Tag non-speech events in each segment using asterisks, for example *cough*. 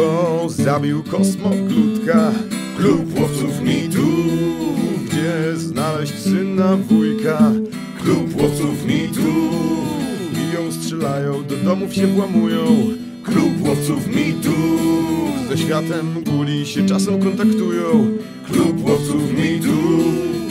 Kto zabił kosmoklutka? Klub łowców mitu Gdzie znaleźć syna wujka? Klub łowców mitu Biją, strzelają, do domów się włamują. Klub łowców mitu Ze światem guli się czasem kontaktują. Klub łowców mitu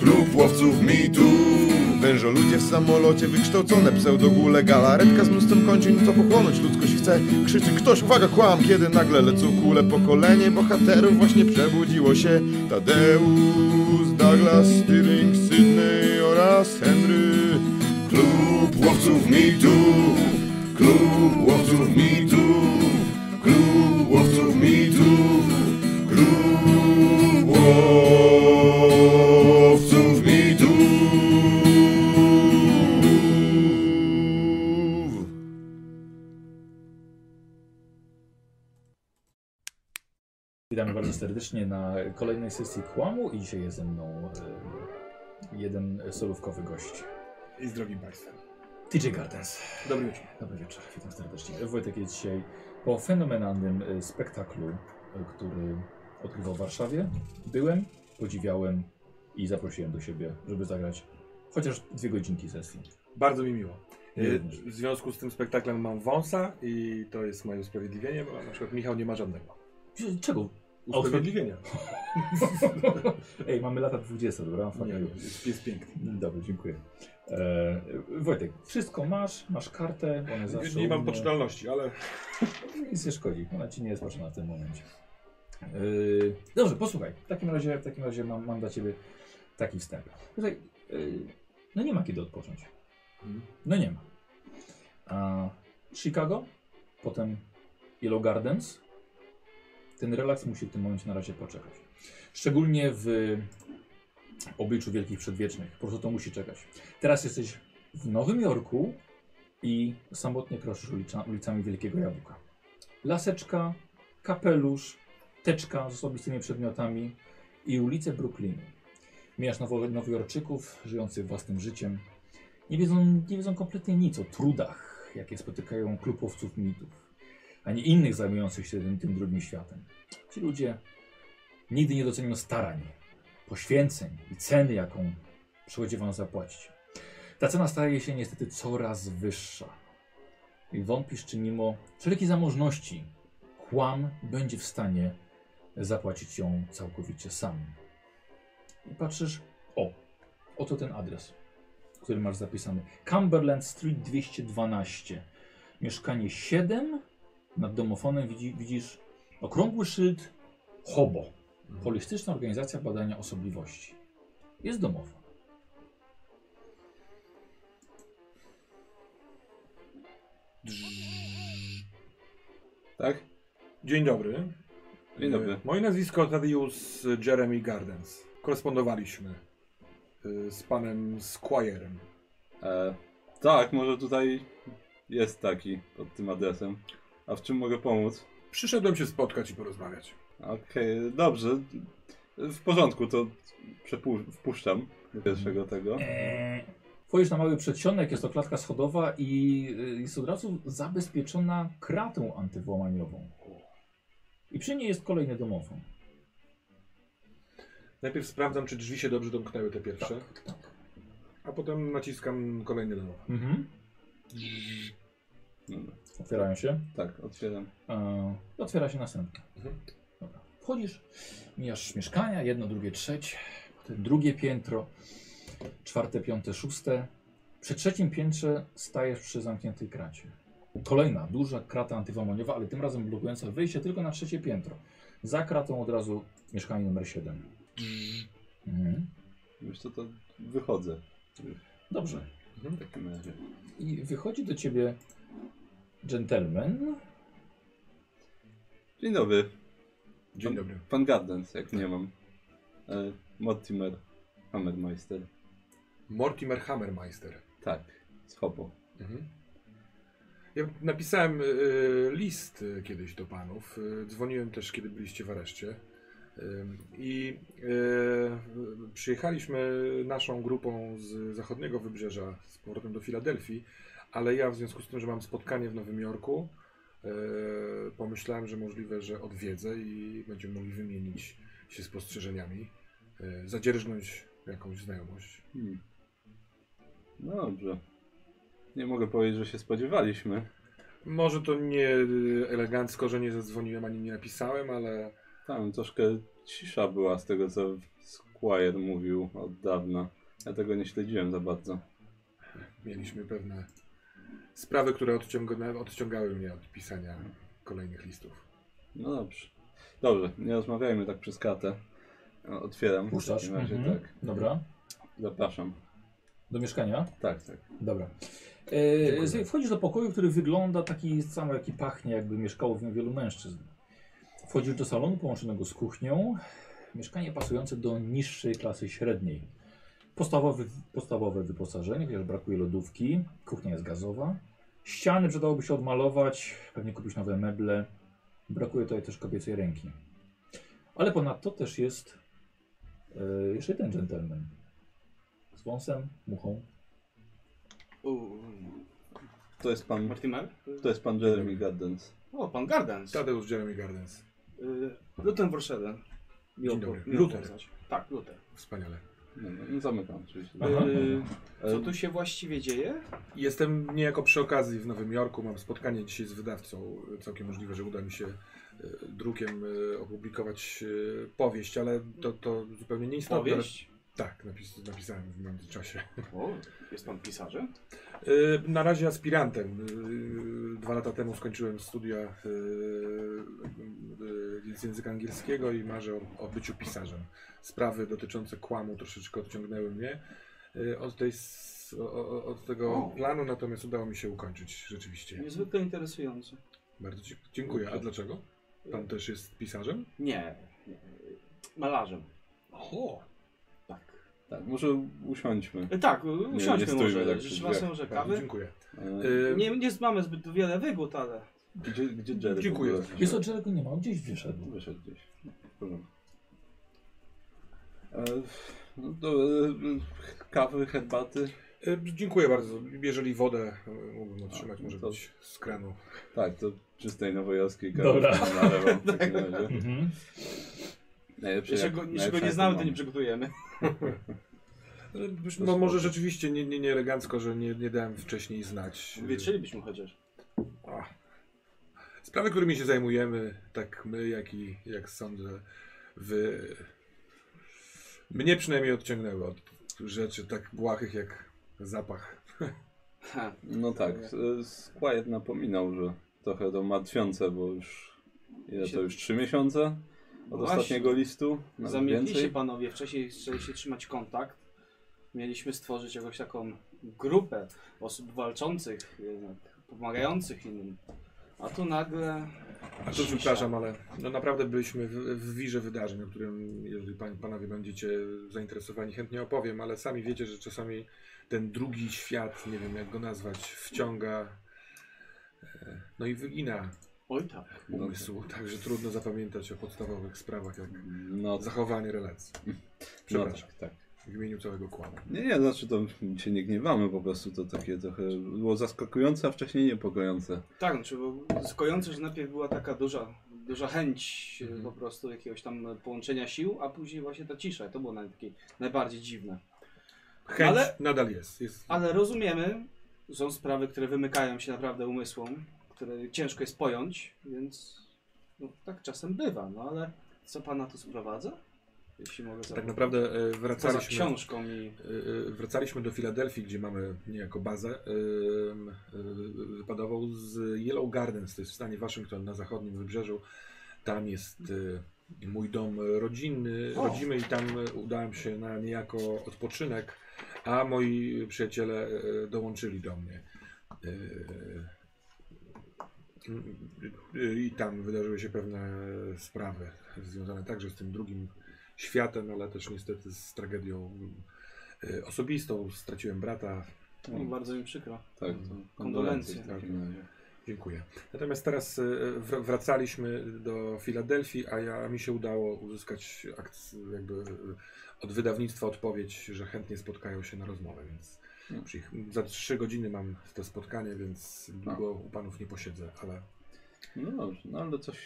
Klub łowców mitów Wężo ludzie w samolocie wykształcone pseudogule Galaretka z mnóstwem kończyn co pochłonąć ludzkość chce. Krzyczy ktoś, uwaga kłam, kiedy nagle lecą kule. Pokolenie bohaterów właśnie przebudziło się. Tadeusz, Douglas, Stirling, Sydney oraz Henry. Klub łowców mitów Klub łowców mitów Klub łowców mitów Klub łowców serdecznie na kolejnej sesji Kłamu i dzisiaj jest ze mną e, jeden solówkowy gość. I z drogim Państwem. TJ Gardens. Dobry wieczór. Dobry wieczór, witam serdecznie. Wojtek jest dzisiaj po fenomenalnym e, spektaklu, e, który odgrywał w Warszawie. Byłem, podziwiałem i zaprosiłem do siebie, żeby zagrać chociaż dwie godzinki sesji. Bardzo mi miło. W związku z tym spektaklem mam wąsa i to jest moje usprawiedliwienie, bo na przykład Michał nie ma żadnego. Czego? Usprawiedliwienia. *laughs* Ej, mamy lata 20, dobra? Nie, jest, jest piękny. Dobrze, dziękuję. E, Wojtek, wszystko masz, masz kartę, jest zawsze Nie u mam poczytalności, ale Nic nie szkodzi, ona ci nie jest potrzebna w tym momencie. Yy, dobrze, posłuchaj. W takim razie, w takim razie mam, mam dla ciebie taki wstęp. Tutaj, yy, no nie ma kiedy odpocząć. Mhm. No nie ma. A Chicago, potem Yellow Gardens. Ten relaks musi w tym momencie na razie poczekać. Szczególnie w obliczu wielkich przedwiecznych. Po prostu to musi czekać. Teraz jesteś w Nowym Jorku i samotnie kroszysz ulica, ulicami Wielkiego Jabłka. Laseczka, kapelusz, teczka z osobistymi przedmiotami i ulice Brooklynu. Mijasz nowo, nowojorczyków żyjących własnym życiem. Nie wiedzą, nie wiedzą kompletnie nic o trudach, jakie spotykają klubowców mitów, ani innych zajmujących się tym, tym drugim światem. Ci ludzie nigdy nie docenią starań, poświęceń i ceny, jaką przychodzi wam zapłacić. Ta cena staje się niestety coraz wyższa. I wątpisz, czy mimo wszelkiej zamożności kłam będzie w stanie zapłacić ją całkowicie sam. I patrzysz, o, oto ten adres, który masz zapisany. Cumberland Street 212. Mieszkanie 7. Nad domofonem widzi, widzisz okrągły szyld HOBO. Holistyczna Organizacja Badania Osobliwości. Jest domofon. Tak? dzień dobry. Dzień dobry. Y, Moje nazwisko Tadeusz Jeremy Gardens. Korespondowaliśmy y, z panem Squire'em. E, tak, może tutaj jest taki pod tym adresem. A w czym mogę pomóc? Przyszedłem się spotkać i porozmawiać. Okej, dobrze. W porządku, to przepu- wpuszczam do pierwszego tego. Eee. Wchodzisz na mały przedsionek, jest to klatka schodowa i y, jest od razu zabezpieczona kratą antywłamaniową. I przy niej jest kolejny domofon. Najpierw sprawdzam, czy drzwi się dobrze domknęły te pierwsze, Tak. a potem naciskam kolejny lewo. Mhm. Dobra. Otwierają się. Tak, otwieram. E, otwiera się następna. Mhm. Dobra. Wchodzisz, mijasz mieszkania, jedno, drugie, trzecie, potem drugie piętro, czwarte, piąte, szóste. Przy trzecim piętrze stajesz przy zamkniętej kracie. Kolejna duża krata antywłamaniowa, ale tym razem blokująca wyjście tylko na trzecie piętro. Za kratą od razu mieszkanie numer 7. Mhm. Wiesz co, to wychodzę Dobrze. w takim razie. I wychodzi do ciebie gentleman. Dzień dobry. Dzień dobry. Pan Gardens, jak nie mam. E, Mortimer Hammermeister. Mortimer Hammermeister. Tak, z Hopo. Mhm. Ja napisałem y, list y, kiedyś do panów. Y, dzwoniłem też, kiedy byliście w areszcie. Y, I y, przyjechaliśmy naszą grupą z zachodniego wybrzeża z powrotem do Filadelfii, ale ja w związku z tym, że mam spotkanie w Nowym Jorku, y, pomyślałem, że możliwe, że odwiedzę i będziemy mogli wymienić się spostrzeżeniami, y, zadzierżnąć jakąś znajomość. Hmm. No dobrze. Nie mogę powiedzieć, że się spodziewaliśmy. Może to nie y, elegancko, że nie zadzwoniłem ani nie napisałem, ale Tam troszkę cisza była z tego, co Squire mówił od dawna. Ja tego nie śledziłem za bardzo. mieliśmy pewne sprawy, które odciąga, odciągały mnie od pisania kolejnych listów. No dobrze. Dobrze, nie rozmawiajmy tak przez katę. O, Otwieram. Puszczasz? W takim razie Mhm. tak. Dobra. Zapraszam. Do mieszkania? Tak, tak. Dobra. E, wchodzisz do pokoju, który wygląda taki sam, jaki pachnie, jakby mieszkało w nim wielu mężczyzn. Wchodzisz do salonu połączonego z kuchnią. Mieszkanie pasujące do niższej klasy średniej. Podstawowe, podstawowe wyposażenie, chociaż brakuje lodówki. Kuchnia jest gazowa. Ściany przydałoby się odmalować, pewnie kupić nowe meble. Brakuje tutaj też kobiecej ręki. Ale ponadto też jest e, jeszcze ten gentleman. Z wąsem, muchą. To jest pan, Mortimer? to jest pan Jeremy Gardens. O, pan Gardens. Tadeusz Jeremy Gardens. Y, Luther Worszeden. Miło Dzień dobry. Luther. Tak, Luther. Wspaniale. No, no, no zamykam oczywiście. Aha. Y, E, co tu się właściwie dzieje? Jestem niejako przy okazji w Nowym Jorku. Mam spotkanie dzisiaj z wydawcą. Całkiem możliwe, że uda mi się e, drukiem e, opublikować powieść, ale to, to zupełnie nieistotne. Powieść? Tak, napis, napisałem w międzyczasie. O, jest pan pisarzem? Y, Na razie aspirantem. Y, Dwa lata temu skończyłem studia y, y, z języka angielskiego i marzę o, o byciu pisarzem. Sprawy dotyczące kłamu troszeczkę odciągnęły mnie od, tej, o- od tego O. planu, natomiast udało mi się ukończyć rzeczywiście. Niezwykle interesujące. Bardzo ci, dziękuję. A dlaczego? Pan też jest pisarzem? Nie, nie. Malarzem. O, Tak. Tak, może usiądźmy. E, Tak, nie usiądźmy stójmy może. tak Życzę was może kawy. dziękuję. E, Y, Nie, nie mamy zbyt wiele wygód, ale... Gdzie, gdzie Jerry? Dziękuję. Jest od Jerego nie ma, on gdzieś wyszedł. Wyszedł gdzieś. E, no to, e, kawy, herbaty. Dziękuję bardzo. Jeżeli wodę mógłbym otrzymać, A, może to- być z kranu. Tak, to czystej nowojorskiej kawy. Dobra. Nalewam w takim razie. Najlepsze jak- go, najlepsze go nie jak znamy, to nie przygotujemy. *laughs* No, no może rzeczywiście nie, nie, nie elegancko, że nie, nie dałem wcześniej znać. Wietrzylibyśmy chociaż. Sprawy, którymi się zajmujemy, tak my, jak i jak sądzę, wy. Mnie przynajmniej odciągnęły od rzeczy tak błahych jak zapach. Ha. No tak, e, Squire napominał, że trochę to martwiące, bo już ile to już trzy miesiące od Właśnie. ostatniego listu? Więcej? panowie, wcześniej chcieliście trzymać kontakt. Mieliśmy stworzyć jakąś taką grupę osób walczących, jednak pomagających innym. A tu nagle. A to cisza. przepraszam, ale no naprawdę byliśmy w, w wirze wydarzeń, o którym, jeżeli pan, panowie będziecie zainteresowani, chętnie opowiem, ale sami wiecie, że czasami ten drugi świat, nie wiem jak go nazwać, wciąga. e, No i wygina Oj tak. umysłu, także trudno zapamiętać o podstawowych sprawach jak No, zachowanie relacji. no Przepraszam, tak, tak. w imieniu całego kłanu. Nie, nie, znaczy to się nie gniewamy, po prostu to takie trochę było zaskakujące, a wcześniej niepokojące. Tak, znaczy było zaskojące, że najpierw była taka duża, duża chęć e, Mhm. po prostu jakiegoś tam połączenia sił, a później właśnie ta cisza. To było naj, takie najbardziej dziwne. Chęć Ale- nadal jest. jest Ale rozumiemy, że są sprawy, które wymykają się naprawdę umysłom, które ciężko jest pojąć, więc no, tak czasem bywa. No ale co pana tu sprowadza? Jeśli mogę tak zapytać. naprawdę e, wracaliśmy. książką i Y, y, Wracaliśmy do Filadelfii, gdzie mamy niejako bazę y, wypadową z Yellow Gardens, to jest w stanie Waszyngton na zachodnim wybrzeżu. Tam jest mój dom rodzinny, O. rodzimy i tam udałem się na niejako odpoczynek, a moi przyjaciele dołączyli do mnie. I tam wydarzyły się pewne sprawy związane także z tym drugim światem, ale też niestety z tragedią y, osobistą. Straciłem brata. No, bardzo mi przykro. Tak, to Kondolencje. razie. Dziękuję. Natomiast teraz y, wr- wracaliśmy do Filadelfii, a ja, mi się udało uzyskać jakby y, od wydawnictwa odpowiedź, że chętnie spotkają się na rozmowę, więc No. za trzy godziny mam to spotkanie, więc długo u panów nie posiedzę, ale... No dobrze, no ale coś,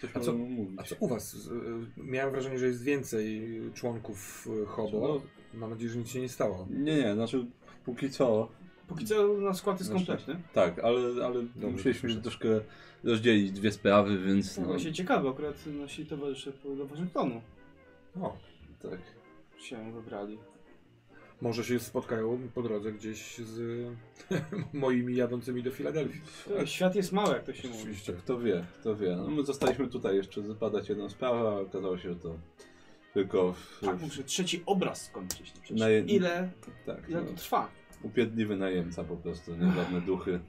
coś A co- mówić. A co u was? Y, Miałem wrażenie, że jest więcej członków y, Hobo. Mam nadzieję, że nic się nie stało. Nie, nie, znaczy póki co, Póki co na skład jest Znaczy- kompletny. tak, ale, ale Dobrze, musieliśmy proszę. troszkę rozdzielić dwie sprawy, więc No. no, Właśnie ciekawe, akurat nasi towarzysze do Waszyngtonu O, tak. się wybrali. Może się spotkają po drodze gdzieś z *laughs* moimi jadącymi do Filadelfii. To Świat jest mały, jak to się mówi. Oczywiście. Kto wie, kto wie. No, my zostaliśmy tutaj jeszcze zbadać jedną sprawę, a okazało się, że to tylko w, Tak, muszę trzeci obraz skończyć. No Naje- Ile, tak, ile no, to trwa? upierdliwy najemca po prostu, nie żadne duchy,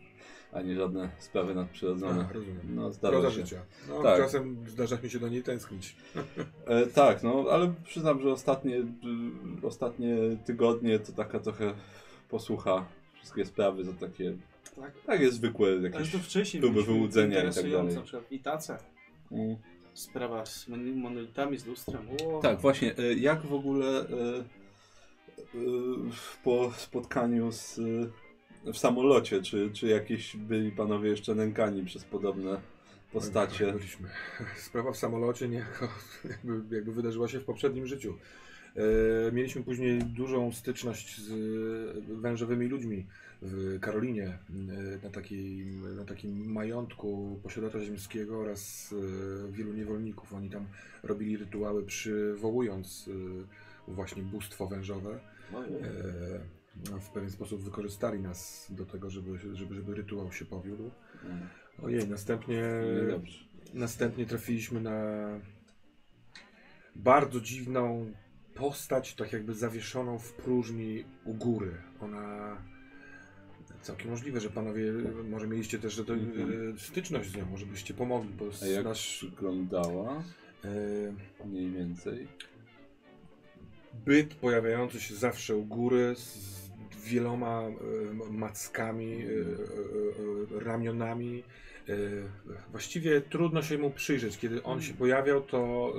ani żadne sprawy nadprzyrodzone. A, rozumiem. No, Proza zdarza się. życia. No, Tak. Czasem zdarza mi się do niej tęsknić. E, tak, no ale przyznam, że ostatnie, ostatnie tygodnie to taka trochę posłucha wszystkie sprawy, to takie, Tak. takie zwykłe jakieś... to wcześniej próby wyłudzenia i tak interesujące, dalej. Na przykład i tace. Mm. Sprawa z mon- monolitami, z lustrem. O, Tak, właśnie. e, Jak w ogóle e, e, po spotkaniu z, w samolocie, czy, czy jakieś byli panowie jeszcze nękani przez podobne postacie? Byliśmy. Sprawa w samolocie niejako jakby, jakby wydarzyła się w poprzednim życiu. E, mieliśmy później dużą styczność z wężowymi ludźmi w Karolinie, e, na, takiej, na takim majątku posiadacza ziemskiego oraz e, wielu niewolników. Oni tam robili rytuały przywołując e, właśnie bóstwo wężowe. E, w pewien sposób wykorzystali nas do tego, żeby, żeby, żeby rytuał się powiódł. Mm, Ojej, następnie, Niedobrze. następnie trafiliśmy na bardzo dziwną postać, tak jakby zawieszoną w próżni u góry. Ona całkiem możliwe, że panowie może mieliście też do, Mhm. e, styczność z nią, może byście pomogli, bo A jak nasz wyglądała e, mniej więcej? byt pojawiający się zawsze u góry z wieloma e, mackami, e, e, ramionami. Właściwie trudno się mu przyjrzeć. Kiedy on się pojawiał, to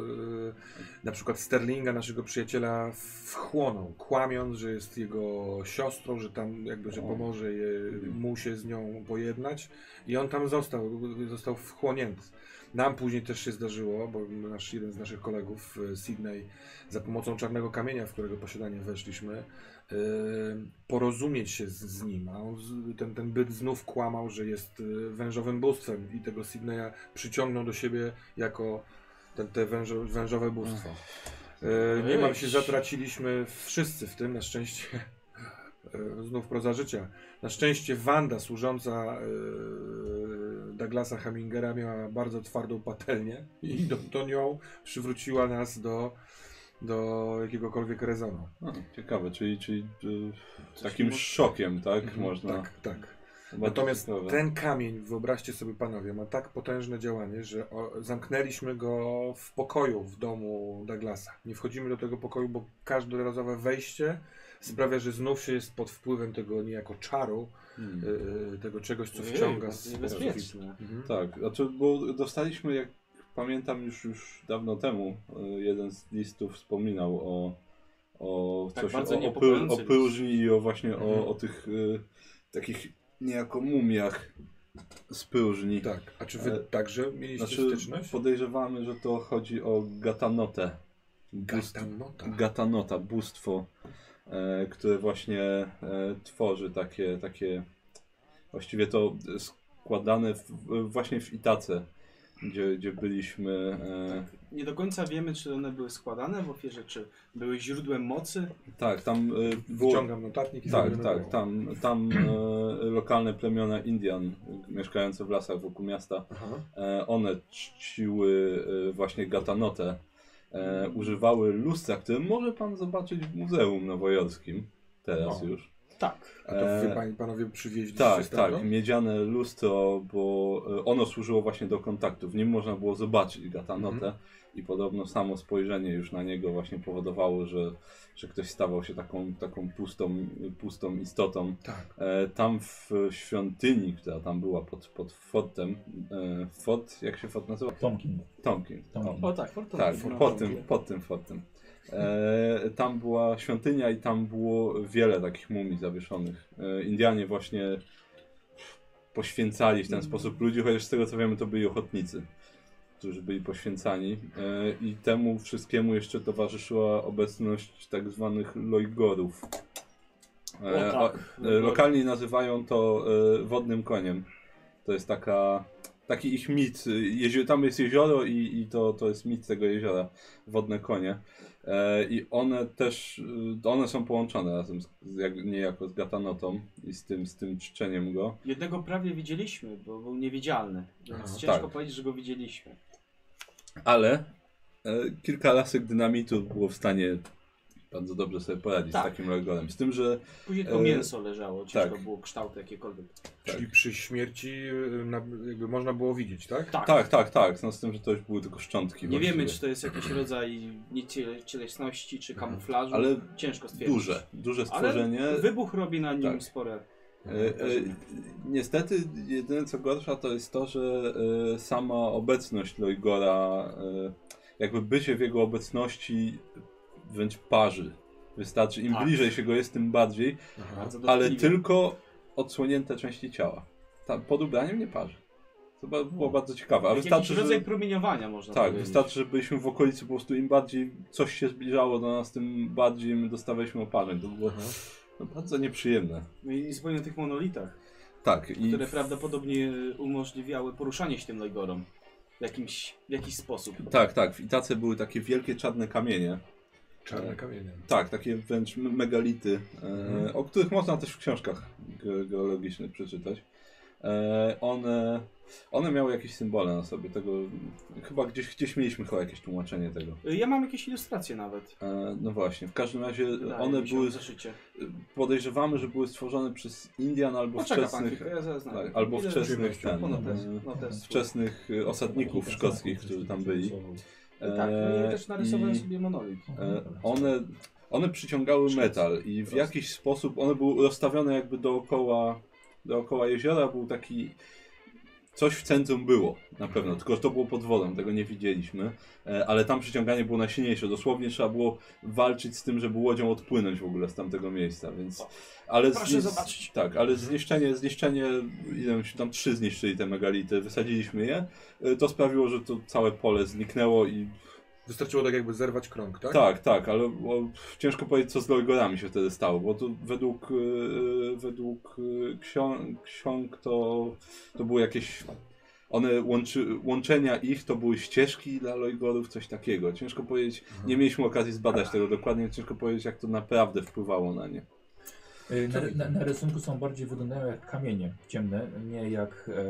na przykład Sterlinga, naszego przyjaciela, wchłonął, kłamiąc, że jest jego siostrą, że tam jakby, że pomoże je, mu się z nią pojednać. I on tam został, został wchłonięty. Nam później też się zdarzyło, bo nasz, jeden z naszych kolegów, Sydney, za pomocą czarnego kamienia, w którego posiadanie weszliśmy, porozumieć się z, z nim. A on, ten, ten byt znów kłamał, że jest e, wężowym bóstwem i tego Sydneya przyciągnął do siebie jako ten, te wężo, wężowe bóstwo. E, niemal się zatraciliśmy wszyscy w tym, na szczęście. Znów proza życia. Na szczęście Wanda, służąca e, Douglasa Hemingera, miała bardzo twardą patelnię i do, to nią przywróciła nas do, do jakiegokolwiek rezonu. A, ciekawe, czyli, czyli y, takim może- szokiem, tak? Mhm, Można. Tak, tak. Natomiast ciekawe. ten kamień, wyobraźcie sobie panowie, ma tak potężne działanie, że o, zamknęliśmy go w pokoju w domu Douglasa. Nie wchodzimy do tego pokoju, bo każdorazowe wejście sprawia, że znów się jest pod wpływem tego niejako czaru, Hmm. y, y, tego czegoś, co wciąga z niebezpieczne. Mhm. Tak, znaczy, bo dostaliśmy, jak pamiętam już, już dawno temu, y, jeden z listów wspominał o, o Tak, coś, o, o, pył, o pyłżni i o właśnie Mhm. o, o tych y, takich niejako mumiach z pyłżni. Tak, a czy wy E, także mieliście Znaczy, styczność? podejrzewamy, że to chodzi o gatanotę. Bóstw- Gatanota. Gatanota, bóstwo, e, które właśnie e, tworzy takie, takie, właściwie to składane w- właśnie w Itace, gdzie, gdzie byliśmy. E, Nie do końca wiemy, czy one były składane w ofierze, czy były źródłem mocy. tak, tam e, było, Wyciągam notatnik i tak, tak, notował. tam, tam e, lokalne plemiona Indian mieszkające w lasach wokół miasta, e, one czciły e, właśnie gatanotę. E, używały lustra, które może pan zobaczyć w Muzeum Nowojorskim teraz O. już. Tak. A to wy E, panie, panowie przywieźli Tak, tak, miedziane lustro, bo e, ono służyło właśnie do kontaktu. W nim można było zobaczyć Gatanotę Mhm. i podobno samo spojrzenie już na niego właśnie powodowało, że, że ktoś stawał się taką, taką pustą, pustą istotą. Tak. E, tam w świątyni, która tam była pod, pod fortem, e, fort, jak się fort nazywa? Tomkin. Tomkin. Tomkin. O tak, Fortuna. Tak, No, pod no, tym, pod tym fortem. E, tam była świątynia i tam było wiele takich mumii zawieszonych. E, Indianie właśnie poświęcali w ten sposób ludzi, chociaż z tego co wiemy to byli ochotnicy, którzy byli poświęcani. E, I temu wszystkiemu jeszcze towarzyszyła obecność tak zwanych lojgorów. E, tak, a- e. Lokalni nazywają to e, wodnym koniem. To jest taka, taki ich mit. Jezio, tam jest jezioro i, i to, to jest mit tego jeziora. Wodne konie. E, I one też, y, one są połączone razem z, z, jak, niejako z Gatanotą i z tym, z tym czczeniem go. Jednego prawie widzieliśmy, bo był niewidzialny. Więc ciężko tak. powiedzieć, że go widzieliśmy. Ale e, kilka lasek dynamitu było w stanie bardzo dobrze sobie poradzić Tak. z takim logorem. Z tym, że Później tylko E, mięso leżało, ciężko tak. było kształty jakiekolwiek. Czyli przy śmierci na, jakby można było widzieć, tak? Tak. tak, tak, tak. No z tym, że to już były tylko szczątki. Nie właściwie. wiemy, czy to jest jakiś *clears throat* rodzaj niecielesności, czy kamuflażu. Ale Ciężko stwierdzić. Duże, duże Ale stworzenie. wybuch robi na nim Tak. spore. E, e, niestety jedyne co gorsza to jest to, że e, sama obecność Loigora, e, jakby bycie w jego obecności wręcz parzy. Wystarczy, im Tak. bliżej się go jest, tym bardziej, Aha. Ale tylko odsłonięte części ciała. Ta, pod ubraniem nie parzy. To ba- było bardzo ciekawe. A wystarczy, jakiś że... rodzaj promieniowania można Tak, powiedzieć. wystarczy, że byliśmy w okolicy, po prostu im bardziej coś się zbliżało do nas, tym bardziej my dostawaliśmy oparzeń. To było no, bardzo nieprzyjemne. No i zupełnie o tych monolitach, Tak, i które prawdopodobnie umożliwiały poruszanie się tym Lejgorom. W jakimś, w jakiś sposób. tak, tak, w Itace były takie wielkie czarne kamienie. Czarne kamienie. Tak, takie wręcz megality, e, Mhm. o których można też w książkach ge geologicznych przeczytać. E, one, one miały jakieś symbole na sobie, tego chyba gdzieś, gdzieś mieliśmy chyba jakieś tłumaczenie tego. Ja mam jakieś ilustracje nawet. E, no właśnie, w każdym razie Wydaje one były, w zeszycie. podejrzewamy, że były stworzone przez Indian albo Poczeka pan wczesnych, chwilkę, ja zaraz znajdę. tak, albo Ile- wczesnych, ten, No e, no test. wczesnych e, osadników szkockich, którzy tam byli. Tak, no i E, też narysowałem i- sobie monolit. E, one, one przyciągały metal i w jakiś sposób one były rozstawione jakby dookoła, dookoła jeziora. Był taki. Coś w centrum było, na pewno, tylko że to było pod wodą, tego nie widzieliśmy, e, ale tam przyciąganie było najsilniejsze. Dosłownie trzeba było walczyć z tym, żeby łodzią odpłynąć w ogóle z tamtego miejsca, więc. Ale Proszę zobaczyć. Tak, ale zniszczenie, zniszczenie, ile się tam trzy zniszczyli te megality, wysadziliśmy je, e, to sprawiło, że to całe pole zniknęło i Wystarczyło tak jakby zerwać krąg, tak? tak, tak, ale bo, ciężko powiedzieć, co z Lorgorami się wtedy stało, bo to według, e, według e, ksiąg, ksiąg to, to były jakieś. One łączy, łączenia ich to były ścieżki dla Lojgorów, coś takiego. Ciężko powiedzieć, nie mieliśmy okazji zbadać tego dokładnie, ciężko powiedzieć, jak to naprawdę wpływało na nie. Y, Na, na, na rysunku są bardziej wyglądają jak kamienie ciemne, nie jak e,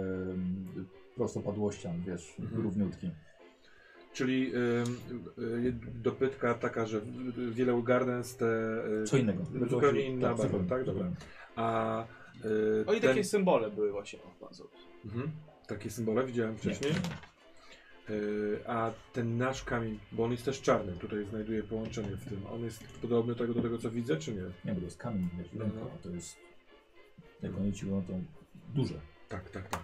prostopadłościan, wiesz, Mhm. równiutki. Czyli y, y, dopytka taka, że wiele Gardens te... y, Co innego. Zupełnie inna barwa, zupełnie, tak? Dobra. A y, O i ten- takie symbole były właśnie. O, bardzo. Mhm. Takie symbole widziałem wcześniej. Y, a ten nasz kamień, bo on jest też czarny, tutaj znajduję połączenie w tym. On jest podobny do tego, do tego co widzę, czy nie? Nie, bo to jest kamień, wiesz, ręka, a to jest, jak oni ci mówią, to duże. Tak, tak, tak.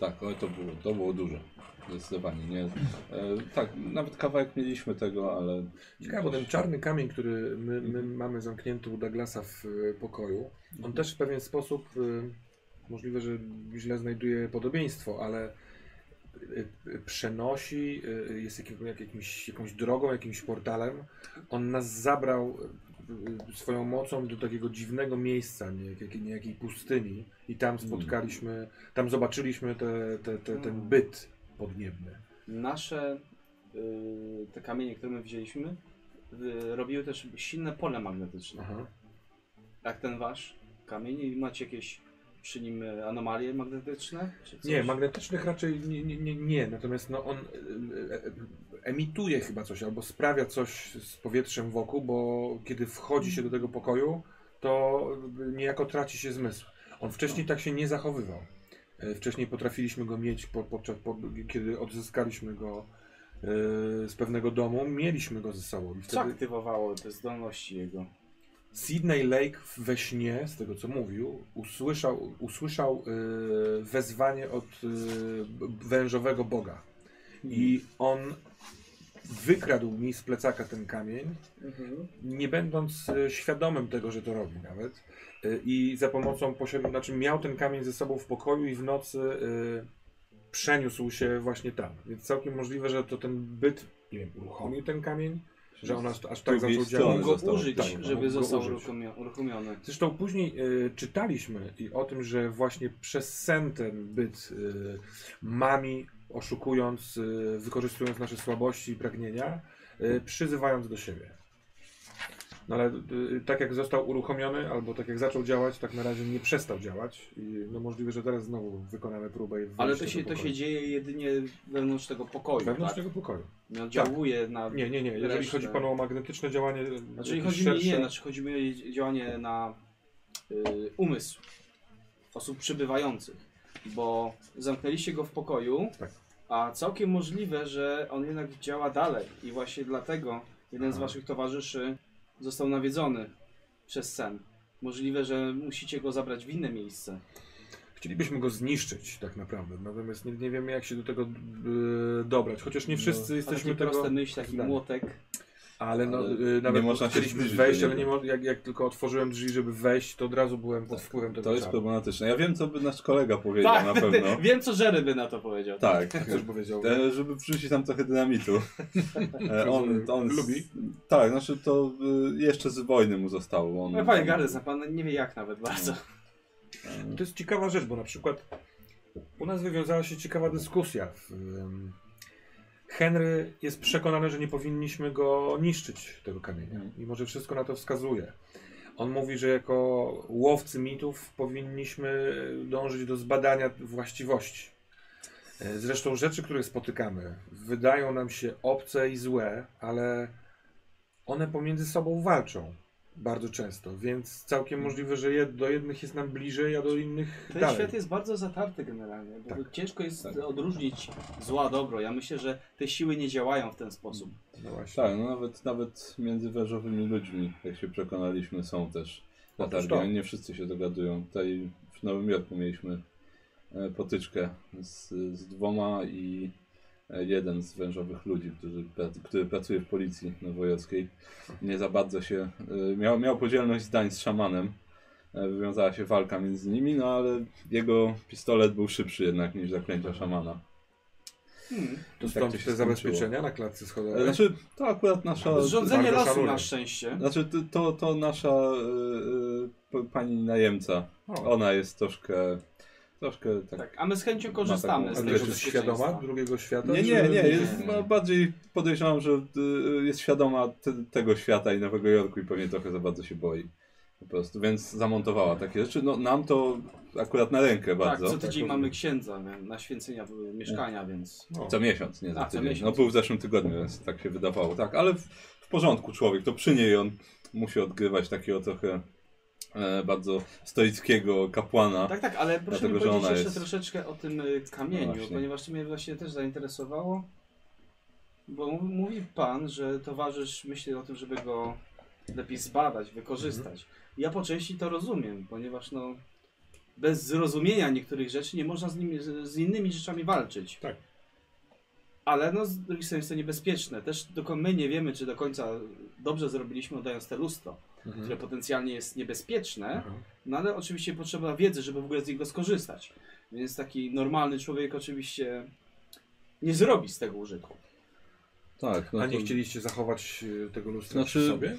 Tak, ale to było, to było duże. Zdecydowanie, nie. E, tak, nawet kawałek mieliśmy tego, ale. Ciekawe, bo ten czarny kamień, który my, my mamy zamknięty u Douglasa w y, pokoju, on też w pewien sposób, y, możliwe, że źle znajduje podobieństwo, ale y, przenosi, jest jakim, jak, jakimś, jakąś drogą, jakimś portalem. On nas zabrał swoją mocą do takiego dziwnego miejsca, nie, niejakiej pustyni i tam spotkaliśmy, tam zobaczyliśmy te, te, te, ten byt podniebny. Nasze y, te kamienie, które my wzięliśmy, y, robiły też silne pole magnetyczne. Aha. Jak ten wasz kamień i macie jakieś przy nim y, anomalie magnetyczne? Czy coś? Nie, magnetycznych raczej nie, nie, nie, nie. natomiast no, on e, e, emituje chyba coś albo sprawia coś z powietrzem wokół, bo kiedy wchodzi się do tego pokoju, to niejako traci się zmysł. On wcześniej tak się nie zachowywał. E, Wcześniej potrafiliśmy go mieć, po, podczas, po, kiedy odzyskaliśmy go e, z pewnego domu, mieliśmy go ze sobą. I Co wtedy aktywowało te zdolności jego? Sydney Lake we śnie, z tego co mówił, usłyszał, usłyszał e, wezwanie od e, wężowego boga. I on wykradł mi z plecaka ten kamień, nie będąc e, świadomym tego, że to robi nawet. E, I za pomocą znaczy miał ten kamień ze sobą w pokoju i w nocy e, przeniósł się właśnie tam. Więc całkiem możliwe, że to ten byt, nie wiem, uruchomił ten kamień, że on aż, aż tak zaczął działać. Mógł go został. użyć, Tak, żeby został użyć. uruchomio- uruchomiony. Zresztą później e, czytaliśmy i o tym, że właśnie przez sen ten byt e, mami, oszukując, e, wykorzystując nasze słabości i pragnienia, e, przyzywając do siebie. No ale e, tak jak został uruchomiony, albo tak jak zaczął działać, tak na razie nie przestał działać. I no możliwe, że teraz znowu wykonamy próbę. i Ale to się, to się dzieje jedynie wewnątrz tego pokoju, Wewnątrz tak? tego pokoju. Nie oddziałuje na... Nie, nie, nie. Jeżeli Resztę. chodzi panu o magnetyczne działanie. Znaczy chodzi mi, nie, szersze- znaczy chodzi mi o działanie na y, umysł osób przybywających, bo zamknęliście go w pokoju, Tak. A całkiem możliwe, że on jednak działa dalej i właśnie dlatego jeden z waszych towarzyszy został nawiedzony przez sen. Możliwe, że musicie go zabrać w inne miejsce. Chcielibyśmy go zniszczyć tak naprawdę, natomiast nie, nie wiemy jak się do tego e, dobrać, chociaż nie wszyscy A jesteśmy takie tego... proste myśl, taki zdania. młotek. Ale no, Ale e, nie nawet można się chcieliśmy zbliżyć wejść, ale nie mo- jak, jak tylko otworzyłem drzwi, żeby wejść, to od razu byłem pod wpływem tego To jest problematyczne. Ja wiem, co by nasz kolega powiedział na pewno. *laughs* wiem co Jerry by na to powiedział. Tak, Jak też powiedział. e, żeby wrzucić tam trochę dynamitu. E, *laughs* on, on Lubi? Tak, znaczy to e, jeszcze z wojny mu zostało. On, No, panie on- Gardes, pan nie wie jak nawet bardzo. e, To jest ciekawa rzecz, bo na przykład u nas wywiązała się ciekawa dyskusja. W, em, Henry jest przekonany, że nie powinniśmy go niszczyć, tego kamienia. Mhm. Mimo, że wszystko na to wskazuje. On mówi, że jako łowcy mitów powinniśmy dążyć do zbadania właściwości. E, Zresztą rzeczy, które spotykamy, wydają nam się obce i złe, ale one pomiędzy sobą walczą bardzo często, więc całkiem możliwe, że jed, do jednych jest nam bliżej, a do innych Ten dalej. świat jest bardzo zatarty generalnie. Bo Tak. Ciężko jest Tak. odróżnić zła, dobro. Ja myślę, że te siły nie działają w ten sposób. No właśnie. Tak, no nawet, nawet między wężowymi ludźmi, jak się przekonaliśmy, są też. Oni Nie wszyscy się dogadują. Tutaj w Nowym Jorku mieliśmy e, potyczkę z, z dwoma i jeden z wężowych ludzi, który, który pracuje w policji nowojorskiej. Nie za bardzo się... e, Miał, miał podzielność zdań z szamanem. E, Wywiązała się walka między nimi, no ale jego pistolet był szybszy jednak niż zaklęcia szamana. Hmm. To Tak stąd te zabezpieczenia na klatce E, schodowej. Znaczy, to akurat nasza... Zrządzenie lasu szanuję. na szczęście. Znaczy, to, to, nasza e, e, p- pani najemca. O. Ona jest troszkę. Troszkę tak. Tak, a my z chęcią korzystamy z tego jest świadoma drugiego świata? Nie, nie, nie. Jest, nie. ma bardziej podejrzewam, że e, jest świadoma te, tego świata i Nowego Jorku i pewnie trochę za bardzo się boi. Po prostu, więc zamontowała takie rzeczy. No, nam to akurat na rękę Tak, bardzo. co tydzień rozumiem. mamy księdza nie, na święcenia w- mieszkania, więc... O. Co miesiąc, nie za A, co tydzień. miesiąc. No był w zeszłym tygodniu, więc tak się wydawało. Tak, ale w, w porządku człowiek, to przy niej on musi odgrywać takiego trochę bardzo stoickiego kapłana. Tak, tak, ale proszę Dlatego, mi powiedzieć jeszcze jest- troszeczkę o tym y, kamieniu, No ponieważ to mnie właśnie też zainteresowało. Bo mówi pan, że towarzysz myśli o tym, żeby go lepiej zbadać, wykorzystać. Mhm. Ja po części to rozumiem, ponieważ no bez zrozumienia niektórych rzeczy nie można z, nimi, z, innymi rzeczami walczyć. Tak. Ale no z drugiej strony jest to niebezpieczne. Też my nie wiemy, czy do końca dobrze zrobiliśmy oddając te lustro, Mhm. które potencjalnie jest niebezpieczne. Aha. No ale oczywiście potrzeba wiedzy, żeby w ogóle z niego skorzystać. Więc taki normalny człowiek oczywiście nie zrobi z tego użytku. Tak, no A nie to- chcieliście zachować e, tego lustra Znaczy- przy sobie?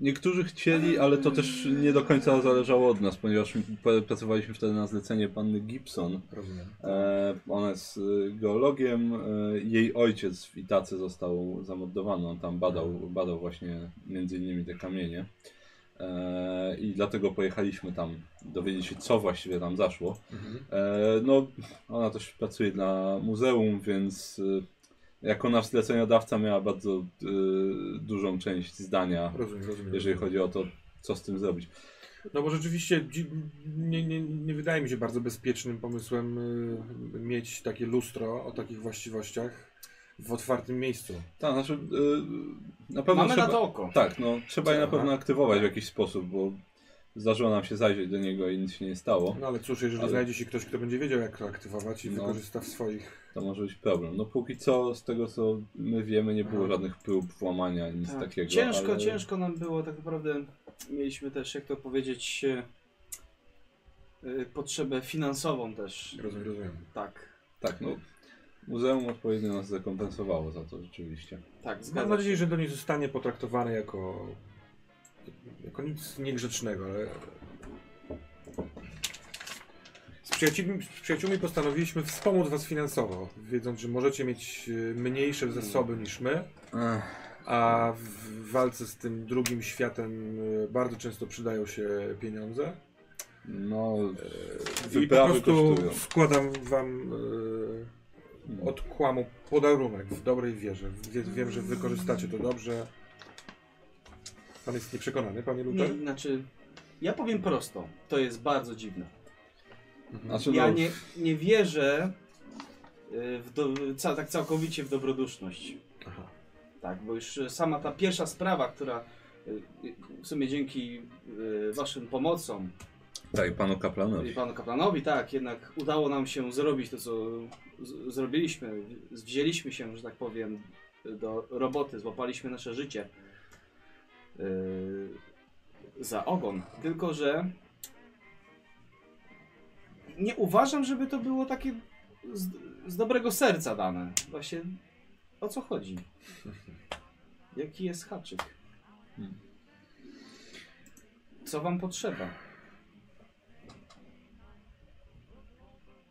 Niektórzy chcieli, ale to też nie do końca zależało od nas, ponieważ pracowaliśmy wtedy na zlecenie panny Gibson. Rozumiem. E, ona jest e, geologiem. E, jej ojciec w Itace został zamordowany. On tam badał, badał właśnie między innymi te kamienie. E, I dlatego pojechaliśmy tam dowiedzieć się, co właściwie tam zaszło. Mhm. E, no, ona też pracuje dla muzeum, więc e, jako nasz zleceniodawca miała bardzo dużą część zdania Rozumiem, rozumiem. jeżeli chodzi o to, co z tym zrobić. No bo rzeczywiście nie, nie, nie wydaje mi się bardzo bezpiecznym pomysłem mieć takie lustro o takich właściwościach w otwartym miejscu. Tak, znaczy y, na pewno Mamy trzeba... na to oko. Tak, no trzeba je na Aha. pewno aktywować w jakiś sposób, bo zdarzyło nam się zajrzeć do niego i nic się nie stało. No ale cóż, jeżeli Ale- znajdzie się ktoś, kto będzie wiedział jak to aktywować i No. wykorzysta w swoich... To może być problem. No póki co, z tego co my wiemy, nie było Aha. żadnych prób włamania, nic Tak. takiego. Ciężko, ale... ciężko nam było, tak naprawdę mieliśmy też, jak to powiedzieć, e, e, potrzebę finansową też. Rozumiem, rozumiem. Tak, Tak, no muzeum odpowiednio nas zrekompensowało za to rzeczywiście. tak, Mam nadzieję, że do niej zostanie potraktowane jako, jako nic niegrzecznego, ale... Z przyjaciółmi, z przyjaciółmi postanowiliśmy wspomóc was finansowo, wiedząc, że możecie mieć e, mniejsze zasoby niż my, a w walce z tym drugim światem e, bardzo często przydają się pieniądze. No, I po wyprawy prostu kosztują. składam wam e, od kłamu podarunek w dobrej wierze. Wie, wiem, że wykorzystacie to dobrze. Pan jest nieprzekonany, panie Luther? Nie, znaczy, ja powiem prosto, to jest bardzo dziwne. Mhm. Znaczy, Ja no, nie, nie wierzę e, w do, ca, tak całkowicie w dobroduszność. Aha. Tak, bo już sama ta pierwsza sprawa, która e, w sumie dzięki waszym pomocom tak, panu i kaplanowi. panu kaplanowi, tak, jednak udało nam się zrobić to, co zrobiliśmy. Wzięliśmy się, że tak powiem, do roboty, złapaliśmy nasze życie yy, za ogon. Tylko, że nie uważam, żeby to było takie z, z dobrego serca dane. Właśnie o co chodzi? *laughs* Jaki jest haczyk? Hmm. Co wam potrzeba?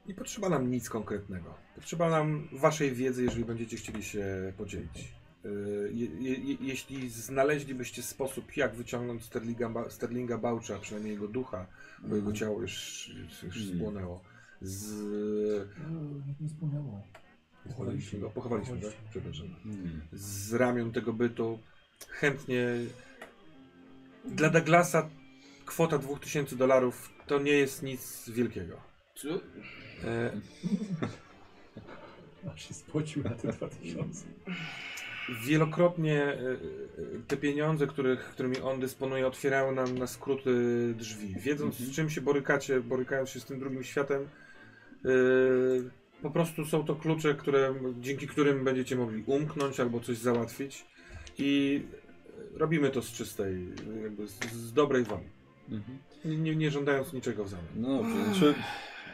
Nie potrzeba nam nic konkretnego. Potrzeba nam waszej wiedzy, jeżeli będziecie chcieli się podzielić. Y, Je, je, je, jeśli znaleźlibyście sposób, jak wyciągnąć Sterlinga, Sterlinga Boucha, przynajmniej jego ducha, bo jego ciało już, już Mhm. spłonęło, z... Nie spłynęło. Pochowaliśmy go, pochowaliśmy go, przepraszam. Hmm. z ramion tego bytu. Chętnie. Dla Douglasa kwota 2000 dolarów to nie jest nic wielkiego. Co? E, Aż *laughs* się spocił na te 2000. wielokrotnie e, e, te pieniądze, których, którymi on dysponuje, otwierają nam na skróty drzwi. Wiedząc Mhm. z czym się borykacie, borykając się z tym drugim światem, e, po prostu są to klucze, które, dzięki którym będziecie mogli umknąć albo coś załatwić. I robimy to z czystej, jakby z, z dobrej woli. Mhm. Nie, nie, nie żądając niczego w zamian. No dobrze, znaczy,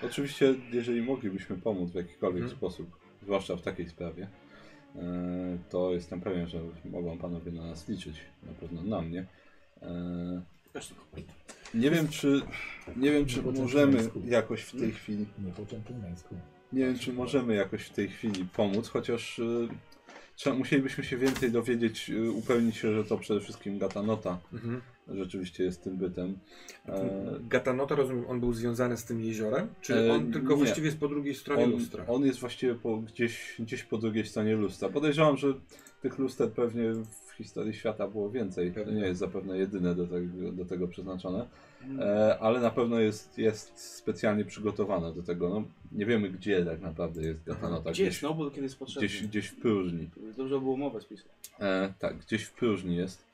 oczywiście jeżeli moglibyśmy pomóc w jakikolwiek Mhm. sposób, zwłaszcza w takiej sprawie, e, to jestem pewien, że mogą panowie na nas liczyć, na pewno na mnie. E, nie wiem czy, nie wiem czy możemy jakoś w tej chwili, Nie po dżentelmeńsku. nie wiem czy możemy jakoś w tej chwili pomóc, chociaż e, trzeba, musielibyśmy się więcej dowiedzieć, upewnić się, że to przede wszystkim Gatanota Mhm. Rzeczywiście jest tym bytem. E, Gatanota, rozumiem, on był związany z tym jeziorem? Czy E, on tylko nie. właściwie jest po drugiej stronie On, lustra? on jest właściwie po, gdzieś, gdzieś po drugiej stronie lustra. Podejrzewam, że tych luster pewnie w historii świata było więcej. To Pewnie. nie jest zapewne jedyne do tego, do tego przeznaczone, Mm. e, ale na pewno jest, jest specjalnie przygotowane do tego. No, nie wiemy gdzie tak naprawdę jest Gatanota. Gdzie Gdzieś, jest Nobel, kiedy jest potrzebny? gdzieś, gdzieś w próżni. Dobrze było umowę spisać. E, tak, gdzieś w próżni jest.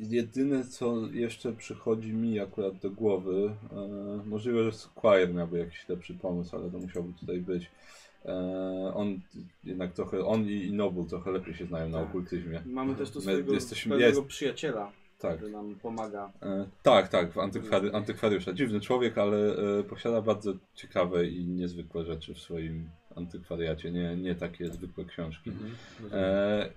Jedyne co jeszcze przychodzi mi akurat do głowy, e, możliwe, że Squire miałby jakiś lepszy pomysł, ale to musiałby tutaj być. E, on jednak trochę, on i, i Noble trochę lepiej się znają na Tak. okultyzmie. Mamy też tu swojego jesteśmy- jest- przyjaciela, Tak, który nam pomaga. e, tak, tak, w antykwary, antykwariusza. Dziwny człowiek, ale e, posiada bardzo ciekawe i niezwykłe rzeczy w swoim antykwariacie, nie, nie takie zwykłe książki. Mhm. E,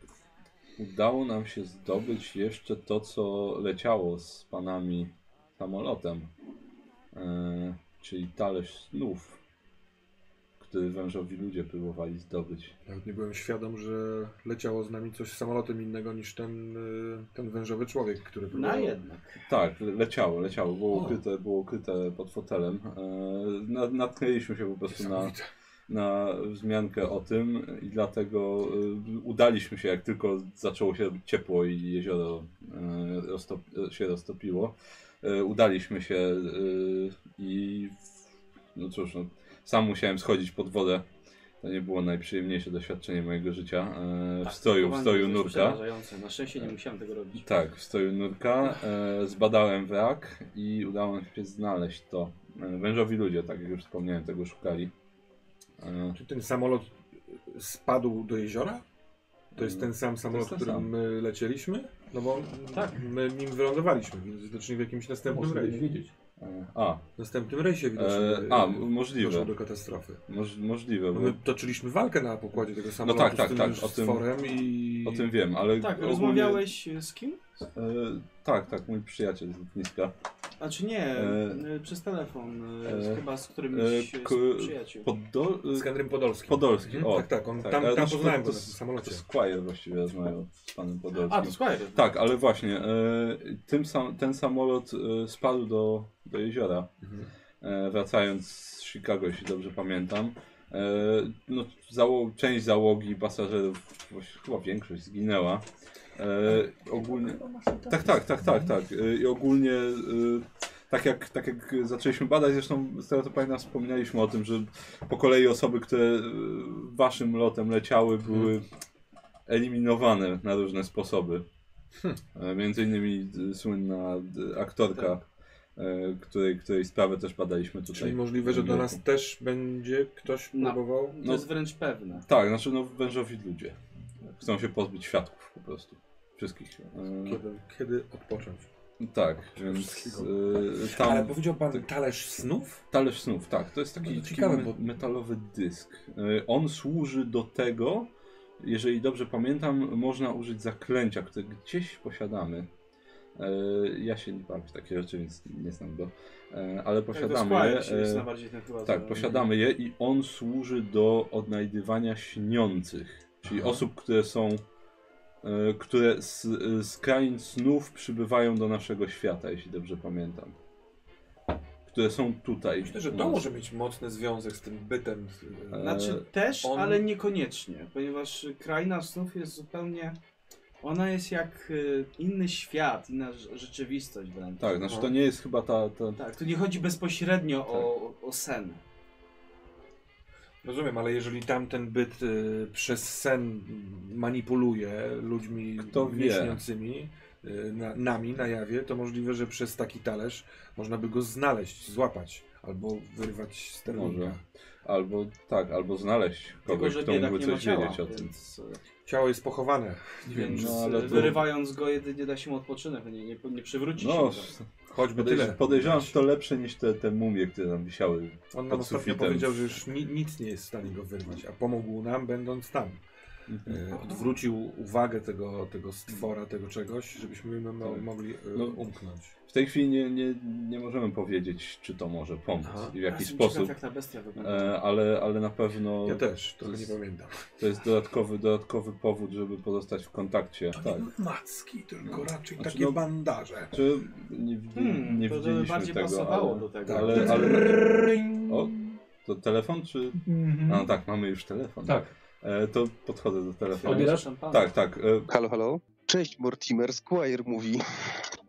udało nam się zdobyć jeszcze to, co leciało z panami samolotem, e, czyli talerz snów, który wężowi ludzie próbowali zdobyć. Nawet nie byłem świadom, że leciało z nami coś samolotem innego niż ten, y, ten wężowy człowiek, który Na próbował. jednak. Tak, le- leciało, leciało, było O. ukryte, było ukryte pod fotelem. E, na, natknęliśmy się po prostu na, Niesamowite. Na wzmiankę o tym i dlatego y, udaliśmy się, jak tylko zaczęło się robić ciepło i jezioro y, roztop- się roztopiło, y, udaliśmy się i no cóż, no, sam musiałem schodzić pod wodę. To nie było najprzyjemniejsze doświadczenie mojego życia. e, W w Tak, To jest Tak. Tak, nurka. Na szczęście nie musiałem tego robić. Tak, w stroju nurka. E, zbadałem wrak i udało nam się znaleźć to. Wężowi ludzie, tak jak już wspomniałem, tego szukali. Czy ten samolot spadł do jeziora? To jest ten sam samolot, ten którym sam. my lecieliśmy? No bo Tak. my nim wylądowaliśmy, więc widocznie w jakimś następnym Muszę rejsie. wiedzieć. e, a, W następnym rejsie widocznie E, a, możliwe. doszło do katastrofy. moż, możliwe, No bo my toczyliśmy walkę na pokładzie tego samolotu tak, tak, z tym tak, o tym- i... o tym wiem, ale Tak, ogólnie- rozmawiałeś z kim? E, tak, tak, mój przyjaciel z lotniska. A czy nie, E, e, przez telefon, e, e, chyba z którymś e, e, k- z przyjaciół. Podol... Z Henrym Podolskim. Podolski, Mhm, o. Tak, tak, on tak, tam, tam znaczy, poznałem to, go to, na tym to samolocie. Squire właściwie rozmawiał z panem Podolskim. A, to Squire. Tak, ale właśnie, e, tym sam, ten samolot e, spadł do, do jeziora, Mhm. e, wracając z Chicago, jeśli dobrze pamiętam. E, no, zało część załogi pasażerów, chyba większość zginęła. E, ogólnie, tak, tak, tak, tak, tak. E, I ogólnie, e, tak jak, tak jak zaczęliśmy badać, zresztą z tego co pamiętam wspomnieliśmy o tym, że po kolei osoby, które e, waszym lotem leciały, były eliminowane na różne sposoby. E, Między innymi e, słynna aktorka, e, której, której sprawę też badaliśmy tutaj. Czyli możliwe, że do nas też będzie ktoś No. próbował? To No. jest wręcz pewne. Tak, znaczy no wężowi ludzie. Chcą się pozbyć świadków po prostu. Wszystkich. E, Kiedy, kiedy odpocząć? Tak, więc e, tam... Ale powiedział pan talerz snów? Talerz snów, tak. To jest taki, No to taki ciekawe, me- metalowy dysk. E, On służy do tego, jeżeli dobrze pamiętam, można użyć zaklęcia, które gdzieś posiadamy. E, Ja się nie bawię w takie rzeczy, więc nie znam go. Ale posiadamy to je. Tak, posiadamy je i on służy do odnajdywania śniących, czyli Aha. osób, które są, które z, z krain snów przybywają do naszego świata, jeśli dobrze pamiętam. Które są tutaj. Myślę, że to może mieć mocny związek z tym bytem. E, Znaczy też, on- ale niekoniecznie, ponieważ kraina snów jest zupełnie. Ona jest jak y, inny świat, inna rze- rzeczywistość wręcz. Tak, znaczy to nie jest chyba ta. ta... Tak, tu nie chodzi bezpośrednio o, o sen. Rozumiem, ale jeżeli tamten byt y, przez sen manipuluje ludźmi Kto wie? nieśniącymi, y, na, nami na jawie, to możliwe, że przez taki talerz można by go znaleźć, złapać albo wyrwać z sternika. Może. Albo tak, albo znaleźć Tylko, kogoś, że kto biedak mógłby nie ma coś ciała, wiedzieć o tym. więc, Ciało jest pochowane. Wiem, więc czy... No, ale to- wyrywając go jedynie da się mu odpoczynek, nie, nie, nie przywróci No, się. go. Choćby podejrz- tyle. podejrzewam, że to lepsze niż te, te mumie, które tam wisiały. On nam pod ostatnio sufitem. powiedział, że już ni nic nie jest w stanie go wyrwać, a pomógł nam będąc tam. E, odwrócił uwagę tego, tego stwora, tego czegoś, żebyśmy mo Tak. mogli e, No, umknąć. W tej chwili nie, nie, nie możemy powiedzieć, czy to może pomóc Aha. i w Ja jaki sposób. Ciekaw, jak ta bestia wygląda. E, ale, ale na pewno Ja też, to nie jest- pamiętam. to jest dodatkowy, dodatkowy powód, żeby pozostać w kontakcie. To Tak. nie macki, tylko No. raczej Znaczy, takie no- bandaże. Czy nie, Hmm, nie to widzieliśmy bardziej tego, pasowało ale, do tego. ale, ale o, to telefon czy... Mhm. A, no tak, mamy już telefon. Tak. E, to podchodzę do telefonu. Odbierasz? Tak, tak. E, Halo, halo. Cześć, Mortimer. Squire mówi.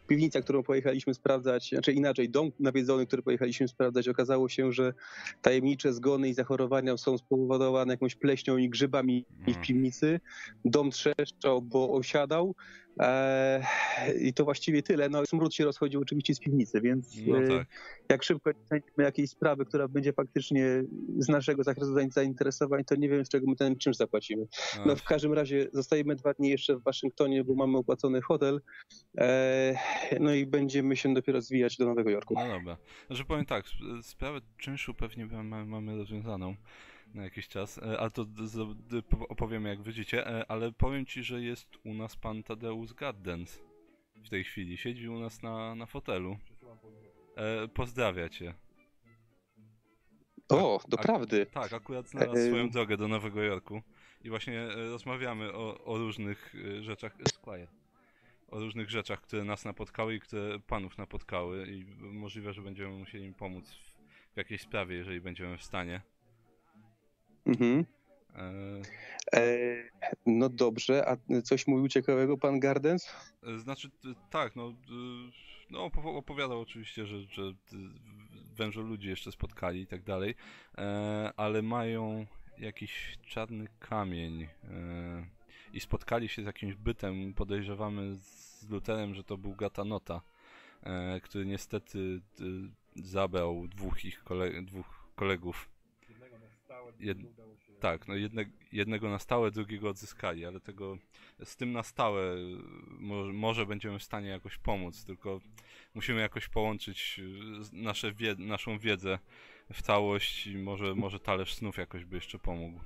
Piwnica, którą pojechaliśmy sprawdzać, znaczy inaczej, dom nawiedzony, który pojechaliśmy sprawdzać, okazało się, że tajemnicze zgony i zachorowania są spowodowane jakąś pleśnią i grzybami w piwnicy. Dom trzeszczał, bo osiadał. Eee, I to właściwie tyle. No, smród się rozchodził oczywiście z piwnicy, więc No e, tak. jak szybko znajdziemy jakiejś sprawy, która będzie faktycznie z naszego zakresu zainteresowań, to nie wiem, z czego my ten czynsz zapłacimy. A, No w każdym razie zostajemy dwa dni jeszcze w Waszyngtonie, bo mamy opłacony hotel. E, no i będziemy się dopiero zwijać do Nowego Jorku. No dobra. Że powiem tak, sp- sprawę czynszu pewnie mamy rozwiązaną na jakiś czas, e, a to opowiemy jak wyjdziecie, e, ale powiem ci, że jest u nas pan Tadeusz Gaddens w tej chwili. Siedzi u nas na, na fotelu. E, pozdrawia cię. O, A- doprawdy. Tak, akurat znalazł E, swoją drogę do Nowego Jorku i właśnie rozmawiamy o, o różnych rzeczach. Squire. O różnych rzeczach, które nas napotkały i które panów napotkały i możliwe, że będziemy musieli im pomóc w, w jakiejś sprawie, jeżeli będziemy w stanie. Mhm. E, E, no dobrze, a coś mówił ciekawego pan Gardens? e, znaczy, tak, no, no opow- opowiadał oczywiście, że, że wężo ludzi jeszcze spotkali i tak dalej, e, ale mają jakiś czarny kamień i spotkali się z jakimś bytem, podejrzewamy z Luterem, że to był Gatanota, który niestety zabrał dwóch ich kole- dwóch kolegów. Jed... Tak, no jedne, jednego na stałe, drugiego odzyskali, ale tego z tym na stałe może, może będziemy w stanie jakoś pomóc, tylko musimy jakoś połączyć z- nasze wie, naszą wiedzę w całość i może, może talerz snów jakoś by jeszcze pomógł.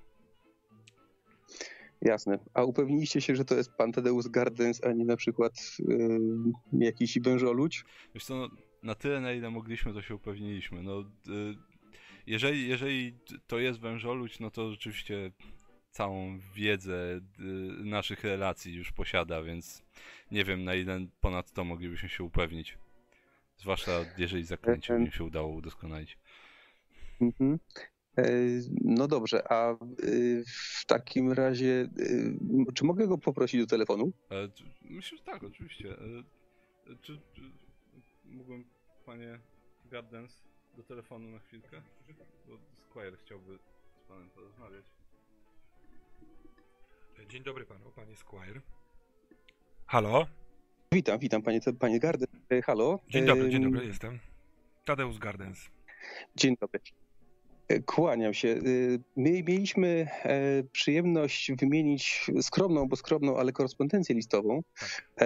Jasne. A upewniliście się, że to jest pan Tadeusz Gardens, a nie na przykład y, jakiś wężoludź? Wiesz co, no, na tyle na ile mogliśmy to się upewniliśmy. No, y, jeżeli, jeżeli to jest wężoludź, no to rzeczywiście całą wiedzę y, naszych relacji już posiada, więc nie wiem na ile ponad to moglibyśmy się upewnić. Zwłaszcza jeżeli zaklęcie by się udało udoskonalić. Mhm. E, No dobrze, a y, w takim razie, y, czy mogę go poprosić do telefonu? E, myślę, że tak, oczywiście. E, czy, czy mógłbym, panie Gardens, do telefonu na chwilkę? Bo Squire chciałby z panem porozmawiać. Dzień dobry panu, panie Squire. Halo? Witam, witam panie, panie Gardens. E, Halo? Dzień dobry, dzień dobry, jestem. Tadeusz Gardens. Dzień dobry. Kłaniam się. E, My mieliśmy e, przyjemność wymienić skromną, bo skromną, ale korespondencję listową. E,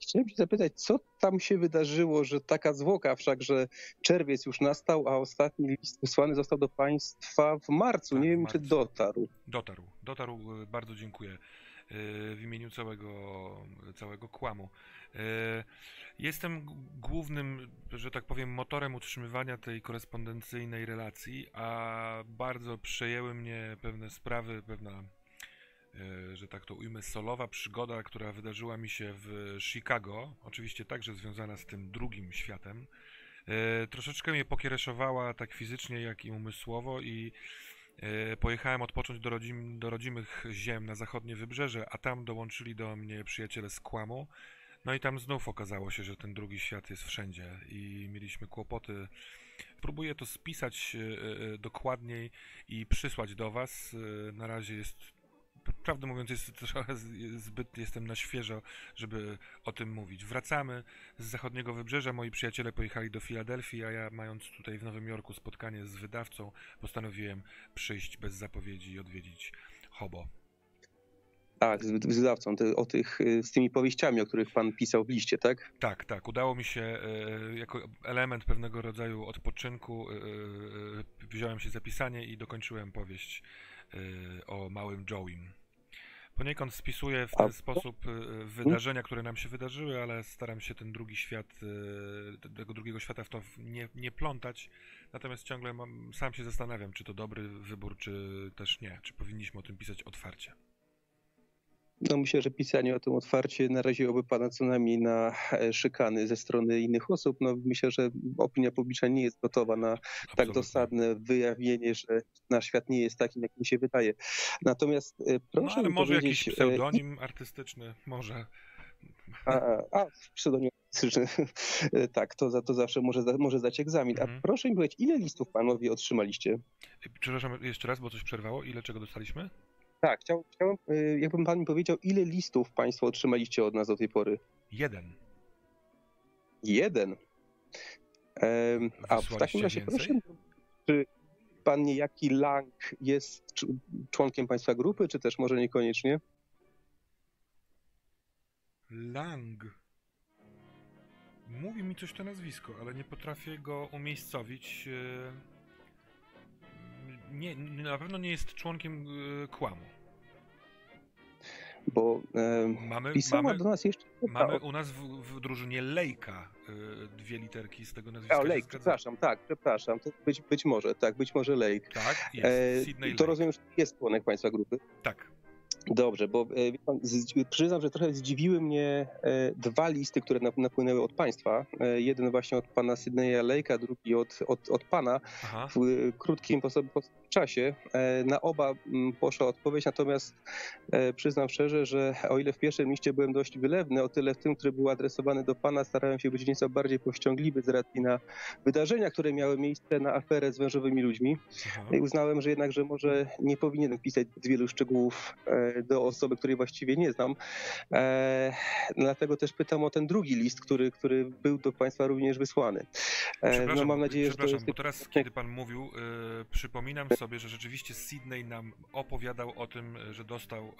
Chciałem się zapytać, co tam się wydarzyło, że taka zwłoka, wszakże czerwiec już nastał, a ostatni list wysłany został do państwa w marcu. Tak, Nie wiem, czy dotarł. Dotarł, dotarł, e, bardzo dziękuję w imieniu całego, całego kłamu. E, Jestem głównym, że tak powiem, motorem utrzymywania tej korespondencyjnej relacji, a bardzo przejęły mnie pewne sprawy, pewna, e, że tak to ujmę, solowa przygoda, która wydarzyła mi się w Chicago, oczywiście także związana z tym drugim światem. E, Troszeczkę mnie pokiereszowała tak fizycznie, jak i umysłowo i E, Pojechałem odpocząć do, rodzim, do rodzimych ziem na zachodnie wybrzeże, a tam dołączyli do mnie przyjaciele z Kłamu. No i tam znów okazało się, że ten drugi świat jest wszędzie i mieliśmy kłopoty. Próbuję to spisać e, e, dokładniej i przysłać do Was. E, Na razie jest, prawdę mówiąc, jest trochę zbyt jestem na świeżo, żeby o tym mówić. Wracamy z zachodniego wybrzeża. Moi przyjaciele pojechali do Filadelfii, a ja, mając tutaj w Nowym Jorku spotkanie z wydawcą, postanowiłem przyjść bez zapowiedzi i odwiedzić Hobo. Tak, z wydawcą, te, o tych, y, z tymi powieściami, o których pan pisał w liście, tak? Tak, tak, udało mi się e, jako element pewnego rodzaju odpoczynku. wziąłem się za pisanie i dokończyłem powieść o małym Joe'im. Poniekąd spisuję w ten sposób e, wydarzenia, które nam się wydarzyły, ale staram się ten drugi świat, e, tego drugiego świata w to nie, nie plątać. Natomiast ciągle mam, sam się zastanawiam, czy to dobry wybór, czy też nie. Czy powinniśmy o tym pisać otwarcie. No myślę, że pisanie o tym otwarcie naraziłoby pana co najmniej na e, szykany ze strony innych osób. No myślę, że opinia publiczna nie jest gotowa na tak Absolutnie. dosadne wyjawienie, że nasz świat nie jest takim, jakim się wydaje. Natomiast e, No proszę ale mi może powiedzieć... jakiś e, pseudonim artystyczny, może. A, a, a pseudonim artystyczny. Tak, to, za, to zawsze może, może zdać egzamin. A Mhm. proszę mi powiedzieć, ile listów panowie otrzymaliście? Przepraszam jeszcze raz, bo coś przerwało. Ile czego dostaliśmy? Tak, chciał, chciałem, e, jakbym pan mi powiedział, ile listów państwo otrzymaliście od nas do tej pory? Jeden. Jeden. Em, a w takim razie więcej? proszę, czy pan niejaki Lang jest cz- członkiem państwa grupy, czy też może niekoniecznie? Lang. Mówi mi coś to nazwisko, ale nie potrafię go umiejscowić. e, Nie, na pewno nie jest członkiem e, kłamu. Bo em, Mamy, pisała mamy, do nas jeszcze... mamy u nas w, w drużynie Lejka e, dwie literki z tego nazwiska. O, zgadza. przepraszam, tak, przepraszam. To być, być może, tak, być może Lake. Tak, jest. E, to Lake. rozumiem, że jest członek państwa grupy. Tak. Dobrze, bo e, pan, z, przyznam, że trochę zdziwiły mnie e, dwa listy, które nap- napłynęły od państwa. E, jeden właśnie od pana Sydneya Lake'a, drugi od, od, od pana Aha. w krótkim po sobie, po sobie czasie. Na oba mm, poszła odpowiedź, natomiast przyznam szczerze, że o ile w pierwszym liście byłem dość wylewny, o tyle w tym, który był adresowany do pana, starałem się być nieco bardziej powściągliwy z racji na wydarzenia, które miały miejsce na aferę z wężowymi ludźmi. Aha. I uznałem, że jednak, że może nie powinienem pisać zbyt wielu szczegółów do osoby, której właściwie nie znam. E, dlatego też pytam o ten drugi list, który, który był do Państwa również wysłany. E, Przepraszam, no mam nadzieję, że to jest... bo teraz, kiedy pan mówił, y, przypominam sobie, że rzeczywiście Sydney nam opowiadał o tym, że dostał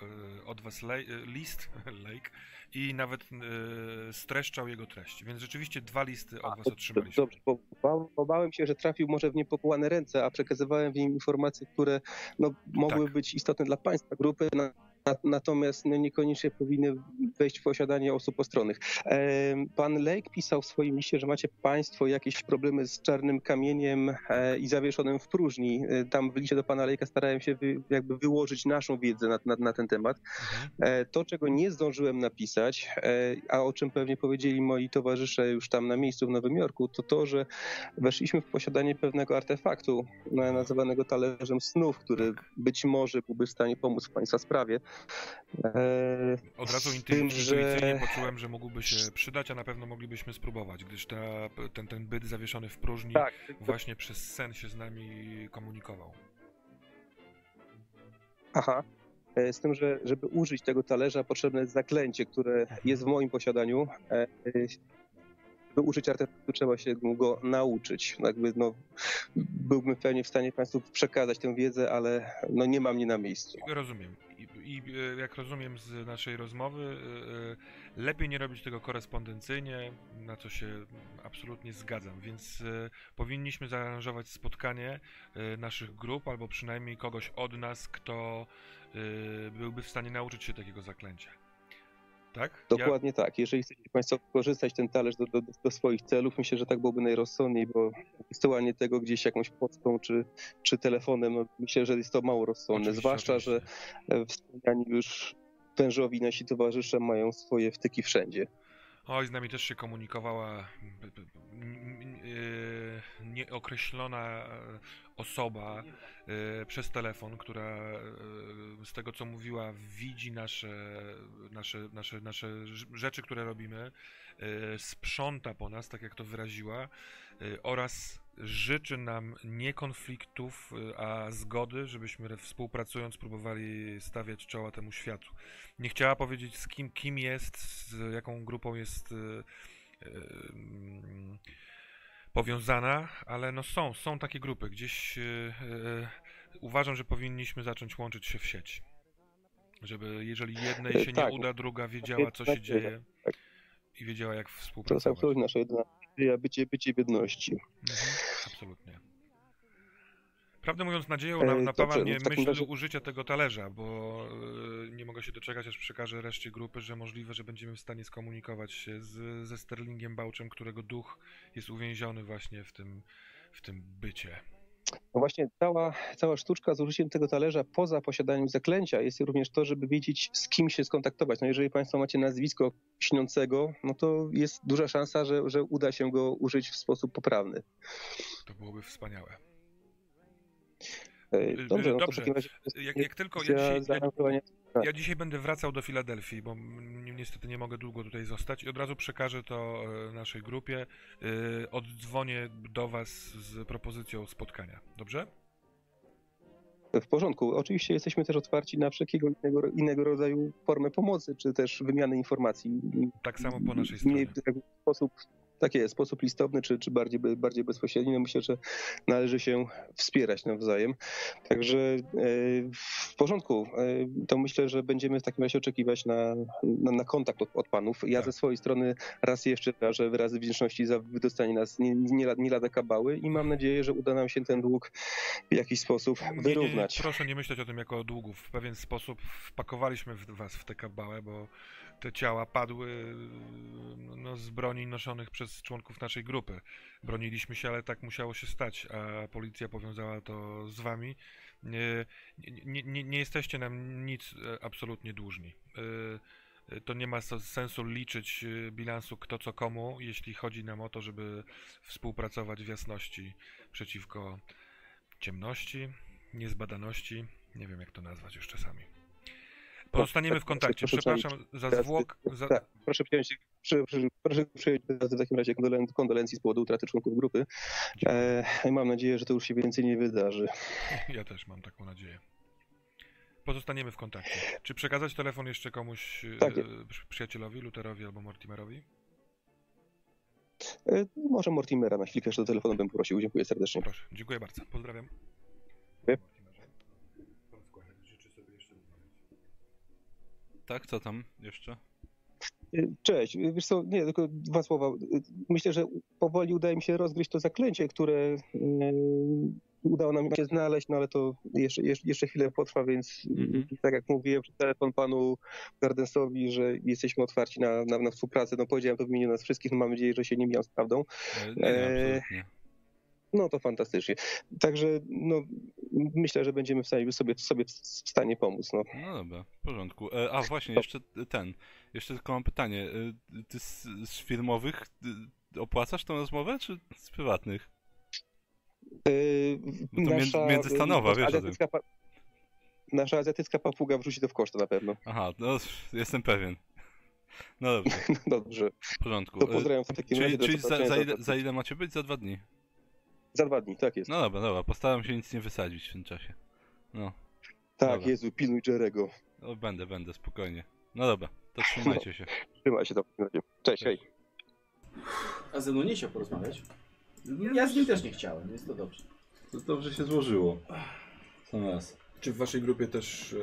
y, od was list, *laughs* Lake, i nawet y, streszczał jego treść. Więc rzeczywiście dwa listy od was otrzymaliśmy. Dobrze, bo się, że trafił może w niepowołane ręce, a przekazywałem w nim informacje, które no, mogły Tak. być istotne dla Państwa grupy, na, natomiast no, niekoniecznie powinny wejść w posiadanie osób postronnych. Pan Lake pisał w swoim liście, że macie Państwo jakieś problemy z czarnym kamieniem e, i zawieszonym w próżni. E, Tam w liście do Pana Lake'a starałem się wy, jakby wyłożyć naszą wiedzę na, na, na ten temat. E, To, czego nie zdążyłem napisać, a o czym pewnie powiedzieli moi towarzysze już tam na miejscu w Nowym Jorku, to to, że weszliśmy w posiadanie pewnego artefaktu na- nazywanego talerzem snów, który być może byłby w stanie pomóc w Państwa sprawie. E, Od razu intuicyjnie że- poczułem, że mógłby się przydać, a na pewno moglibyśmy spróbować, gdyż ta, ten, ten byt zawieszony w próżni Tak, właśnie przez sen się z nami komunikował. aha. E, Z tym, że żeby użyć tego talerza potrzebne jest zaklęcie, które jest w moim posiadaniu. E, Żeby użyć artefaktu trzeba się go nauczyć. Jakby, no, byłbym pewnie w stanie Państwu przekazać tę wiedzę, ale no, nie mam mnie na miejscu. Rozumiem. I, e, jak rozumiem z naszej rozmowy, e, e, lepiej nie robić tego korespondencyjnie, na co się absolutnie zgadzam, więc powinniśmy zaaranżować spotkanie naszych grup, albo przynajmniej kogoś od nas, kto byłby w stanie nauczyć się takiego zaklęcia. Tak? Dokładnie tak. Jeżeli chcecie Państwo wykorzystać ten talerz do, do, do swoich celów, myślę, że tak byłoby najrozsądniej, bo wysyłanie tego gdzieś jakąś pocztą czy, czy telefonem, no, myślę, że jest to mało rozsądne. Oczywiście, Zwłaszcza, że oczywiście. e, wspomniani już wężowi nasi towarzysze mają swoje wtyki wszędzie. Oj, z nami też się komunikowała e, nieokreślona e, osoba e, przez telefon, która e, z tego co mówiła widzi nasze, nasze, nasze, nasze rz- rzeczy, które robimy, sprząta po nas, tak jak to wyraziła, oraz życzy nam nie konfliktów, a zgody, żebyśmy współpracując próbowali stawiać czoła temu światu. Nie chciała powiedzieć z kim, kim jest, z jaką grupą jest e, mm, powiązana, ale no są, są takie grupy. Gdzieś e, e, uważam, że powinniśmy zacząć łączyć się w sieć. Żeby jeżeli jednej E, się tak. nie uda, druga wiedziała co się dzieje i wiedziała jak To jest współpracować. absolutnie nasza jedyna bycie, bycie w jedności. Mhm, absolutnie. Prawdę mówiąc, nadzieją E, na, napawa dobrze, no mnie takim myśl razie- użycia tego talerza, bo e, nie mogę się doczekać, aż przekażę reszcie grupy, że możliwe, że będziemy w stanie skomunikować się z, ze Sterlingiem Bałczem, którego duch jest uwięziony właśnie w tym, w tym bycie. No właśnie cała, cała sztuczka z użyciem tego talerza poza posiadaniem zaklęcia jest również to, żeby wiedzieć z kim się skontaktować. No jeżeli Państwo macie nazwisko śniącego, no to jest duża szansa, że, że uda się go użyć w sposób poprawny. To byłoby wspaniałe. E, Dobrze, no Dobrze. razie Jak, jak tylko ja dzisiaj, ja, Ja dzisiaj będę wracał do Filadelfii, bo ni- niestety nie mogę długo tutaj zostać i od razu przekażę to e, naszej grupie. E, Oddzwonię do Was z propozycją spotkania. Dobrze? W porządku. Oczywiście jesteśmy też otwarci na wszelkiego innego, innego rodzaju formy pomocy, czy też wymiany informacji. Tak samo po naszej stronie. w sposób, tak jest, sposób listowny, czy, czy bardziej, bardziej bezpośredni. No myślę, że należy się wspierać nawzajem. Także e, w porządku. E, To myślę, że będziemy w takim razie oczekiwać na, na, na kontakt od, od panów. Ja Tak. ze swojej strony raz jeszcze wyrażę wyrazy wdzięczności za wydostanie nas nie, nie, nie lada kabały i mam nadzieję, że uda nam się ten dług w jakiś sposób Nie, nie, wyrównać. proszę nie myśleć o tym jako o długu. W pewien sposób wpakowaliśmy w Was w tę kabałę, bo te ciała padły no, z broni noszonych przez członków naszej grupy. Broniliśmy się, ale tak musiało się stać, a policja powiązała to z Wami. Nie, nie, nie, nie jesteście nam nic e, absolutnie dłużni. E, e, To nie ma sensu liczyć bilansu kto co komu, jeśli chodzi nam o to, żeby współpracować w jasności przeciwko ciemności, niezbadaności. Nie wiem jak to nazwać już czasami. Pozostaniemy w kontakcie. Przepraszam za zwłok. Za... Tak, proszę przyjąć, przy, przy, proszę przyjąć w takim razie kondolen- kondolencji z powodu utraty członków grupy. E, mam nadzieję, że to już się więcej nie wydarzy. Ja też mam taką nadzieję. Pozostaniemy w kontakcie. Czy przekazać telefon jeszcze komuś, e, Tak. przy- przyjacielowi, Luterowi albo Mortimerowi? E, może Mortimera na chwilkę jeszcze do telefonu bym prosił. Dziękuję serdecznie. Proszę, dziękuję bardzo. Pozdrawiam. Dziękuję. Tak, co tam jeszcze? E, Cześć, wiesz co, nie, tylko dwa słowa. E, Myślę, że powoli udaje mi się rozgryźć to zaklęcie, które udało nam się znaleźć, no ale to jeszcze, jeszcze, chwilę potrwa, więc Mhm. tak jak mówiłem przez telefon panu Gardensowi, że jesteśmy otwarci na, na, na współpracę, no powiedziałem to w imieniu nas wszystkich, no mam nadzieję, że się nie mijam z prawdą. E, Nie, Eee, absolutnie. No to fantastycznie. Także no, myślę, że będziemy w stanie, sobie, sobie w stanie pomóc. No. No dobra, w porządku. E, a właśnie, jeszcze ten. Jeszcze tylko mam pytanie. E, Ty z, z firmowych opłacasz tą rozmowę, czy z prywatnych? Yy, No to między- międzystanowa, wiesz azjatycka pa- Nasza azjatycka papuga wrzuci to w koszty na pewno. Aha, no jestem pewien. No dobrze, *laughs* Dobrze, w porządku. to pozdrawiam w takim razie. Czyli, do czyli za, za, ile, za ile macie być? Za dwa dni. Za dwa dni, tak jest. No dobra, dobra, postaram się nic nie wysadzić w tym czasie. No, tak, dobra. Jezu, pilnuj Jerego. no będę, będę, spokojnie. No dobra, to trzymajcie się. *laughs* Trzymaj się razie. Cześć, hej. A ze mną nie chciał porozmawiać? Ja z nim też nie chciałem, jest to dobrze. To dobrze się złożyło. Sam raz. Czy w waszej grupie też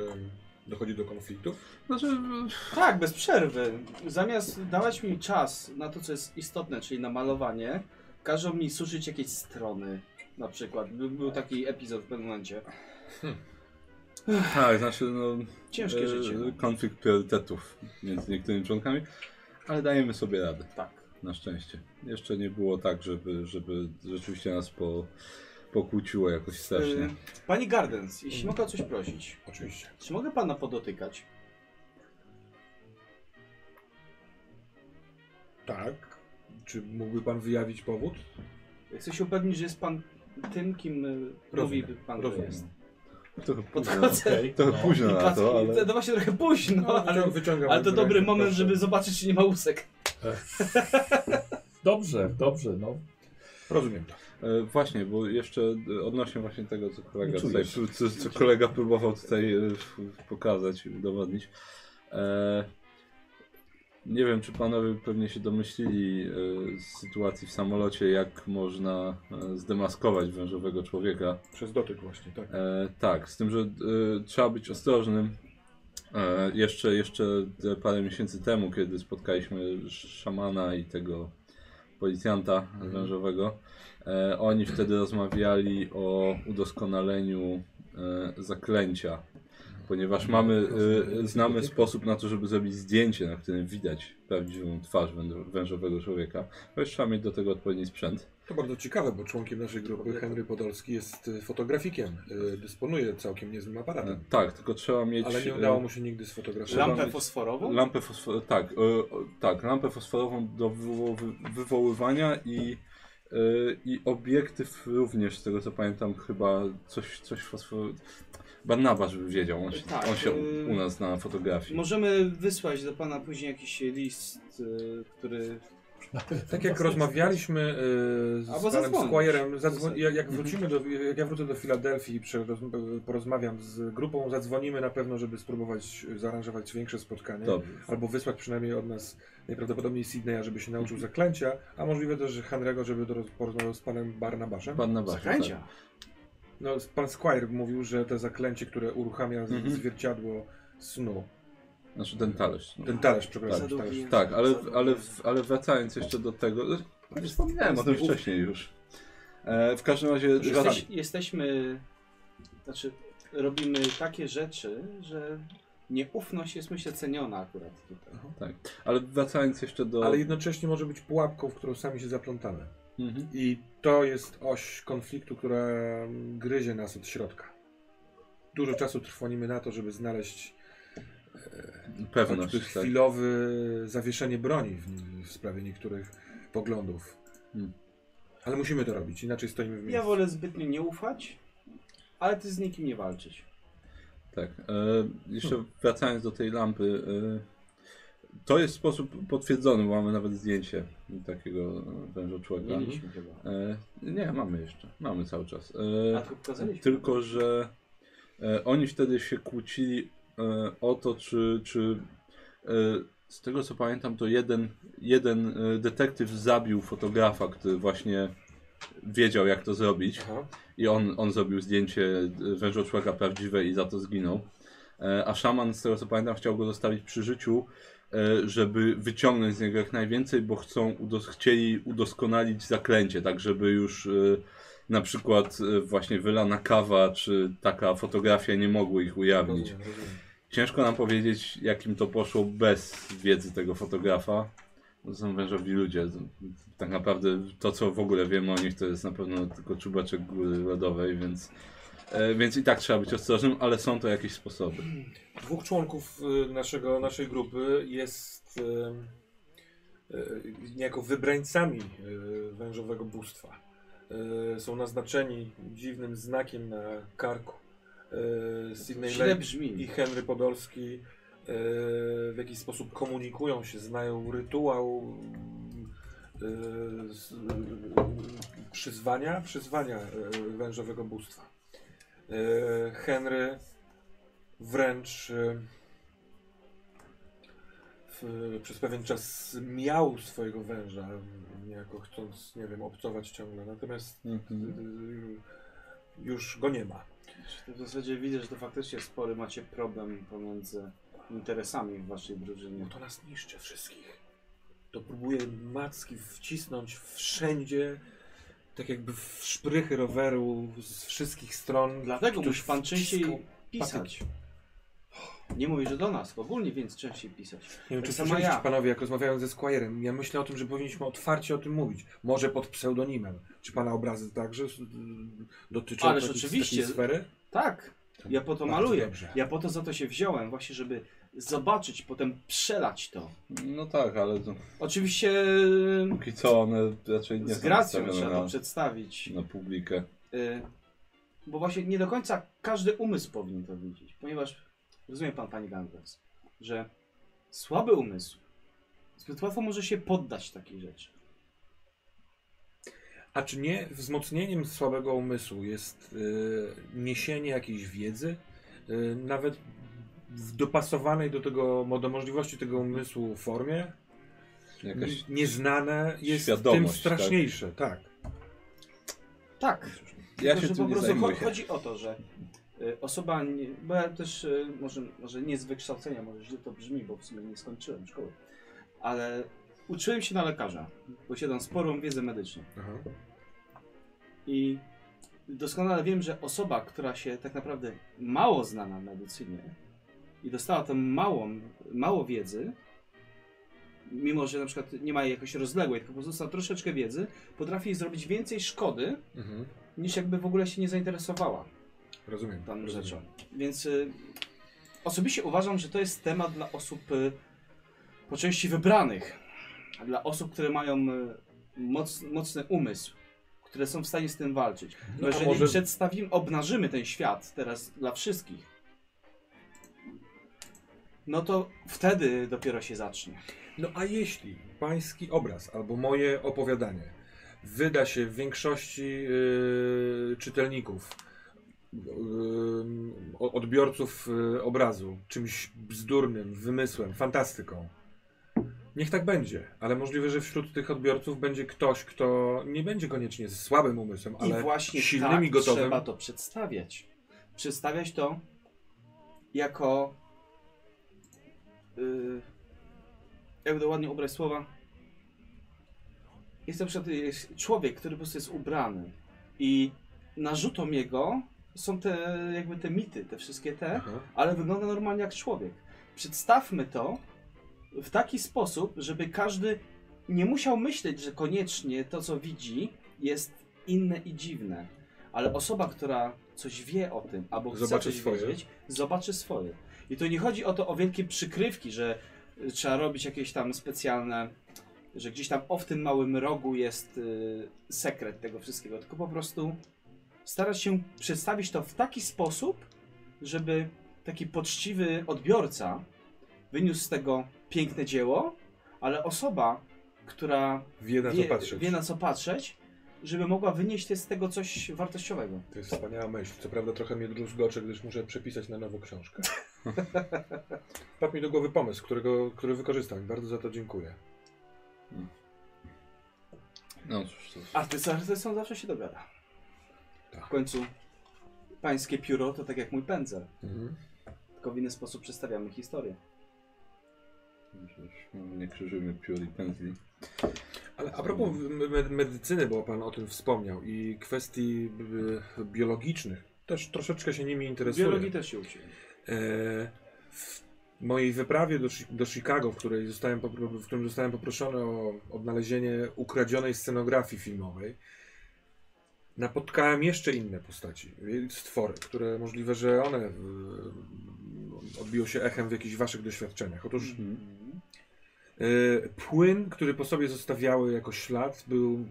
dochodzi do konfliktów? Znaczy, Tak, bez przerwy. Zamiast dawać mi czas na to, co jest istotne, czyli na malowanie, każą mi suszyć jakieś strony. Na przykład. Był, był taki epizod w pewnym momencie. tak, znaczy, no. Ciężkie e, życie. No. Konflikt priorytetów między niektórymi członkami, ale dajemy sobie radę. Tak. Na szczęście. Jeszcze nie było tak, żeby, żeby rzeczywiście nas po, pokłóciło jakoś strasznie. Y, Pani Gardens, jeśli mogę o coś prosić, Oczywiście. czy mogę pana podotykać? Tak. Czy mógłby pan wyjawić powód? Chcę się upewnić, że jest pan tym, kim y, mówi pan, że rozumiem. jest. Trochę późno, Podchodzę. Okej, no. późno I na patrzę, to, ale... to właśnie trochę późno, No, ale, wycią- wyciągam ale to rękę, dobry moment, proszę. żeby zobaczyć, czy nie ma łusek. *laughs* Dobrze, dobrze, no. Rozumiem to. E, właśnie, bo jeszcze e, odnośnie właśnie tego, co kolega tutaj, co, co kolega próbował tutaj e, pokazać i udowodnić. E, nie wiem, czy panowie pewnie się domyślili e, z sytuacji w samolocie, jak można e, zdemaskować wężowego człowieka. Przez dotyk właśnie, tak. E, tak, z tym, że e, trzeba być ostrożnym. E, jeszcze, jeszcze te parę miesięcy temu, kiedy spotkaliśmy sz- szamana i tego policjanta wężowego, e, oni wtedy rozmawiali o udoskonaleniu e, zaklęcia. Ponieważ mamy, e, znamy sposób na to, żeby zrobić zdjęcie, na którym widać prawdziwą twarz wężowego człowieka. Jeszcze trzeba mieć do tego odpowiedni sprzęt. To bardzo ciekawe, bo członkiem naszej grupy Henry Podolski jest y, fotografikiem. Y, Dysponuje całkiem niezłym E, aparatem. tak, tylko trzeba mieć... Ale nie e, udało mu się nigdy sfotografować. Lampę fosforową? Lampę fosfor... tak, e, tak, lampę fosforową do wywo... wy- wywoływania i, e, i obiektyw również, z tego co pamiętam, chyba coś, coś fosfor... Barnaba, żeby wiedział, on się, Tak, on się y- u nas na fotografii. Możemy wysłać do pana później jakiś list, y, który... Tak jak rozmawialiśmy y, z panem zadzwo- jak, jak wrócimy do, jak ja wrócę do Filadelfii i przeroz- porozmawiam z grupą, zadzwonimy na pewno, żeby spróbować zaaranżować większe spotkanie. Dobrze. Albo wysłać przynajmniej od nas najprawdopodobniej Sydneya, żeby się nauczył zaklęcia, a możliwe też, że Henry'ego, żeby do, porozmawiał z panem Barnabaszem. Barnabasza, Zakręcia. Tak. No, pan Squire mówił, że te zaklęcie, które uruchamia z- Mhm. zwierciadło snu, Znaczy ten talerz. ten talerz, przepraszam, Za długi talerz. Tak, ale, ale, ale wracając jeszcze do tego, no, wspomniałem o tym wcześniej już. E, w każdym razie... Jesteś, jesteśmy... Znaczy, robimy takie rzeczy, że nieufność jest myślę ceniona akurat tutaj. Tak, ale wracając jeszcze do... Ale jednocześnie może być pułapką, w którą sami się zaplątamy. Mhm. I to jest oś konfliktu, która gryzie nas od środka. dużo czasu trwonimy na to, żeby znaleźć Pewność, choćby tak. chwilowe zawieszenie broni w, w sprawie niektórych poglądów. Hmm. Ale musimy to robić, inaczej stoimy w miejscu. Ja wolę zbytnio nie ufać, ale ty z nikim nie walczyć. Tak. E, jeszcze wracając do tej lampy. E, to jest sposób potwierdzony, bo mamy nawet zdjęcie takiego wężoczłeka. Mieliśmy chyba. E, nie, mamy jeszcze. Mamy cały czas. A E, tylko pokazaliśmy. tylko, że e, oni wtedy się kłócili e, o to, czy, czy e, z tego co pamiętam, to jeden, jeden e, detektyw zabił fotografa, który właśnie wiedział jak to zrobić. Aha. I on, on zrobił zdjęcie e, wężoczłeka prawdziwe i za to zginął. E, A szaman, z tego co pamiętam, chciał go zostawić przy życiu, e, żeby wyciągnąć z niego jak najwięcej, bo chcą udos chcieli udoskonalić zaklęcie, tak żeby już e, na przykład e, właśnie wylana kawa czy taka fotografia nie mogły ich ujawnić. Ciężko nam powiedzieć, jakim to poszło bez wiedzy tego fotografa. To są wężowi ludzie. Tak naprawdę to, co w ogóle wiemy o nich, to jest na pewno tylko czubeczek góry lodowej, więc, e, więc i tak trzeba być ostrożnym, ale są to jakieś sposoby. Dwóch członków y, naszego, naszej grupy jest y, y, niejako wybrańcami wężowego bóstwa. Są naznaczeni dziwnym znakiem na karku. Sydney Źle Lake brzmi. i Henry Podolski w jakiś sposób komunikują się, znają rytuał przyzwania, przyzwania wężowego bóstwa. Y, Henry wręcz y, w, przez pewien czas miał swojego węża, niejako chcąc, nie wiem, obcować ciągle, natomiast y, już go nie ma. W zasadzie widzę, że to faktycznie spory macie problem pomiędzy interesami w waszej drużynie. Bo to nas niszczy wszystkich. To próbuje macki wcisnąć wszędzie, tak jakby w szprychy roweru z wszystkich stron. Dlatego Ktoś musi pan częściej pisać. Nie mówię, że do nas, ogólnie więc częściej pisać. Nie wiem, Tak czy samo słyszeliście ja. panowie, jak rozmawiałem ze Squire'em. Ja myślę o tym, że powinniśmy otwarcie o tym mówić. Może pod pseudonimem. Czy pana obrazy także y, dotyczą Ależ takiej- oczywiście. takiej sfery? Tak, ja po to Bardzo maluję. dobrze. Ja po to za to się wziąłem, właśnie żeby zobaczyć, potem przelać to. No tak, ale to, Oczywiście póki co one raczej nie z są gracją wystawione trzeba to na, przedstawić. na publikę. Y, bo właśnie nie do końca każdy umysł powinien to widzieć, ponieważ rozumie pan, pani Ganders, że słaby umysł zbyt łatwo może się poddać takiej rzeczy. A czy nie wzmocnieniem słabego umysłu jest y, niesienie jakiejś wiedzy, y, nawet w dopasowanej do tego, do możliwości tego umysłu formie? Jakaś Nieznane jest tym świadomość, straszniejsze, tak. Tak, Ja tylko się tym po prostu zajmuję. chodzi o to, że y, osoba, nie, bo ja też y, może, może nie z wykształcenia, może źle to brzmi, bo w sumie nie skończyłem szkoły, ale uczyłem się na lekarza, posiadam sporą wiedzę medyczną. Aha. I doskonale wiem, że osoba, która się tak naprawdę mało zna na medycynie i dostała tam małą, mało wiedzy, mimo że na przykład nie ma jej jakoś rozległej, tylko po prostu dostała troszeczkę wiedzy, potrafi zrobić więcej szkody, Mhm. niż jakby w ogóle się nie zainteresowała Rozumiem. daną rozumiem. rzeczą. Więc y, osobiście uważam, że to jest temat dla osób y, po części wybranych. Dla osób, które mają y, moc, mocny umysł, które są w stanie z tym walczyć. No, Bo a jeżeli może- przedstawimy, obnażymy ten świat teraz dla wszystkich, no to wtedy dopiero się zacznie. No a jeśli pański obraz albo moje opowiadanie wyda się w większości yy, czytelników, yy, odbiorców yy, obrazu czymś bzdurnym, wymysłem, fantastyką, niech tak będzie, ale możliwe, że wśród tych odbiorców będzie ktoś, kto nie będzie koniecznie z słabym umysłem, I ale właśnie silnym tak i gotowym. trzeba to przedstawiać. Przedstawiać to jako yy, jakby to ładnie ubrać słowa jest na przykład jest człowiek, który po prostu jest ubrany i narzutą jego są te jakby te mity, te wszystkie te, Aha. ale wygląda normalnie jak człowiek. Przedstawmy to w taki sposób, żeby każdy nie musiał myśleć, że koniecznie to, co widzi, jest inne i dziwne. Ale osoba, która coś wie o tym, albo chce Zobaczy coś swoje. wiedzieć, zobaczy swoje. I to nie chodzi o to, o wielkie przykrywki, że y, trzeba robić jakieś tam specjalne, że gdzieś tam o w tym małym rogu jest y, sekret tego wszystkiego, tylko po prostu starać się przedstawić to w taki sposób, żeby taki poczciwy odbiorca wyniósł z tego piękne dzieło, ale osoba, która Wie na co wie, patrzeć. wie na co patrzeć, żeby mogła wynieść z tego coś wartościowego. To jest wspaniała myśl. Co prawda trochę mnie druzgocze, gdyż muszę przepisać na nowo książkę. Wpadł mi do głowy pomysł, którego, który wykorzystam i bardzo za to dziękuję. No cóż, to Artyst z artystą zawsze się dogada. Tak. W końcu pańskie pióro to tak jak mój pędzel. Mhm. Tylko w inny sposób przedstawiamy historię. Nie krzyżymy piór i pędzli. Ale a propos me- medycyny, bo Pan o tym wspomniał i kwestii y, biologicznych, też troszeczkę się nimi interesuję. Biologii też się uczyłem. E, w mojej wyprawie do, do Chicago, w, której zostałem, w którym zostałem poproszony o odnalezienie ukradzionej scenografii filmowej, napotkałem jeszcze inne postaci, stwory, które możliwe, że one y, odbiją się echem w jakichś waszych doświadczeniach. Otóż Mhm. y, płyn, który po sobie zostawiały jako ślad, był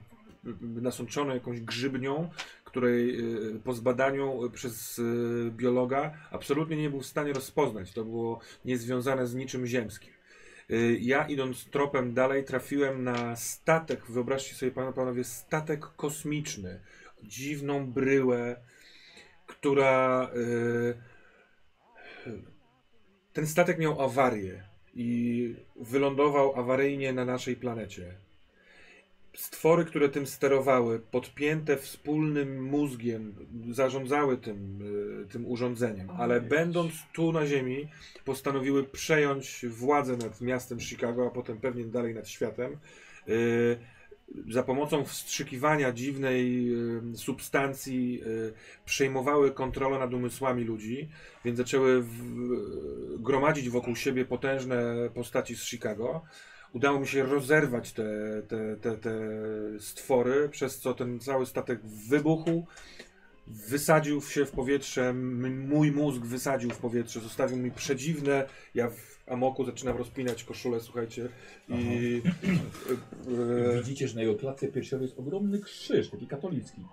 nasączony jakąś grzybnią, której y, po zbadaniu przez y, biologa absolutnie nie był w stanie rozpoznać. To było niezwiązane z niczym ziemskim. Y, Ja idąc tropem dalej trafiłem na statek, wyobraźcie sobie panowie, statek kosmiczny, dziwną bryłę, która... Ten statek miał awarię i wylądował awaryjnie na naszej planecie. Stwory, które tym sterowały, podpięte wspólnym mózgiem, zarządzały tym, y, tym urządzeniem, ale będąc tu na Ziemi, postanowiły przejąć władzę nad miastem Chicago, a potem pewnie dalej nad światem. Y, Za pomocą wstrzykiwania dziwnej y, substancji przejmowały kontrolę nad umysłami ludzi, więc zaczęły gromadzić wokół siebie potężne postaci z Chicago. Udało mi się rozerwać te, te, te, te stwory, przez co ten cały statek wybuchł. Wysadził się w powietrze, mój mózg wysadził w powietrze, zostawił mi przedziwne. Ja w amoku zaczynam rozpinać koszulę, słuchajcie. I. e, Widzicie, że na jego klatce piersiowej jest ogromny krzyż, taki katolicki.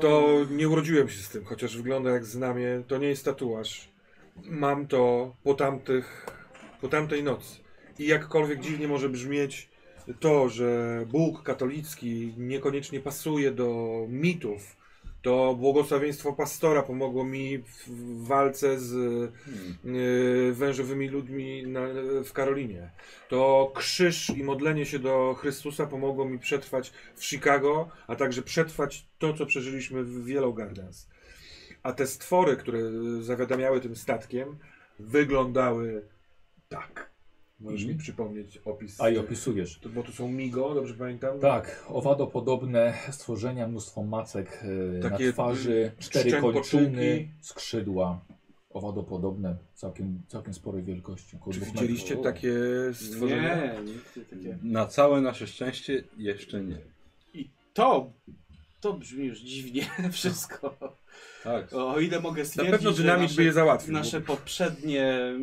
To nie urodziłem się z tym, chociaż wygląda jak znamie. To nie jest tatuaż. Mam to po tamtych, po tamtej nocy. I jakkolwiek dziwnie może brzmieć to, że Bóg katolicki niekoniecznie pasuje do mitów, to błogosławieństwo pastora pomogło mi w walce z Hmm. y, wężowymi ludźmi na, w Karolinie. To krzyż i modlenie się do Chrystusa pomogło mi przetrwać w Chicago, a także przetrwać to, co przeżyliśmy w Yellow Gardens. A te stwory, które zawiadamiały tym statkiem, wyglądały tak. Możesz Mhm. mi przypomnieć opis? A i opisujesz. To, bo tu są migo, dobrze pamiętam? Tak, owadopodobne stworzenia, mnóstwo macek e, Takie, na twarzy, cztery kończyny, skrzydła. Owadopodobne, całkiem, całkiem sporej wielkości. około Czy dwóch widzieliście metrów. takie stworzenia? Nie, nigdy takie. Na całe nasze szczęście jeszcze nie. I to, to brzmi już dziwnie *laughs* wszystko. Tak. O ile mogę Na stwierdzić, pewno że dynamit nasze, by je załatwił. nasze poprzednie e,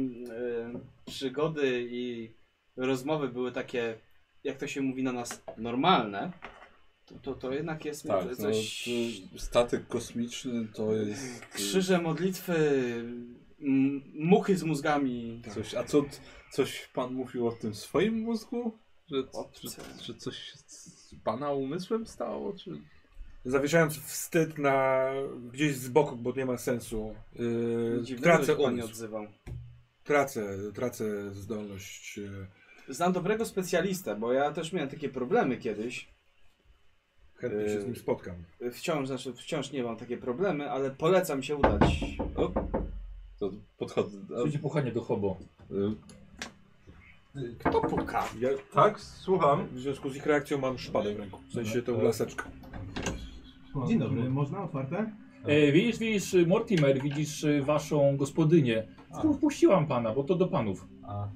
przygody i rozmowy były takie, jak to się mówi na nas, normalne, to, to, to jednak jest Tak, no, coś... to statek kosmiczny to jest Krzyże modlitwy, muchy z mózgami. coś. A co coś pan mówił o tym swoim mózgu? Że, że, Obce. że coś się z pana umysłem stało? Czy... Zawieszając wstyd na gdzieś z boku, bo nie ma sensu. Yy, Dziwnego, tracę że pan nie odzywał. Tracę, tracę zdolność. Yy, Znam dobrego specjalistę, bo ja też miałem takie problemy kiedyś. chętnie się z nim spotkam. Wciąż, znaczy wciąż nie mam takie problemy, ale polecam się udać. O, to podchodzę. Słuchajcie, puchanie do hobo. y, Kto puka? Ja, tak, słucham. w związku z ich reakcją mam szpadę w ręku. W sensie tą laseczkę. Dzień dobry, można otwarte? E, widzisz, widzisz, Mortimer, widzisz waszą gospodynię. A. Wpuściłam pana, bo to do panów. A, e,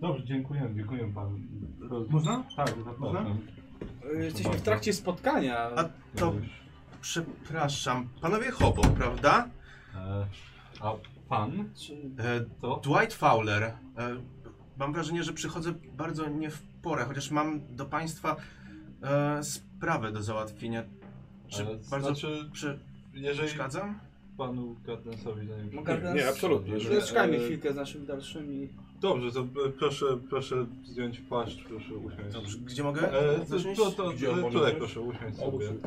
dobrze, dziękuję, dziękuję panu. Można? Tak, zapraszam. Jesteśmy w trakcie spotkania. A to przepraszam, panowie Hobo, prawda? E, a pan? E, To? Dwight Fowler. E, mam wrażenie, że przychodzę bardzo nie w porę, chociaż mam do państwa e, sprawę do załatwienia. Czy E, bardzo znaczy, prze- jeżeli przeszkadzam? Panu Gardensowi zanim No, Gardens- Nie, absolutnie. Zaczekajmy chwilkę z naszymi dalszymi. Dobrze, to e, proszę, proszę zdjąć płaszcz, proszę usiąść. Dobrze, gdzie mogę E, to, zacząć? to, to, Gdzie on może tutaj być? proszę usiąść Obok sobie.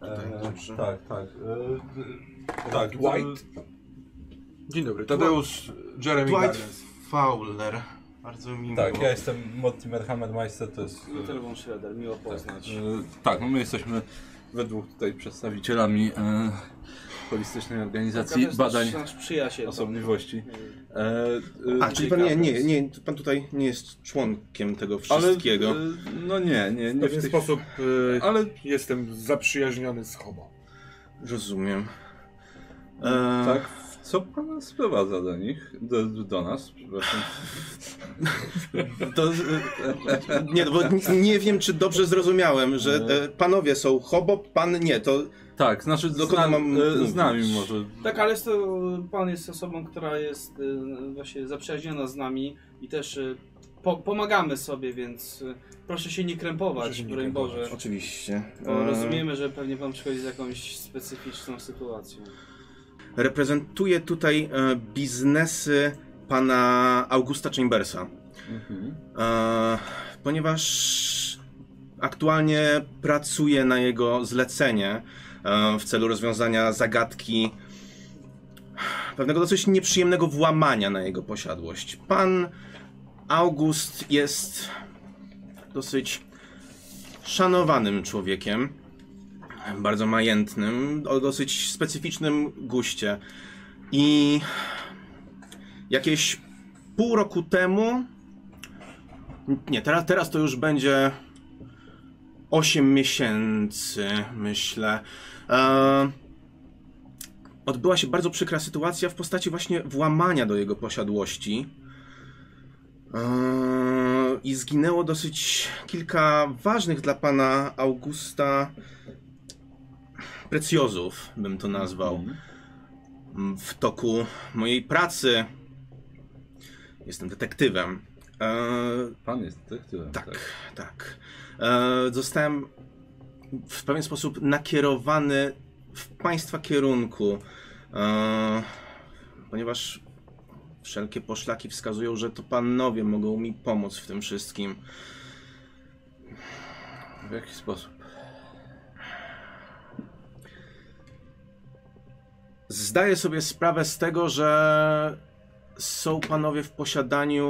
Tutaj, E, dobrze. tak, tak. E, tak, Dwight? Dzień dobry, Tadeusz Jeremy Dwight Gardens. Fowler. Bardzo mi Tak, miło. ja jestem Mortimer Hammermeister, to jest... e, Telefon Schroeder, miło poznać. E, tak, no my jesteśmy we dwóch tutaj przedstawicielami e, holistycznej organizacji Gardens badań Nasz, nasz przyjaciel. osobliwości. E, e, A, czyli pan nie, nie, nie, pan tutaj nie jest członkiem tego ale, wszystkiego. e, no nie, nie, W nie pewien w tych... sposób e, Ale jestem zaprzyjaźniony z Hobo. Rozumiem. E, tak, co pan sprowadza do nich, do, do nas, przepraszam. *laughs* To, e, nie, bo nie wiem, czy dobrze zrozumiałem, że e, panowie są hobo, pan nie, to Tak, znaczy Do kogo zna, mam e, z nami może. Tak, ale jest to, pan jest osobą, która jest y, właśnie zaprzyjaźniona z nami i też y, po, pomagamy sobie, więc proszę się nie krępować, się nie broń krępować. Boże. oczywiście. Bo E, rozumiemy, że pewnie pan przychodzi z jakąś specyficzną sytuacją. Reprezentuję tutaj e, biznesy pana Augusta Chambersa, Mhm. e, ponieważ aktualnie pracuję na jego zlecenie e, w celu rozwiązania zagadki pewnego dosyć nieprzyjemnego włamania na jego posiadłość. Pan August jest dosyć szanowanym człowiekiem, bardzo majętnym, o dosyć specyficznym guście. I jakieś pół roku temu, nie, teraz, teraz to już będzie 8 miesięcy, myślę. E, odbyła się bardzo przykra sytuacja w postaci właśnie włamania do jego posiadłości. E, I zginęło dosyć kilka ważnych dla pana Augusta precjozów, bym to nazwał. Mhm. W toku mojej pracy jestem detektywem. E, Pan jest detektywem. tak, tak. E, zostałem w pewien sposób nakierowany w państwa kierunku, e, ponieważ wszelkie poszlaki wskazują, że to panowie mogą mi pomóc w tym wszystkim. W jaki sposób? Zdaję sobie sprawę z tego, że są panowie w posiadaniu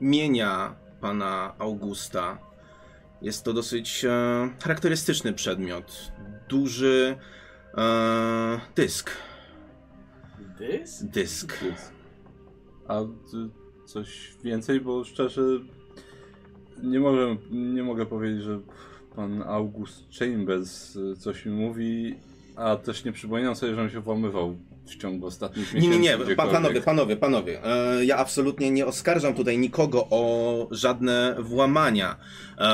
mienia pana Augusta. Jest to dosyć e, charakterystyczny przedmiot. Duży e, dysk. Dys? Dysk. A ty coś więcej, bo szczerze nie mogę, nie mogę powiedzieć, że pan August Chambers coś mi mówi, a też nie przypominam sobie, że on się włamywał w ciągu ostatnich Nie, miesięcy. nie, nie, pa, gdziekolwiek. panowie, panowie, panowie. E, ja absolutnie nie oskarżam tutaj nikogo o żadne włamania. E,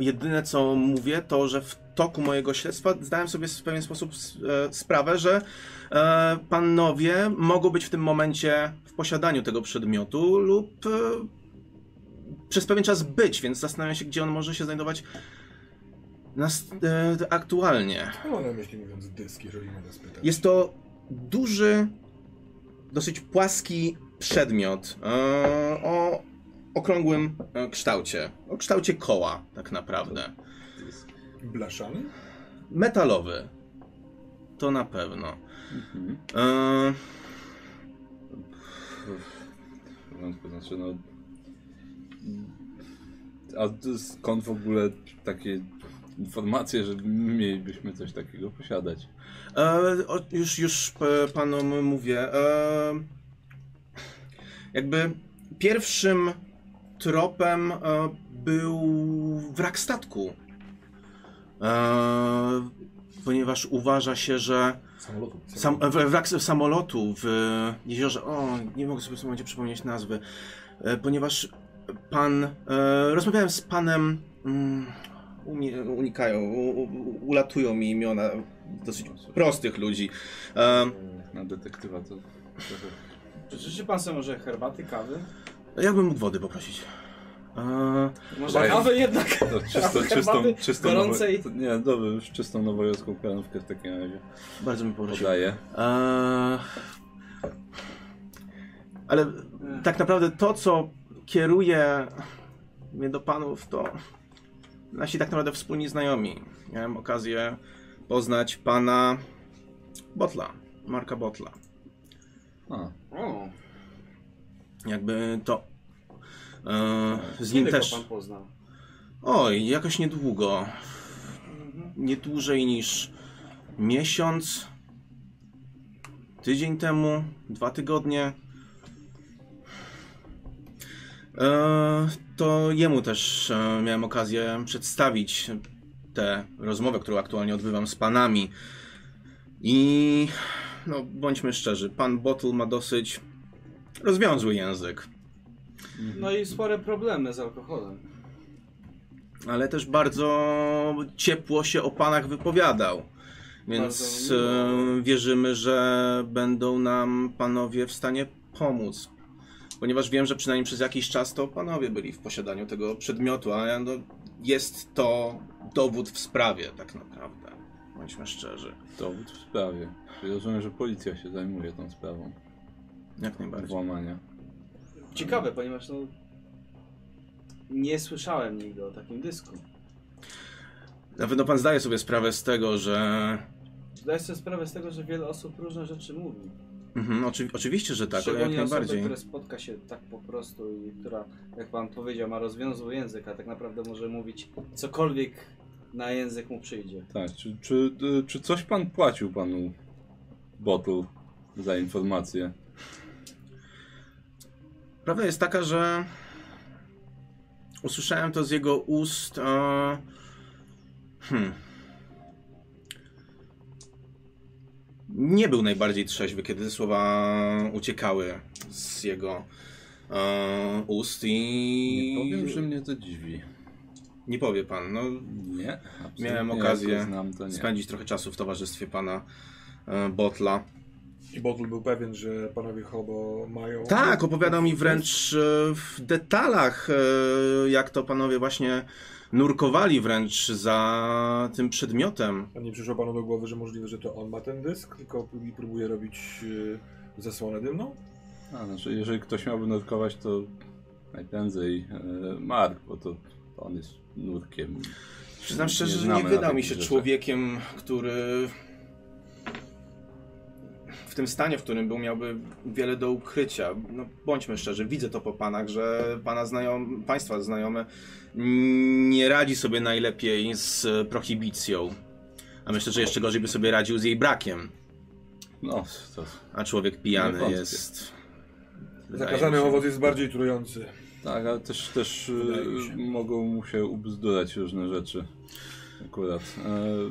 jedyne co mówię, to że w toku mojego śledztwa zdałem sobie w pewien sposób e, sprawę, że e, panowie mogą być w tym momencie w posiadaniu tego przedmiotu lub e, przez pewien czas być, więc zastanawiam się, gdzie on może się znajdować nas, e, aktualnie. Co mam na myśli mówiąc dysk, jeżeli mogę spytać? Jest to duży, dosyć płaski przedmiot e, o okrągłym e, kształcie. O kształcie koła, tak naprawdę. Blaszany? Metalowy. To na pewno. Mhm. E, W porządku, znaczy no... A to skąd w ogóle takie informacje, że mielibyśmy coś takiego posiadać? E, o, już, już e, panom mówię. E, jakby pierwszym tropem e, był wrak statku. E, ponieważ uważa się, że Samolotu. sam, w- wrak samolotu w jeziorze. O, nie mogę sobie w tym momencie przypomnieć nazwy. E, ponieważ pan. E, rozmawiałem z panem. Mm, unikają, u, u, ulatują mi imiona dosyć prostych ludzi. Um, Na detektywa to. Czy życzy pan sobie może herbaty, kawy? ja bym mógł wody poprosić. Eee, Może kawę jednak? To czystą, czystą, czystą gorącej. Nowo... Nie, dobrze, już czystą nowojorską karanówkę w takim razie bardzo bym poprosił. podaję. Eee, ale tak naprawdę to, co kieruje mnie do panów, to nasi tak naprawdę wspólni znajomi. Miałem okazję poznać pana Botla, Marka Botla. A, O, Jakby to eee, z nim kiedy też... go pan poznał? Oj, jakoś niedługo. Nie dłużej niż miesiąc, tydzień temu, dwa tygodnie. E, to jemu też e, miałem okazję przedstawić tę rozmowę, którą aktualnie odbywam z panami. I no, bądźmy szczerzy, pan Bottle ma dosyć rozwiązły język. No i spore problemy z alkoholem. ale też bardzo ciepło się o panach wypowiadał. Więc e, wierzymy, że będą nam panowie w stanie pomóc. Ponieważ wiem, że przynajmniej przez jakiś czas to panowie byli w posiadaniu tego przedmiotu, a no, jest to dowód w sprawie, tak naprawdę. Bądźmy szczerzy. dowód w sprawie. Czyli rozumiem, że policja się zajmuje tą sprawą Jak najbardziej. włamania. Ciekawe, ponieważ no, nie słyszałem nigdy o takim dysku. Na pewno pan zdaje sobie sprawę z tego, że. Zdaję sobie sprawę z tego, że wiele osób różne rzeczy mówi. Mhm, oczy... Oczywiście, że tak, ale jak Szczególnie osoby, najbardziej. które spotka się tak po prostu i która, jak pan powiedział, ma rozwiązły język, a tak naprawdę może mówić cokolwiek na język mu przyjdzie. Tak, czy, czy, y, czy coś pan płacił panu Bottle za informację? Prawda jest taka, że usłyszałem to z jego ust. E... Hmm. Nie był najbardziej trzeźwy, kiedy te słowa uciekały z jego e, ust i. Nie powiem, że mnie to dziwi. Nie powie pan. No, Nie, miałem okazję znam, to nie. spędzić trochę czasu w towarzystwie pana e, Botla. I Bottle był pewien, że panowie Hobo mają... Tak, opowiadał mi wręcz e, w detalach, e, jak to panowie właśnie nurkowali wręcz za tym przedmiotem. A nie przyszło panu do głowy, że możliwe, że to on ma ten dysk, tylko i próbuje robić y, zasłonę dymną? A, znaczy, jeżeli ktoś miałby nurkować, to najprędzej e, Mark, bo to on jest nurkiem. Przyznam szczerze, że nie wydał mi się rzeczach. człowiekiem, który w tym stanie, w którym był, miałby wiele do ukrycia. No, bądźmy szczerzy, widzę to po panach, że pana znajom, państwa znajomy nie radzi sobie najlepiej z prohibicją. A myślę, że jeszcze gorzej by sobie radził z jej brakiem. No, to A człowiek pijany jest. Zakazany się- owoc jest bardziej trujący. tak, ale też, też e, mogą mu się ubzdurać różne rzeczy. Akurat. E,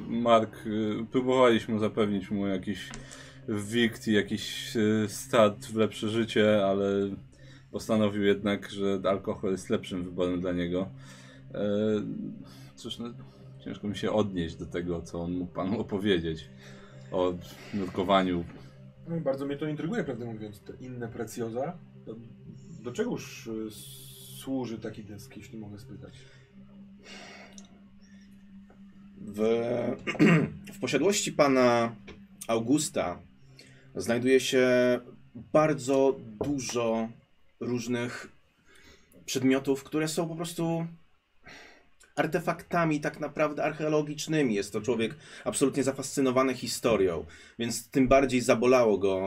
Mark, e, próbowaliśmy zapewnić mu jakiś wikt i jakiś start w lepsze życie, ale postanowił jednak, że alkohol jest lepszym wyborem dla niego. E, Cóż, no, ciężko mi się odnieść do tego, co on mógł panu opowiedzieć o nurkowaniu. No, bardzo mnie to intryguje, prawdę mówiąc. Te inne precjoza. Do, do czegoż y, służy taki dysk, jeśli mogę spytać? W, *clears throat* w posiadłości pana Augusta znajduje się bardzo dużo różnych przedmiotów, które są po prostu artefaktami tak naprawdę archeologicznymi. Jest to człowiek absolutnie zafascynowany historią, więc tym bardziej zabolało go,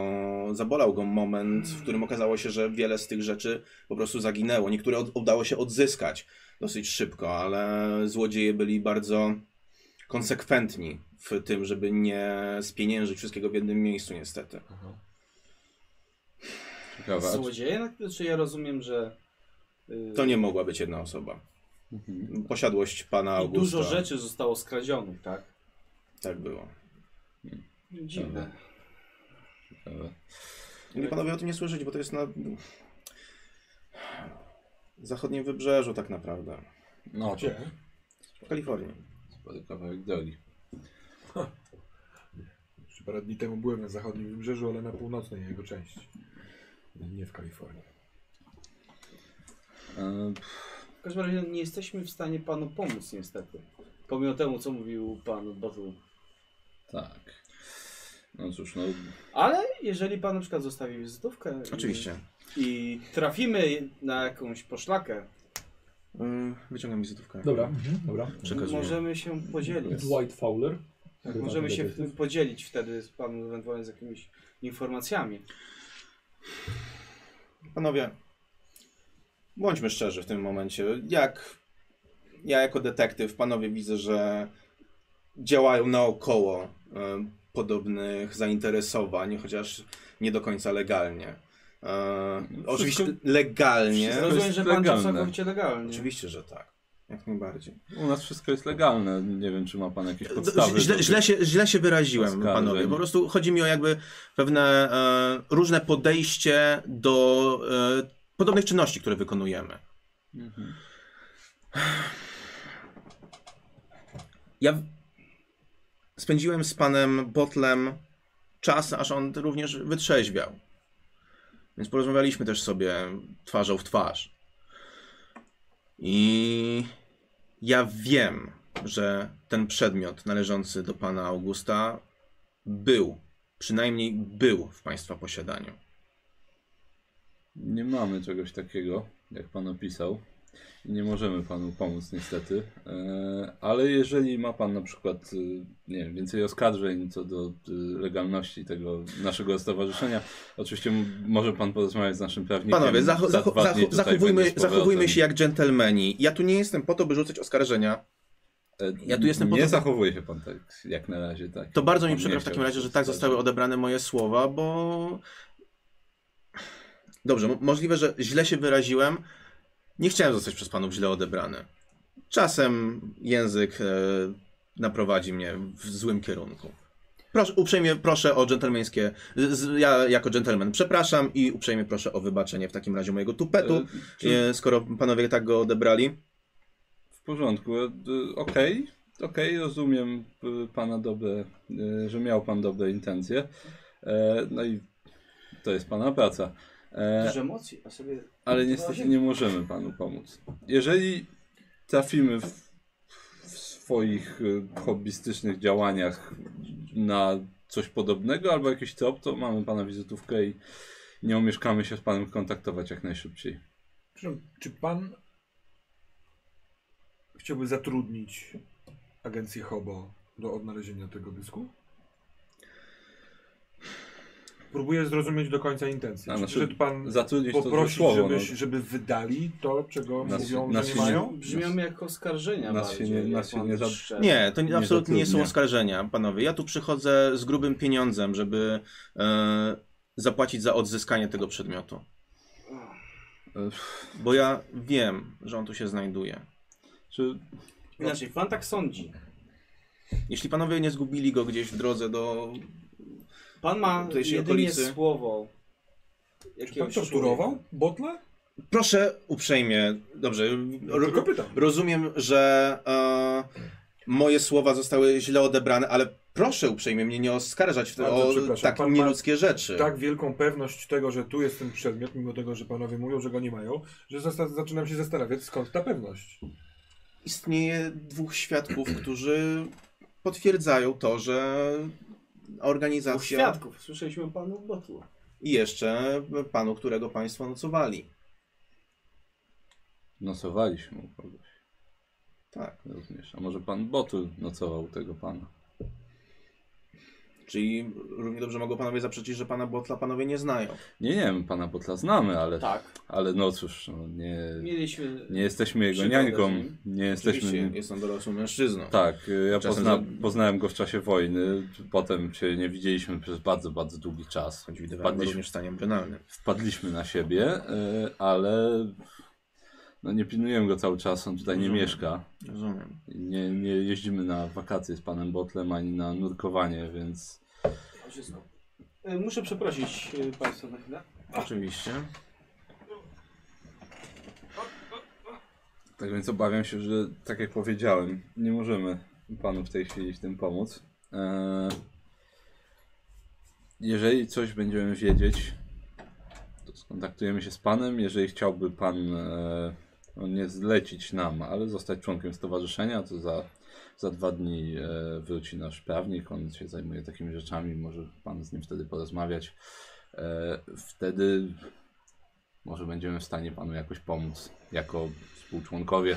zabolał go moment, w którym okazało się, że wiele z tych rzeczy po prostu zaginęło. Niektóre od, udało się odzyskać dosyć szybko, ale złodzieje byli bardzo konsekwentni w tym, żeby nie spieniężyć wszystkiego w jednym miejscu, niestety. Ciekawe. A czy- Złodzieje? No, Czy ja rozumiem, że... y, To nie mogła być jedna osoba. Mhm. Posiadłość pana I Augusta. dużo rzeczy zostało skradzionych, tak? Tak było. Dziwne. Ciekawe. Nie panowie o tym nie słyszeć, bo to jest na zachodnim wybrzeżu tak naprawdę. No, Gdzie? W Kalifornii. Spory kawałek drogi. Parę dni temu byłem na zachodnim wybrzeżu, ale na północnej jego części. Nie w Kalifornii. E, W każdym razie nie jesteśmy w stanie panu pomóc niestety. Pomimo temu, co mówił pan Botu. tak. No cóż, no Ale jeżeli pan na przykład zostawi wizytówkę Oczywiście. I, i trafimy na jakąś poszlakę, Yy, Wyciągam wizytówkę. Dobra, mhm, dobra. Przekazuję. możemy się podzielić. Dwight Fowler. Tak, możemy się w podzielić wtedy z panem ewentualnie z jakimiś informacjami. Panowie, bądźmy szczerzy w tym momencie. Jak ja jako detektyw, panowie widzę, że działają naokoło e, podobnych zainteresowań, chociaż nie do końca legalnie. E, oczywiście legalnie. Rozumiem, że pan działa legalne. całkowicie legalnie. Oczywiście, że tak. Jak najbardziej. u nas wszystko jest legalne. Nie wiem, czy ma pan jakieś podstawy. Źle, źle, się, źle się wyraziłem, Oskarżeń. panowie. Po prostu chodzi mi o jakby pewne e, różne podejście do e, podobnych czynności, które wykonujemy. Mhm. Ja spędziłem z panem Botlem czas, aż on również wytrzeźwiał. Więc porozmawialiśmy też sobie twarzą w twarz. I ja wiem, że ten przedmiot należący do pana Augusta był, przynajmniej był w państwa posiadaniu. Nie mamy czegoś takiego, jak pan opisał. Nie możemy panu pomóc niestety. E, ale jeżeli ma pan na przykład y, nie wiem, więcej oskarżeń co do y, legalności tego naszego stowarzyszenia, oczywiście może pan porozmawiać z naszym prawnikiem. Panowie, zacho- Za zacho- zachowujmy, zachowujmy się jak dżentelmeni. Ja tu nie jestem po to, by rzucać oskarżenia. E, ja tu jestem po Nie to- zachowuje się pan tak, jak na razie. Tak. To bardzo mi przykro w takim razie, że tak zostały odebrane moje słowa, bo. Dobrze, mo- możliwe, że źle się wyraziłem. Nie chciałem zostać przez panów źle odebrany. Czasem język e, naprowadzi mnie w złym kierunku. Proszę, uprzejmie proszę o dżentelmeńskie. z- Ja jako dżentelmen przepraszam i uprzejmie proszę o wybaczenie w takim razie mojego tupetu, E, czy- e, skoro panowie tak go odebrali. W porządku. e, Okej, okej, rozumiem e, pana dobre, e, że miał pan dobre intencje. No i to jest pana praca. E, Dużo emocji, a sobie... Ale niestety nie możemy panu pomóc. Jeżeli trafimy w, w swoich e, hobbystycznych działaniach na coś podobnego albo jakiś trop, to mamy pana wizytówkę i nie omieszkamy się z panem kontaktować jak najszybciej. Czy pan chciałby zatrudnić agencję Hobo do odnalezienia tego dysku? Próbuję zrozumieć do końca intencję. A, Czy znaczy, przyszedł pan zatrudnić to poprosić, słowo, żeby, no. żeby wydali to, czego Nas- mówią, nas że się nie nie- mają? Brzmią jak oskarżenia Nas bardziej. się nie- jak nas się pan nie za-. Nie, to nie, Nie absolutnie nie są zatrudnia. oskarżenia, panowie. Ja tu przychodzę z grubym pieniądzem, żeby e, zapłacić za odzyskanie tego przedmiotu. Bo ja wiem, że on tu się znajduje. Czy Inaczej, pan tak sądzi. Jeśli panowie nie zgubili go gdzieś w drodze do. Pan ma jedynie okolicy. słowo Czy pan torturował. Botle? Proszę uprzejmie, dobrze. No, tylko pytam. rozumiem, że e, moje słowa zostały źle odebrane, ale proszę uprzejmie mnie nie oskarżać w, Bardzo o tak Pan ma nieludzkie rzeczy. Tak wielką pewność tego, że tu jest ten przedmiot, mimo tego, że panowie mówią, że go nie mają, że zaczynam się zastanawiać, skąd ta pewność. Istnieje dwóch świadków, którzy potwierdzają to, że organizacja świadków. Słyszeliśmy o panu Botlu. i jeszcze panu, którego państwo nocowali. nocowaliśmy u kogoś Tak. również? A może pan Botul nocował u tego pana? Czyli równie dobrze mogą panowie zaprzeczyć, że pana Botla panowie nie znają. Nie, nie, pana Botla znamy, ale, Tak. ale no cóż, no, nie, Mieliśmy... nie jesteśmy jego niańką. Nie Oczywiście jesteśmy. jest on dorosłym mężczyzną. Tak, y, ja Czasem pozna, za- poznałem go w czasie wojny, potem się nie widzieliśmy przez bardzo, bardzo długi czas. Choć widywałem Wpadliśmy, również w stanie embrionalnym. wpadliśmy na siebie, y, ale no nie pilnujemy go cały czas, on tutaj nie Rozumiem. mieszka. Rozumiem. Nie, nie jeździmy na wakacje z panem Botlem ani na nurkowanie, więc Wszystko. E, Muszę przeprosić e, państwa na chwilę. Oczywiście. Tak więc obawiam się, że tak jak powiedziałem, nie możemy panu w tej chwili w tym pomóc. Eee, jeżeli coś będziemy wiedzieć, to skontaktujemy się z panem. Jeżeli chciałby pan e, no nie zlecić nam, ale zostać członkiem stowarzyszenia, to za, za dwa dni e, wróci nasz prawnik. On się zajmuje takimi rzeczami, może pan z nim wtedy porozmawiać. E, wtedy może będziemy w stanie panu jakoś pomóc jako współczłonkowie.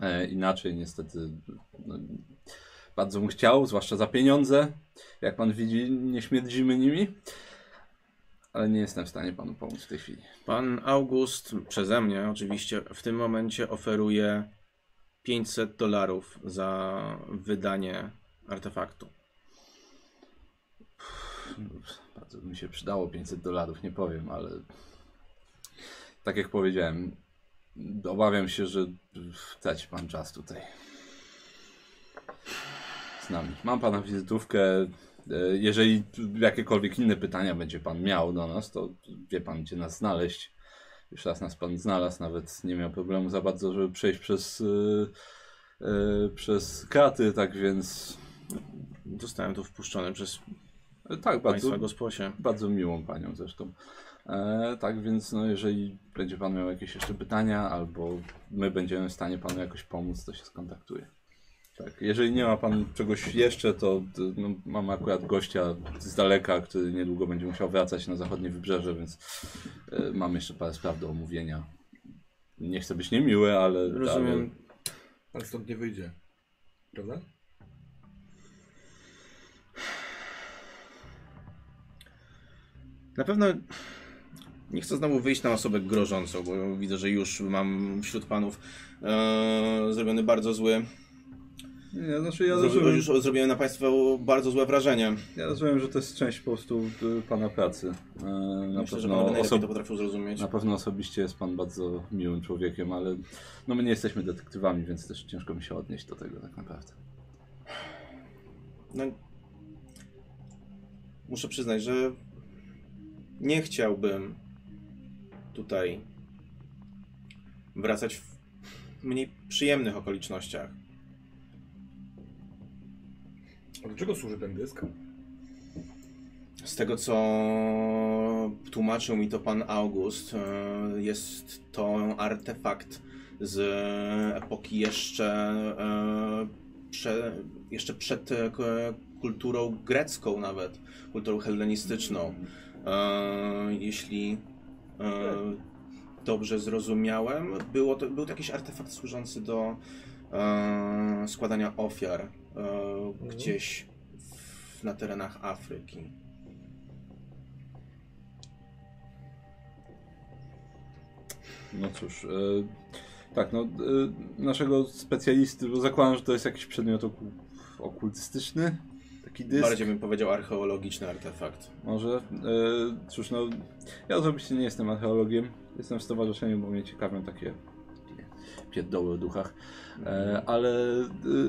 E, inaczej niestety no, bardzo bym chciał, zwłaszcza za pieniądze. Jak pan widzi, nie śmierdzimy nimi. Ale nie jestem w stanie panu pomóc w tej chwili. Pan August, przeze mnie oczywiście, w tym momencie oferuje 500 dolarów za wydanie artefaktu. Bardzo by mi się przydało 500 dolarów, nie powiem, ale tak jak powiedziałem, obawiam się, że traci pan czas tutaj z nami. Mam pana wizytówkę. E, Jeżeli jakiekolwiek inne pytania będzie pan miał do nas, to wie pan, gdzie nas znaleźć. Już raz nas pan znalazł, nawet nie miał problemu za bardzo, żeby przejść przez, e, e, przez kraty, tak więc Zostałem tu wpuszczony przez tak, bardzo, gosposie. bardzo miłą panią zresztą. E, tak więc, no, jeżeli będzie pan miał jakieś jeszcze pytania, albo my będziemy w stanie panu jakoś pomóc, to się skontaktuje. Tak, jeżeli nie ma pan czegoś jeszcze, to no, mamy akurat gościa z daleka, który niedługo będzie musiał wracać na zachodnie wybrzeże, więc e, mam jeszcze parę spraw do omówienia. Nie chcę być niemiły, ale. Rozumiem. Ale stąd nie wyjdzie. Prawda? Na pewno nie chcę znowu wyjść na osobę grożącą, bo widzę, że już mam wśród panów e, zrobiony bardzo zły. Nie, znaczy ja rozumiem, już zrobiłem na państwo bardzo złe wrażenie. ja rozumiem, że to jest część po prostu y, pana pracy. E, na Myślę, że pewno najlepiej osob- to potrafią zrozumieć. Na pewno osobiście jest pan bardzo miłym człowiekiem, ale no my nie jesteśmy detektywami, więc też ciężko mi się odnieść do tego tak naprawdę. No, muszę przyznać, że nie chciałbym tutaj wracać w mniej przyjemnych okolicznościach. A do czego służy ten dysk? Z tego, co tłumaczył mi to pan August, e, jest to artefakt z epoki jeszcze, e, prze, jeszcze przed e, kulturą grecką nawet, kulturą hellenistyczną. Jeśli dobrze zrozumiałem, było to, był to jakiś artefakt służący do składania ofiar e, gdzieś w, na terenach Afryki. No cóż, e, tak, no e, naszego specjalisty, bo zakładam, że to jest jakiś przedmiot oku, okultystyczny, taki dysk. Bardziej bym powiedział archeologiczny artefakt. Może. E, cóż, no ja osobiście nie jestem archeologiem, jestem w stowarzyszeniu, bo mnie ciekawią takie takie pierdoły o duchach. E, ale e,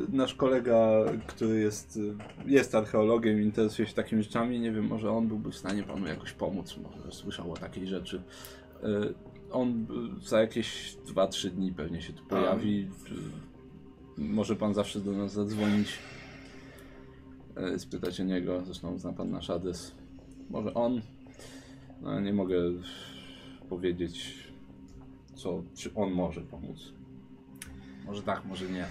nasz kolega, który jest, e, jest archeologiem i interesuje się takimi rzeczami, nie wiem, może on byłby w stanie panu jakoś pomóc, może słyszał o takiej rzeczy. On za jakieś 2-3 dni pewnie się tu pojawi. Może pan zawsze do nas zadzwonić, spytać o niego, zresztą zna pan nasz adres. Może on, no nie mogę powiedzieć, co, czy on może pomóc. Może tak, może nie.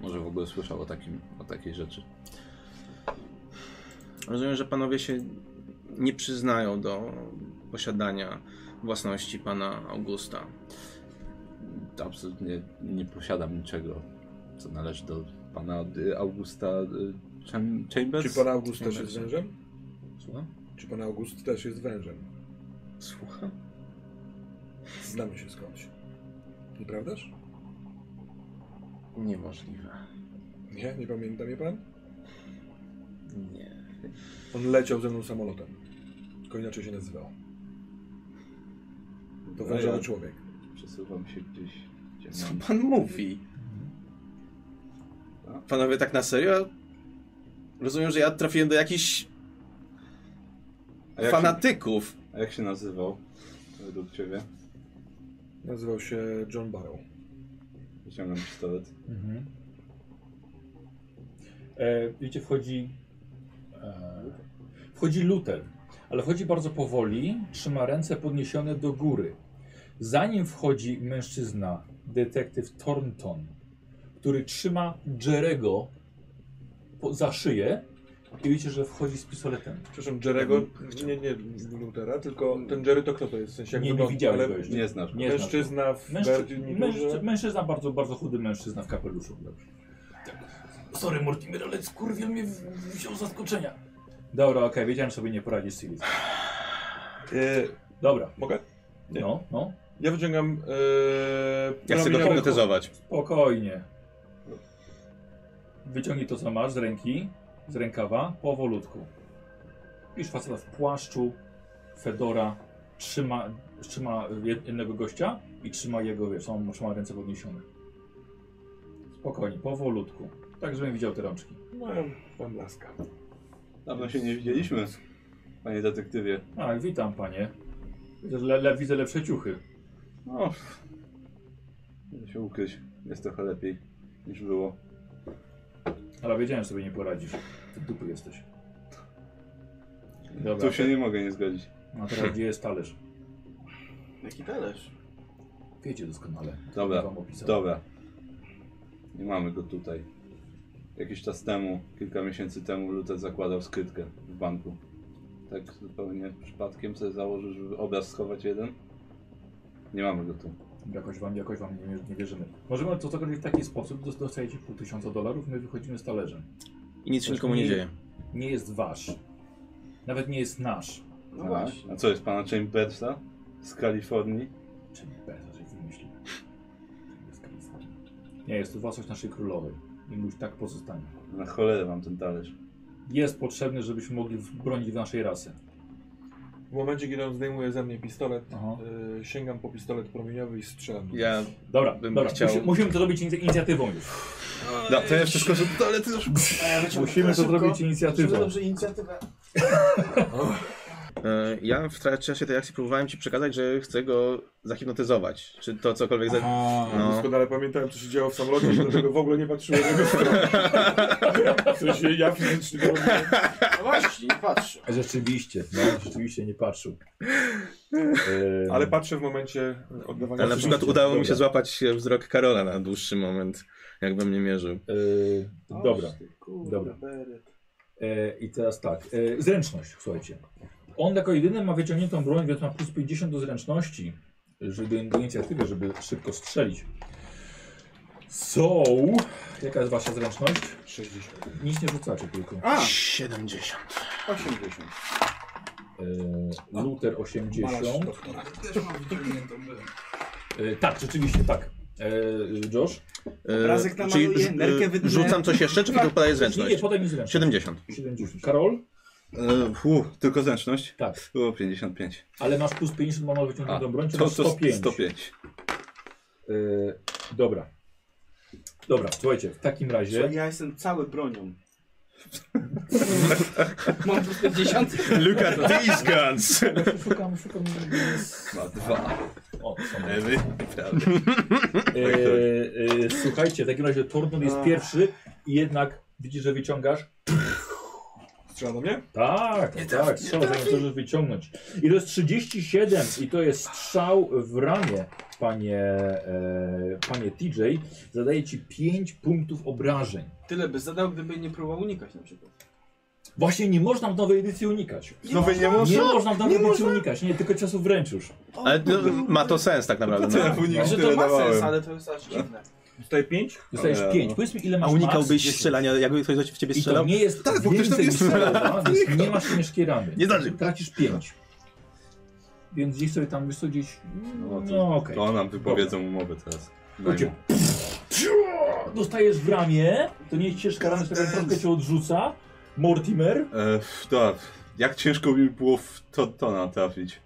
Może w ogóle słyszał o, takim, o takiej rzeczy. Rozumiem, że panowie się nie przyznają do posiadania własności pana Augusta. Absolutnie nie posiadam niczego, co należy do pana y, Augusta y, Cham- Chambers. Czy pan August też jest wężem? Słucham? Czy pan August też jest wężem? Słucham? Znamy się skądś. Nieprawdaż? Niemożliwe. Nie? Nie pamięta mnie pan? Nie. On leciał ze mną samolotem. Tylko inaczej się nazywał. To No wężowy ja- człowiek. Przesuwam się gdzieś. gdzie Co mam- pan mówi? Panowie tak na serio? Rozumiem, że ja trafiłem do jakichś A jak, się, fanatyków. a jak się nazywał według ciebie? Nazywał się John Barrow. Wyciągam pistolet. Mhm. E, wiecie, wchodzi. E, wchodzi Luther, ale wchodzi bardzo powoli, trzyma ręce podniesione do góry. Zanim wchodzi mężczyzna, detektyw Thornton, który trzyma Jerego za szyję i widzicie, że wchodzi z pistoletem. Przepraszam, Jerego, nie, nie Lutera, tylko ten Jerry to kto to jest? W sensie jak Nie, nie wygląda, widziałeś ale go jeszcze. Nie znasz. Nie znasz Mężczyzna w Mężczy, mężczyzna, bardzo, bardzo chudy mężczyzna w kapeluszu. Sorry Mortimer, ale skurwiel mnie w- wziął z zaskoczenia. Dobra, okej, wiedziałem, że sobie nie poradzisz z Silis. E, Dobra, mogę? Nie. no, no, Ja wyciągam e, Ja chcę go hipnotyzować. spokojnie. Wyciągnij to, co masz z ręki, z rękawa, powolutku. Widzisz faceta w płaszczu, fedora, trzyma, trzyma jednego gościa i trzyma jego, wiesz, on trzyma ręce podniesione. Spokojnie, powolutku. Tak, żebym widział te rączki. No, pan Blaska. Dawno się nie widzieliśmy, panie detektywie. A, witam panie. Widzę, le, le, widzę lepsze ciuchy. No, nie się ukryć. Jest trochę lepiej niż było. Ale wiedziałem, że sobie nie poradzisz. Ty dupy jesteś. Dobra, Tu się nie mogę nie zgodzić. a teraz gdzie jest talerz? Jaki talerz? Wiecie doskonale. Dobra, dobra. Nie mamy go tutaj. Jakiś czas temu, kilka miesięcy temu, Luther zakładał skrytkę w banku. Tak zupełnie przypadkiem sobie założył, żeby obraz schować jeden. Nie mamy go tu. Jakoś wam, jakoś wam nie, nie wierzymy. Możemy to zrobić w taki sposób, dos- dostajecie pół tysiąca dolarów, my wychodzimy z talerzem. I nic się nikomu nie dzieje. Nie jest wasz. Nawet nie jest nasz. No A, właśnie. a co jest pana Chambersa z Kalifornii? Bezos coś wymyślił? Jest Kalifornia. Nie, jest to własność naszej królowej. I musi tak pozostanie. Na cholerę mam ten talerz. Jest potrzebny, żebyśmy mogli bronić naszej rasy. W momencie, kiedy on zdejmuje ze mnie pistolet, e, sięgam po pistolet promieniowy i strzelam. Ja Dobra, bym dobra. chciał- Musi, musimy to robić inic- inicjatywą już. No, to ja jeszcze skoczę do toalety już. *laughs* Musimy to zrobić inicjatywą. Dobrze, inicjatywę. *laughs* E, Ja w trakcie tej akcji próbowałem ci przekazać, że chcę go zahipnotyzować. Czy to cokolwiek za... No. No. Doskonale pamiętałem, co się działo w samolocie, dlatego w ogóle nie patrzyłem na jego stronę. *laughs* W sensie ja fizycznie robiłem. No właśnie, patrzę. Rzeczywiście, no, rzeczywiście nie patrzył. Eee, Ale patrzę w momencie oddawania Ale na przykład udało mi się Dobra. złapać wzrok Karola na dłuższy moment, jakby mnie mierzył. eee, dobra, dobra. I teraz tak. Zręczność, słuchajcie. On jako jedyny ma wyciągniętą broń, więc ma plus 50 do zręczności, żeby do inicjatywy, żeby szybko strzelić. So, jaka jest wasza zręczność? 60. Nic nie rzucacie tylko. A, 70. 80. Eee, Luther 80. Malarz doktora. Eee, tak, rzeczywiście, tak. Eee, Josh? E, Obrazek namaluję, czyli, nerkę e, wytnę. rzucam coś jeszcze, czy tylko podaję Nie, nie, zręczność? podaj mi zręczność. 70. 70. Karol? E, fu, tylko zręczność? Tak. Było 55. Ale masz plus 50, bo masz wyciągniętą broń, czy to, to 105? 105. Yy, dobra. Dobra, słuchajcie, w takim razie. Słuchaj, ja jestem cały bronią. *laughs* Mam plus 50. Look at these guns! Szukam, szukam. Ma dwa. O, są. Ewy, prawda. Yy, yy, słuchajcie, w takim razie Tornul jest pierwszy i jednak widzisz, że wyciągasz. Strzela do mnie? Tak, tak, strzał zanim zdążysz wyciągnąć. I to jest 37 i to jest strzał w ramię, panie, e, panie TJ. Zadaje ci 5 punktów obrażeń. Tyle by zadał, gdyby nie próbował unikać na przykład. Właśnie nie można w nowej edycji unikać. Nowej nie Nie można? można w nowej edycji unikać, nie, tylko ciosu wręcz już. Ale to, ma to sens tak naprawdę. No. Że to ma sens, ale to jest aż dziwne. Dostaję 5? Dostajesz Dobra, 5. no. Powiedz mi, ile masz A unikałbyś max? strzelania, jakby ktoś w ciebie I to strzelał? nie jest Tak, bo ktoś tam więcej jest. niż strzelba, więc *laughs* nie masz ciężkiej rany. Nie zdąży. Tracisz 5. Więc gdzieś sobie tam, wiesz co, gdzieś... No, to, No okej. to nam wypowiedzą umowę teraz. Dostajesz w ramię, to nie jest ciężka rana, która troszkę cię odrzuca. Mortimer. E, to, jak ciężko mi było w to, Tona trafić.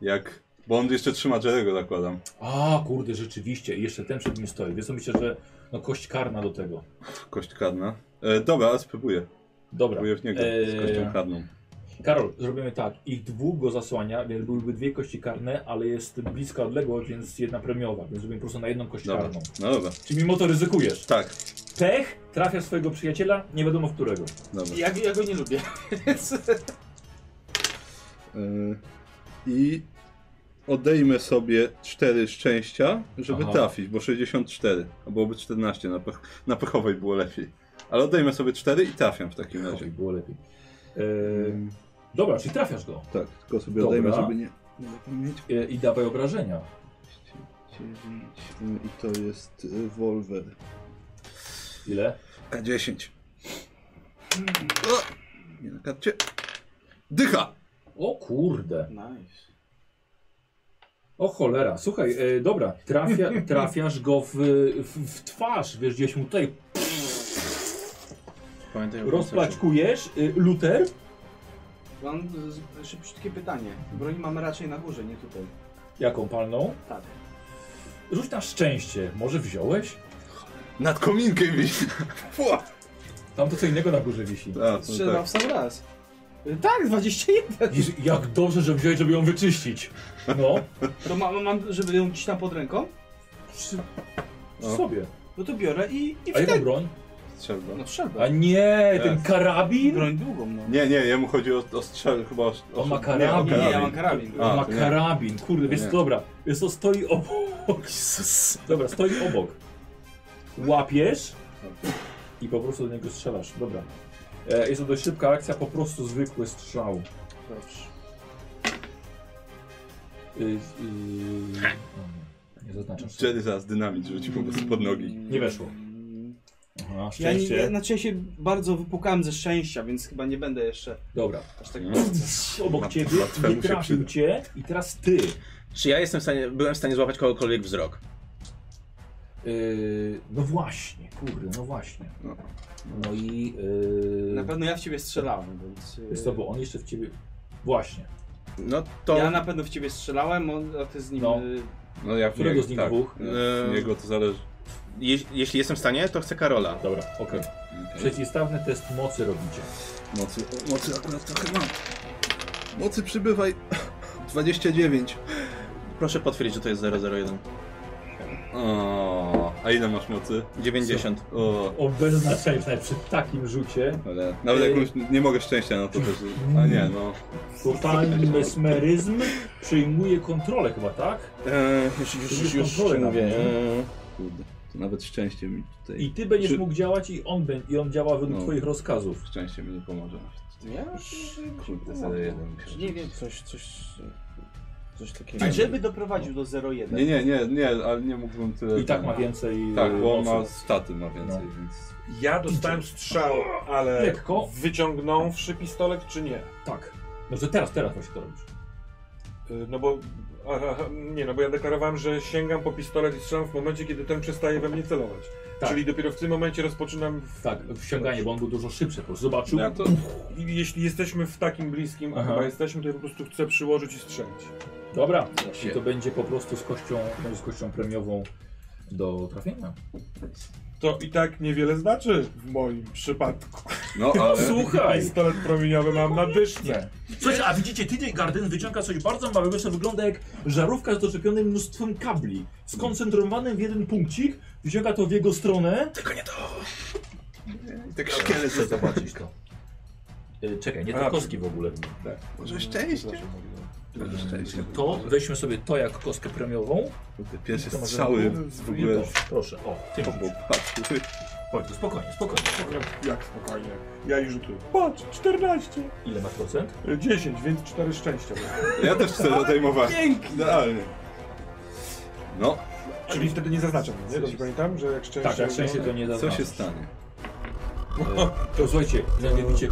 Jak... Bo on jeszcze trzyma Jerego, zakładam. A, kurde, rzeczywiście. I jeszcze ten przed nim stoi. Więc myślę, że no kość karna do tego. Kość karna. E, dobra, spróbuję. Dobra. Spróbuję w niego z Eee, kością karną. Karol, zrobimy tak. Ich dwóch go zasłania, więc byłyby dwie kości karne, ale jest bliska odległość, więc jedna premiowa. Więc zrobimy po prostu na jedną kość Dobra. karną. No dobra. Czyli mimo to ryzykujesz. Tak. Pech trafia swojego przyjaciela, nie wiadomo w którego. Dobra. Ja, ja go nie lubię. Więc... Yy, I odejmę sobie 4 szczęścia, żeby Aha. trafić, bo 64, a byłoby 14, na, pech, na pechowej było lepiej. Ale odejmę sobie 4 i trafiam w takim razie. Lepiej, było lepiej. Ehm, dobra, czyli trafiasz go. Tak, tylko sobie Dobra. odejmę, żeby nie, nie zapomnieć. E, I dawaj obrażenia. 9 i to jest y, Wolver. Ile? K10. O! Nie na karcie. Dycha! O kurde. Nice. O cholera. Słuchaj, e, dobra, trafia, *laughs* trafiasz go w, w, w twarz, wiesz, gdzieś mu tutaj Pamiętaj o rozplaćkujesz. Y, Luther? Mam z- szybciutkie pytanie. Broń mamy raczej na górze, nie tutaj. Jaką palną? Tak. Rzuć na szczęście. Może wziąłeś? Nad kominkiem wisi. *laughs* Fua! Tam to co innego na górze wisi. A, Strzelał tak. w sam raz. Tak, 21. Jezu, Jak dobrze, że wziąłeś, żeby ją wyczyścić. No, To mam, mam żeby ją gdzieś tam pod ręką? przy, przy O. sobie. No to biorę i, i A jaką wtedy. broń? Strzelba. No strzelbę. A nie, ten Jest. karabin? Broń długą, no. Nie, nie, jemu chodzi o, o strzel, chyba o, o On ma nie, o karabin. Nie, ja mam karabin. A, On ma to nie. karabin, kurde, wiesz Nie. co, dobra, wiesz co, stoi obok. Dobra, stoi obok. Łapiesz i po prostu do niego strzelasz, dobra. E, jest to dość szybka akcja, po prostu zwykły strzał. Dobrze. Y, y, nie, zaznaczam sobie. Jerry zaraz dynamit rzuci po prostu pod nogi. Nie weszło. Aha, Ja, nie, szczęście. ja, znaczy ja się bardzo wypukałem ze szczęścia, więc chyba nie będę jeszcze Dobra. aż tak Mm. Obok ciebie, łatwemu nie się trafił przyda. cię i teraz ty. Czy ja jestem w stanie, byłem w stanie złapać kogokolwiek wzrok? Yy, no właśnie, kurde, no właśnie. No. No i... Yy, Na pewno ja w ciebie strzelałem, więc. y, Jest to, bo on jeszcze w ciebie... Właśnie. No to... Ja na pewno w ciebie strzelałem, a ty z nim. No. y, No ja w Którego z nich tak. dwóch? Eee. w niego to zależy. Je, jeśli jestem w stanie, to chcę Karola. Dobra, okej. Przeciwstawny test mocy robicie. Mocy, mocy akurat trochę mam. Mocy przybywaj. *laughs* 29. Proszę potwierdzić, że to jest 001. O, a ile masz mocy? 90. O, O, bez znaczenia, przy takim rzucie. ale nawet jak już nie mogę szczęścia na to też. A nie, no. Totalny mesmeryzm przyjmuje kontrolę chyba, tak? Eee, już, już, już, już, kontrolę już mówię. nim. Eee, Kurde. To nawet szczęście mi tutaj. I ty będziesz Czy- mógł działać i on, bę- i on działa według No. twoich rozkazów. Szczęście mi nie pomoże. Ja? Kurde, 01 musiałem Nie wiem. coś, coś, coś takiego. A żeby doprowadził do 0,1. Nie, nie, nie, nie, ale nie mógłbym tyle. I tak ma więcej Tak, bo on ma staty ma więcej, No. więc. Ja dostałem strzał, ale Lekko. wyciągnąwszy pistolet czy nie? Tak. No że teraz, teraz właśnie to robisz. Y, No bo. Aha, nie, no bo ja deklarowałem, że sięgam po pistolet i strzelam w momencie, kiedy ten przestaje we mnie celować. Tak. Czyli dopiero w tym momencie rozpoczynam. W... Tak, wsiąganie, bo on był dużo szybszy. Po prostu zobaczył. Ja to. I jeśli jesteśmy w takim bliskim, a Aha. chyba jesteśmy, to ja po prostu chcę przyłożyć i strzelić. Dobra. I to będzie po prostu z kością, z kością premiową do trafienia. To i tak niewiele znaczy w moim przypadku. No ale. *laughs* Słuchaj! Pistolet promieniowy mam na dyszce. Słuchajcie, a widzicie, TJ Garden wyciąga coś bardzo małego, co wygląda jak żarówka z doczepionym mnóstwem kabli. Skoncentrowanym w jeden punkcik, wyciąga to w jego stronę. Tylko nie to. Tak szkielet Chcę zobaczyć to. Y, czekaj, nie te A, kostki w ogóle. Może szczęście? Może szczęście. To weźmy sobie to jak kostkę premiową. Kurde, Pierwsze To może- strzały w ogóle. To, proszę, o, ty Obok, patrz, tu. Chodź, tu spokojnie, spokojnie, spokojnie. Jak spokojnie. Ja i rzutuję. Patrz, 14. Ile masz procent? 10, więc 4 szczęścia. *laughs* Ja też chcę odejmować. Idealnie. No, Czyli wtedy nie zaznaczam, nie? Dobrze pamiętam, że jak szczęście... Tak, jak szczęście to nie co zaznaczasz. się stanie? *laughs* To słuchajcie, mianowicie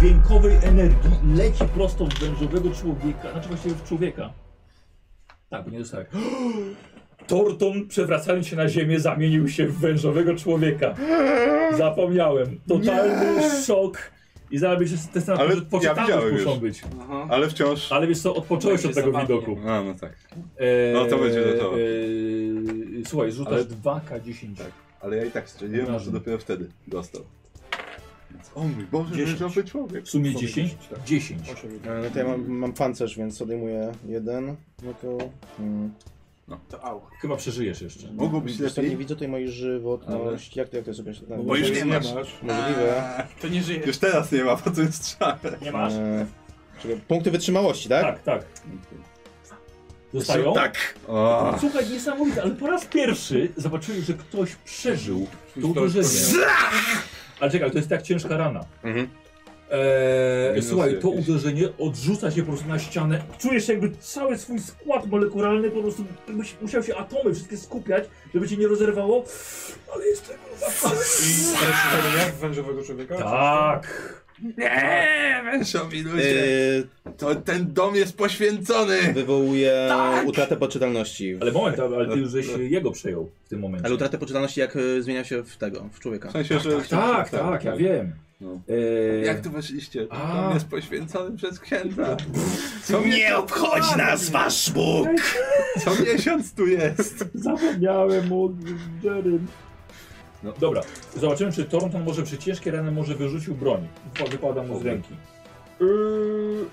dźwiękowej energii leci prosto w wężowego człowieka, znaczy właściwie w człowieka. Tak, bo nie dostałem. *gasps* Torton przewracając się na ziemię zamienił się w wężowego człowieka. *gasps* Zapomniałem. Totalny szok. I zaraz byś te sceny Ale Ale ja widziałem muszą już. być. Aha. Ale wciąż. Ale wiesz co, odpocząłeś od tego zabawnie. widoku. A, no tak. Eee, No to będzie gotowe. eee, słuchaj, rzucasz Ale- 2K10. Ale ja i tak strzeliłem, Razem. że dopiero wtedy dostał. O mój Boże, Dziesięć. mężowy człowiek. W sumie Są 10? dziesięć, tak. 10. Osiem. E, No to ja mam, mam pancerz, więc odejmuję jeden. No to... Mm, To au. Chyba przeżyjesz jeszcze. Mogło być nie lepiej. widzę tutaj mojej żywotność. Jak to, jak to sobie... No, Bo już nie masz. Możliwe. To nie żyje. Już teraz nie ma, po tym strzale. Nie masz? E, czekaj, punkty wytrzymałości, tak? Tak, tak. Zostają? Tak. O, Słuchaj, niesamowite, ale po raz pierwszy zobaczyli, że ktoś przeżył to uderzenie. Ale czekaj, to jest tak ciężka rana. Mhm. Eee, słuchaj, to jakieś. uderzenie odrzuca się po prostu na ścianę. Czujesz jakby cały swój skład molekularny po prostu musiał się atomy wszystkie skupiać, żeby cię nie rozerwało. Ale jest tego I reszta wężowego człowieka? Tak. Nie, mężowi ludzie. E, To ten dom jest poświęcony. wywołuje Tak! utratę poczytalności. Ale moment, ale ty już żeś jego przejął w tym momencie. Ale utratę poczytalności jak e, zmienia się w tego, w człowieka. W sensie, że... Tak, tak, ja wiem. No. Eee, Jak tu weszliście? A. Dom jest poświęcony przez księdza. Co Nie obchodzi nas wasz Bóg! Co miesiąc tu jest. Zapomniałem o Jerry. No. Dobra, zobaczymy, czy Thornton może przy ciężkiej rany może wyrzucił broń. Wypa- Wypada mu z ręki. Yy...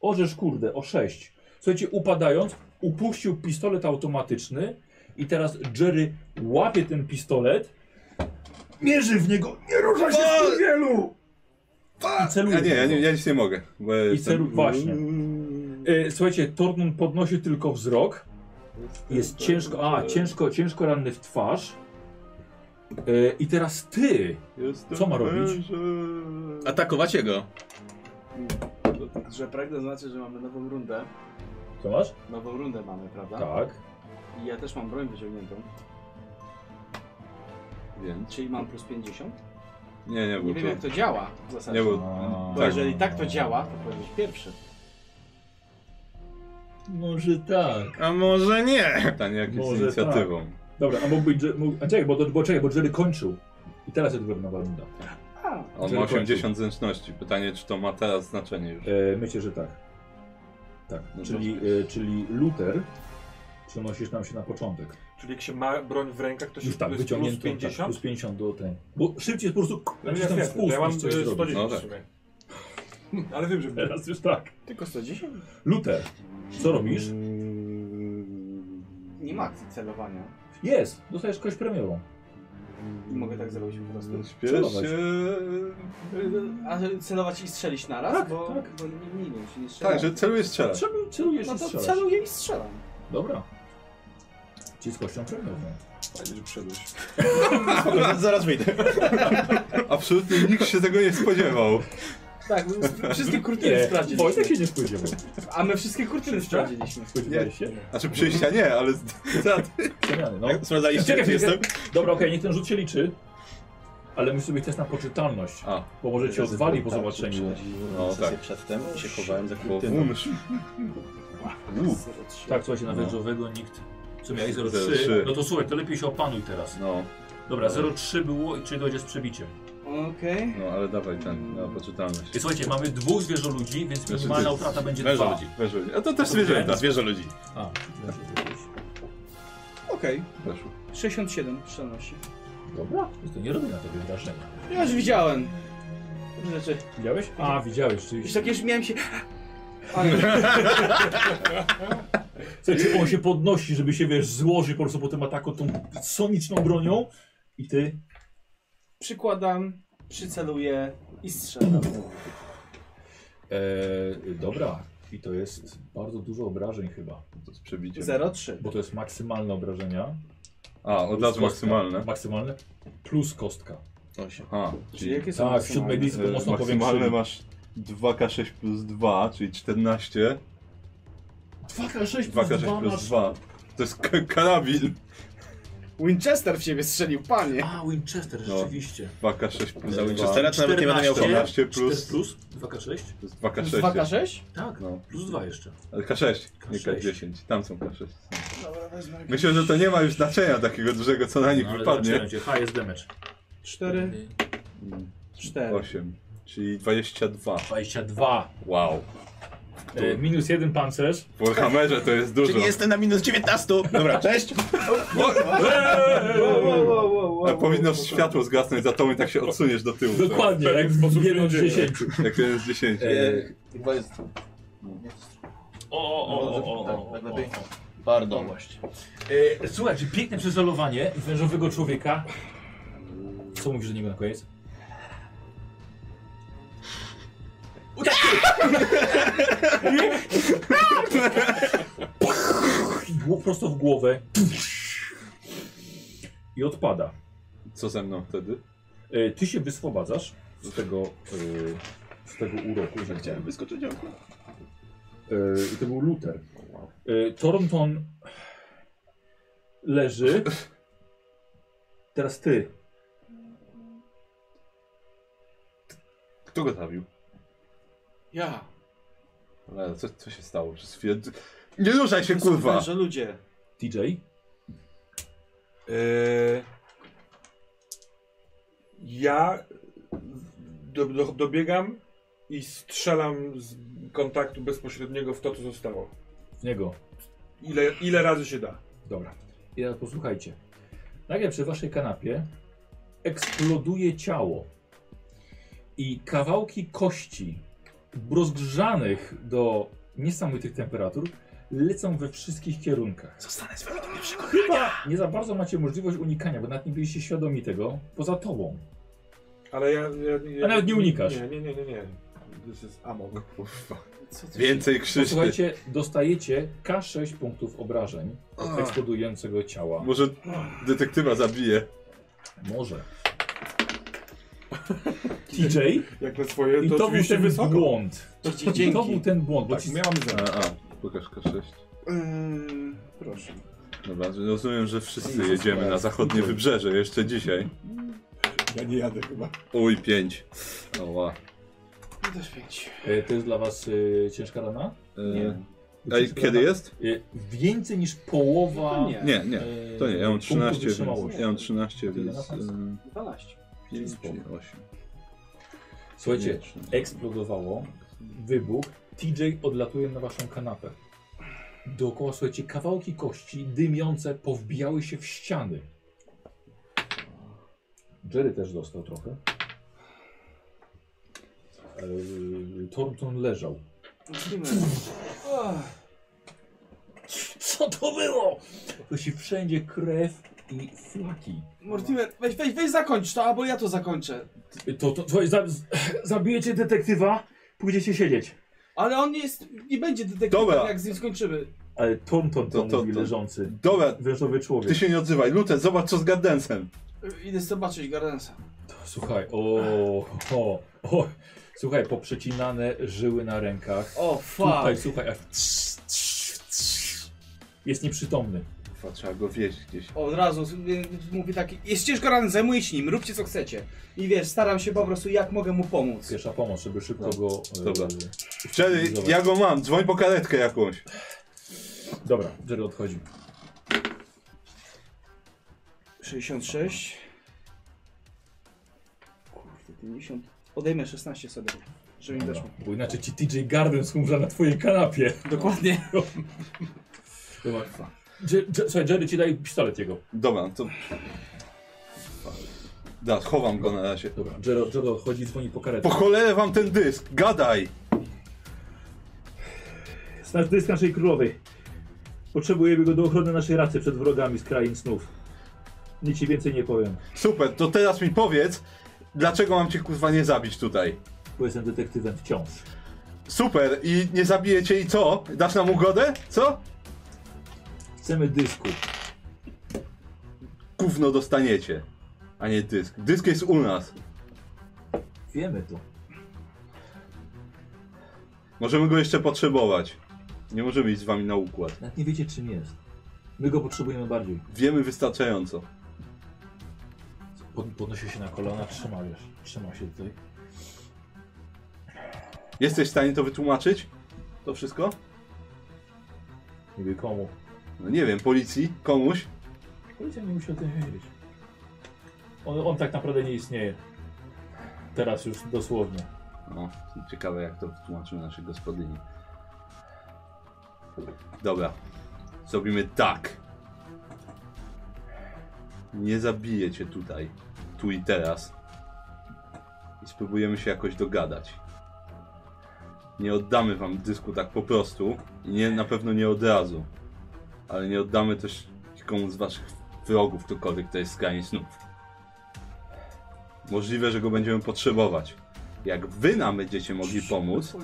Orzesz kurde, o 6. Słuchajcie, upadając, upuścił pistolet automatyczny i teraz Jerry łapie ten pistolet, mierzy w niego, nie ruszaj się z wielu! I celuje. Ja nie, ja, nie, ja nic nie mogę. Bo I jestem- celu, właśnie. E, słuchajcie, Thornton podnosi tylko wzrok. Jest ciężko, a ciężko, ciężko ranny w twarz. E, I teraz ty. Jestem Co ma robić? mężem. Atakować jego. Że pragnę znaczy, że mamy nową rundę. Co masz? Nową rundę mamy, prawda? Tak. I ja też mam broń wyciągniętą. Więc. Czyli mam plus 50. Nie, nie, Nie wiem jak to działa w zasadzie. Nie, bo... A, Bo jeżeli tak to działa, to powinien być pierwszy. Może tak. A może nie? Pytanie jak jest Może inicjatywą. Dobra, a mógłby. Dż- Mógł, a czekaj, bo, bo czekaj, bo Jerry kończył. I teraz jest nowa runda. A, On ma 80 zręczności. Pytanie, czy to ma teraz znaczenie już. E, myślę, że tak. Tak. No czyli, e, czyli Luther przenosisz nam się na początek. Czyli jak się ma broń w rękach, to się Już tak, plus wyciągnięto. Tak, 50? plus 50 do tej. Bo szybciej po prostu. No jest tam spust, ja mam niż coś e, zrobić. 110 No tak. sumie. Ale wiem, że... Teraz już tak. tylko 110? Luther, co robisz? Nie ma celowania. Jest, dostajesz kość premiową. I mogę tak zrobić po prostu. Śpiesz Celować. się... A celować i strzelić naraz? Tak, bo, tak. bo nie, nie wiem, czy nie strzelam. Tak, że celuje strzela. Trzeba celujesz No i to strzelasz. celuję i strzelam. Dobra. Ci z kością premiową. Fajnie, że przyszedłeś. *laughs* Zaraz wyjdę. Absolutnie nikt się tego nie spodziewał. Tak, my *laughs* wszystkie kurtyny sprawdziliśmy. Wojtek się nie spodziewał. A my wszystkie kurtyny sprawdziliśmy. Spodziewałeś się? Znaczy przyjścia nie, ale. *laughs* Przemiany, no. Sprawdzaliście, Czekaj, czy czekaj. jestem? Dobra, okej, niech ten rzut się liczy. Ale musi sobie test na poczytalność. A, Bo może cię odwali po Tak, zobaczeniu. No, tak. Przedtem się chowałem za kurtyną. Tak, słuchajcie, na No. wężowego nikt. Co miałeś 0,3? 0,3. No to słuchaj, to lepiej się opanuj teraz. No, Dobra, 0,3 było i czyli dojdzie z przebiciem. Okej. no ale dawaj ten, na poczytalność. I słuchajcie, mamy dwóch zwierzoludzi, więc Znaczy, minimalna ty- utrata będzie węża dwa. ludzi. Ludzi. A to też zwierzęta. Zwierzę ludzi. A, Okej. Weszło. 67 szczelności. dobra, to nie robi na tobie wrażenia. Ja już widziałem. Rzeczy. Widziałeś? A, widziałeś, Już tak już miałem się... Ale... *laughs* Słuchajcie, on się podnosi, żeby się, wiesz, złożyć po prostu po tym ataku tą soniczną bronią i ty... Przykładam, przyceluję i strzelam. Eee, dobra, i to jest bardzo dużo obrażeń chyba, To z przebiciem. 0,3. bo to jest maksymalne obrażenia. A, od plus razu maksymalne. Maksymalne plus kostka. Osiem. A, Czyli czyli jakie są Tak, w siódmej maksymalne? listy e, mocno maksymalne powiększyli. masz 2K6 plus 2, czyli 14. 2K6 plus 2K6 2 plus masz... 2. To jest k- karabin. Winchester w siebie strzelił, panie! A, Winchester, No. rzeczywiście. 2K6 plus Za 2. Winchestera to nawet nie będę miał 14 problemu. 14 plus, plus... plus 2K6? To jest 2K6. 2K6? Tak, No. plus 2 jeszcze. Ale K6, nie K6. K10. Tam są K6. Dobra, wezmę jakieś- Myślę, że to nie ma już znaczenia takiego dużego, co na nich No, ale wypadnie. zobaczymy, gdzie highest damage. 4, Mm, 4. 8, czyli 22. 22. Wow. E, minus jeden pancerz. W Warhammerze to jest dużo. Czyli jestem na minus 19. Dobra, cześć. *laughs* A powinno światło zgasnąć za tobą i tak się odsuniesz do tyłu. Dokładnie, w jak sposób jeden z nadzieję. dziesięciu. Tak, jak jeden z dziesięciu. E, chyba jest... O, o, o, o, Tak, o, tak o. Pardon. No właśnie. E, słuchajcie, piękne przeżalowanie wężowego człowieka. Co mówisz do niego na koniec? I *laughs* prosto w głowę. I odpada. Co ze mną wtedy? E, ty się wyswobadzasz z tego, e, z tego uroku. Że Chciałem wyskoczyć okno. E, I to był Luther. E, Thornton leży. Teraz ty. Kto go zabił? Ja. Ale co, co się stało przez chwilę? Nie ruszaj się, kurwa! węże ludzie. TJ. Eee, ja do, do, dobiegam i strzelam z kontaktu bezpośredniego w to, co zostało. W niego. Ile, ile razy się da. Dobra. I teraz posłuchajcie. Nagle przy waszej kanapie eksploduje ciało. I kawałki kości rozgrzanych do niesamowitych temperatur lecą we wszystkich kierunkach. Zostanę z wami do pierwszego Chyba nie za bardzo macie możliwość unikania, bo nawet nie byliście świadomi tego poza tobą. Ale ja... ja, ja A nawet nie unikasz. Nie, nie, nie, nie. nie. This is amok. Więcej krzyczy. Posłuchajcie, dostajecie K6 punktów obrażeń od eksplodującego ciała. Może detektywa zabije. Może. TJ? Jak na swoje, I to, to był ten wysoko. błąd. To ci dzięki. To był ten błąd, bo Tak, ci miałam za. A, a pokaż K6. Yy, proszę. Dobra, rozumiem, że wszyscy jedziemy na zachodnie wybrzeże jeszcze dzisiaj. Ja nie jadę chyba. Uj, pięć. Oła. Ja też pięć. E, To jest dla was e, ciężka rana? E, Ej, kiedy jest? E, Więcej niż połowa. No nie. Nie, nie. e, To nie, ja mam punktów 13, wytrzymałości. więc, ja mam 13, Tyle więc... na pas? e, 12. 5, Spoko. 8. Słuchajcie, eksplodowało, wybuch, TJ odlatuje na waszą kanapę. Dookoła, słuchajcie, kawałki kości dymiące powbijały się w ściany. Jerry też dostał trochę. Eee, Thornton leżał. Co to było? To się wszędzie krew i flaki. Mortimer, weź, weź, weź zakończ to, albo ja to zakończę. To, to, słuchaj, za, z- zabijecie detektywa, pójdziecie siedzieć. Ale on nie jest, nie będzie detektywem, Dobra. jak z nim skończymy. Ale Thornton to, To- to- mówi to- leżący. Dobra, Wężowy człowiek. ty się nie odzywaj. Luther, zobacz co z Gardensem. Idę zobaczyć Gardensa. Słuchaj, o, o, o. Słuchaj, poprzecinane żyły na rękach. O, Tutaj, fuck. słuchaj, aż jest nieprzytomny. Kurwa, trzeba go wieźć gdzieś. Od razu y, mówi tak, jest ciężko ranny, zajmuję się nim, róbcie co chcecie. I wiesz, staram się po prostu jak mogę mu pomóc. Pierwsza pomoc, żeby szybko go... e, Dobra. Jerry, stabilizować. ja go mam, dzwoń po karetkę jakąś. Dobra, Jerry odchodzi. 66. Kurde, 50. Odejmę 16 sobie, żeby mi Dobra, weszło. bo inaczej ci TJ Gardens umrze na twojej kanapie. Dokładnie. Dobra. Słuchaj, Jerry ci daje pistolet jego. Dobra, to... Da, chowam go na razie. Dobra, Jerry, Jerry odchodzi, dzwoni po karetkę. Po cholerę wam ten dysk, gadaj! Nasz dysk naszej królowej. Potrzebujemy go do ochrony naszej racy przed wrogami z krain snów. Nic ci więcej nie powiem, Super, to teraz mi powiedz, dlaczego mam cię kurwa nie zabić tutaj? bo jestem detektywem wciąż. Super, i nie zabiję cię i co? Dasz nam ugodę? Co? Chcemy dysku. Gówno dostaniecie, a nie dysk. Dysk jest u nas. Wiemy to. Możemy go jeszcze potrzebować. Nie możemy iść z wami na układ. Nawet nie wiecie czym jest. My go potrzebujemy bardziej. Wiemy wystarczająco. Pod, podnosi się na kolana, trzyma, wiesz, trzyma się tutaj. Jesteś w stanie to wytłumaczyć? To wszystko? Nie wie komu. No nie wiem, policji? Komuś? Policja nie musi o tym wiedzieć. On, on tak naprawdę nie istnieje. Teraz już dosłownie. No, ciekawe jak to wytłumaczymy naszej gospodyni. Dobra. Zrobimy tak. nie zabiję cię tutaj, tu i teraz. I spróbujemy się jakoś dogadać. Nie oddamy wam dysku tak po prostu i nie, na pewno nie od razu. Ale nie oddamy też nikomu z waszych wrogów, ktokolwiek to jest z krain snów. Możliwe, że go będziemy potrzebować. Jak wy nam będziecie mogli pomóc,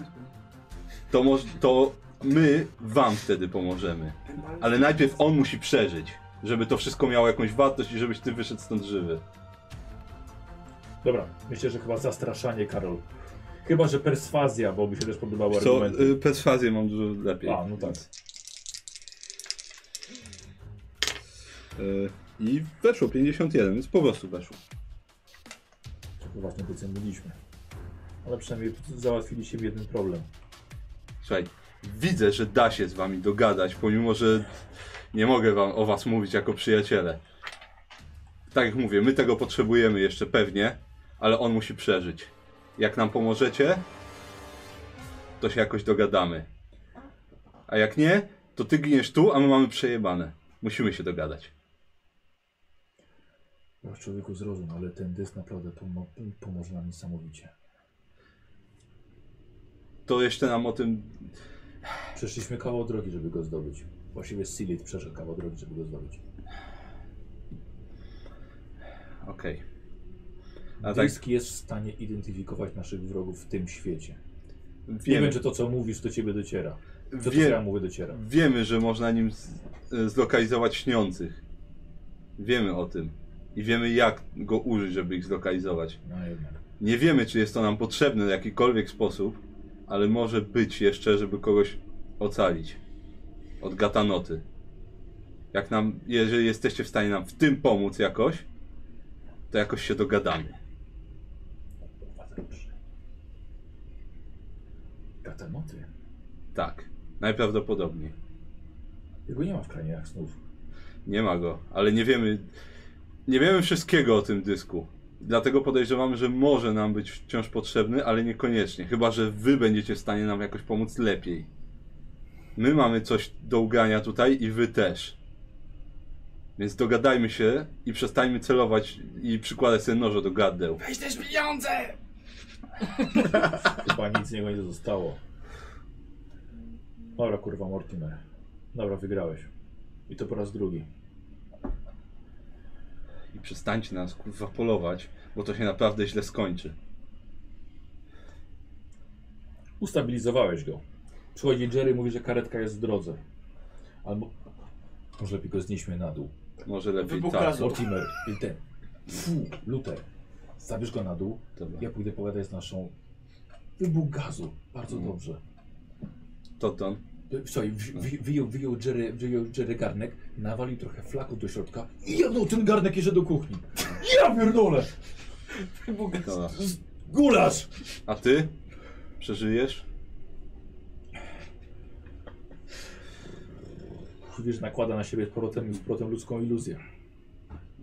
to, to my wam wtedy pomożemy. Ale najpierw on musi przeżyć, żeby to wszystko miało jakąś wartość i żebyś ty wyszedł stąd żywy. Dobra, myślę, że chyba zastraszanie, Karol. Chyba, że perswazja, bo by się też podobały Co, argumenty. y, perswazję mam dużo lepiej. A, no tak. I weszło 51, więc po prostu weszło. Czego właśnie doceniliśmy. Ale przynajmniej załatwiliście jeden problem. Słuchaj, widzę, że da się z wami dogadać, pomimo że nie mogę wam o was mówić jako przyjaciele. Tak jak mówię, my tego potrzebujemy jeszcze pewnie, ale on musi przeżyć. Jak nam pomożecie, to się jakoś dogadamy. A jak nie, to ty giniesz tu, a my mamy przejebane. Musimy się dogadać. Masz człowieku zrozum, ale ten dysk naprawdę pomo pomoże nam niesamowicie. To jeszcze nam o tym. Przeszliśmy kawał drogi, żeby go zdobyć. Właściwie Silit przeszedł kawał drogi, żeby go zdobyć. Okej. A tak, Dysk jest w stanie identyfikować naszych wrogów w tym świecie. Nie wiemy, wiem, czy to, co mówisz, do ciebie dociera. Co Wie- ja mówię, dociera. wiemy, że można nim e, zlokalizować śniących. Wiemy o tym. I wiemy, jak go użyć, żeby ich zlokalizować. No jednak. Nie wiemy, czy jest to nam potrzebne w jakikolwiek sposób, ale może być jeszcze, żeby kogoś ocalić. Od gatanoty. Jak nam, jeżeli jesteście w stanie nam w tym pomóc jakoś, to jakoś się dogadamy. Gatanoty. Tak. Najprawdopodobniej. Jego nie ma w krainach snów. Nie ma go, ale nie wiemy. Nie wiemy wszystkiego o tym dysku. Dlatego podejrzewamy, że może nam być wciąż potrzebny, ale niekoniecznie. Chyba, że wy będziecie w stanie nam jakoś pomóc lepiej. My mamy coś do ugrania tutaj i wy też. Więc dogadajmy się i przestańmy celować i przykładać sobie noże do gardeł. Weź też pieniądze! *laughs* Chyba nic z niego nie zostało. Dobra, kurwa, Mortimer. Dobra, wygrałeś. I to po raz drugi. I przestańcie nas kurwa polować, bo to się naprawdę źle skończy. Ustabilizowałeś go. Przychodzi Jerry, mówi, że karetka jest w drodze. Albo... Może lepiej go znieśmy na dół. Może lepiej Wybuch tak. gazu. Mortimer, ten. Fu, Luther. Zabierz go na dół. Dobra. Ja pójdę pogadać z naszą... Wybuch gazu. Bardzo Mhm. dobrze. Toton. Słuchaj, wy- wy- wyjął, wyjął, Jerry, wyjął Jerry garnek, nawalił trochę flaków do środka i jebnął ten garnek jeszcze do kuchni. Ja pierdolę! Dobra. Z- Gulasz! A ty? Przeżyjesz? Wiesz, nakłada na siebie z powrotem, z powrotem ludzką iluzję.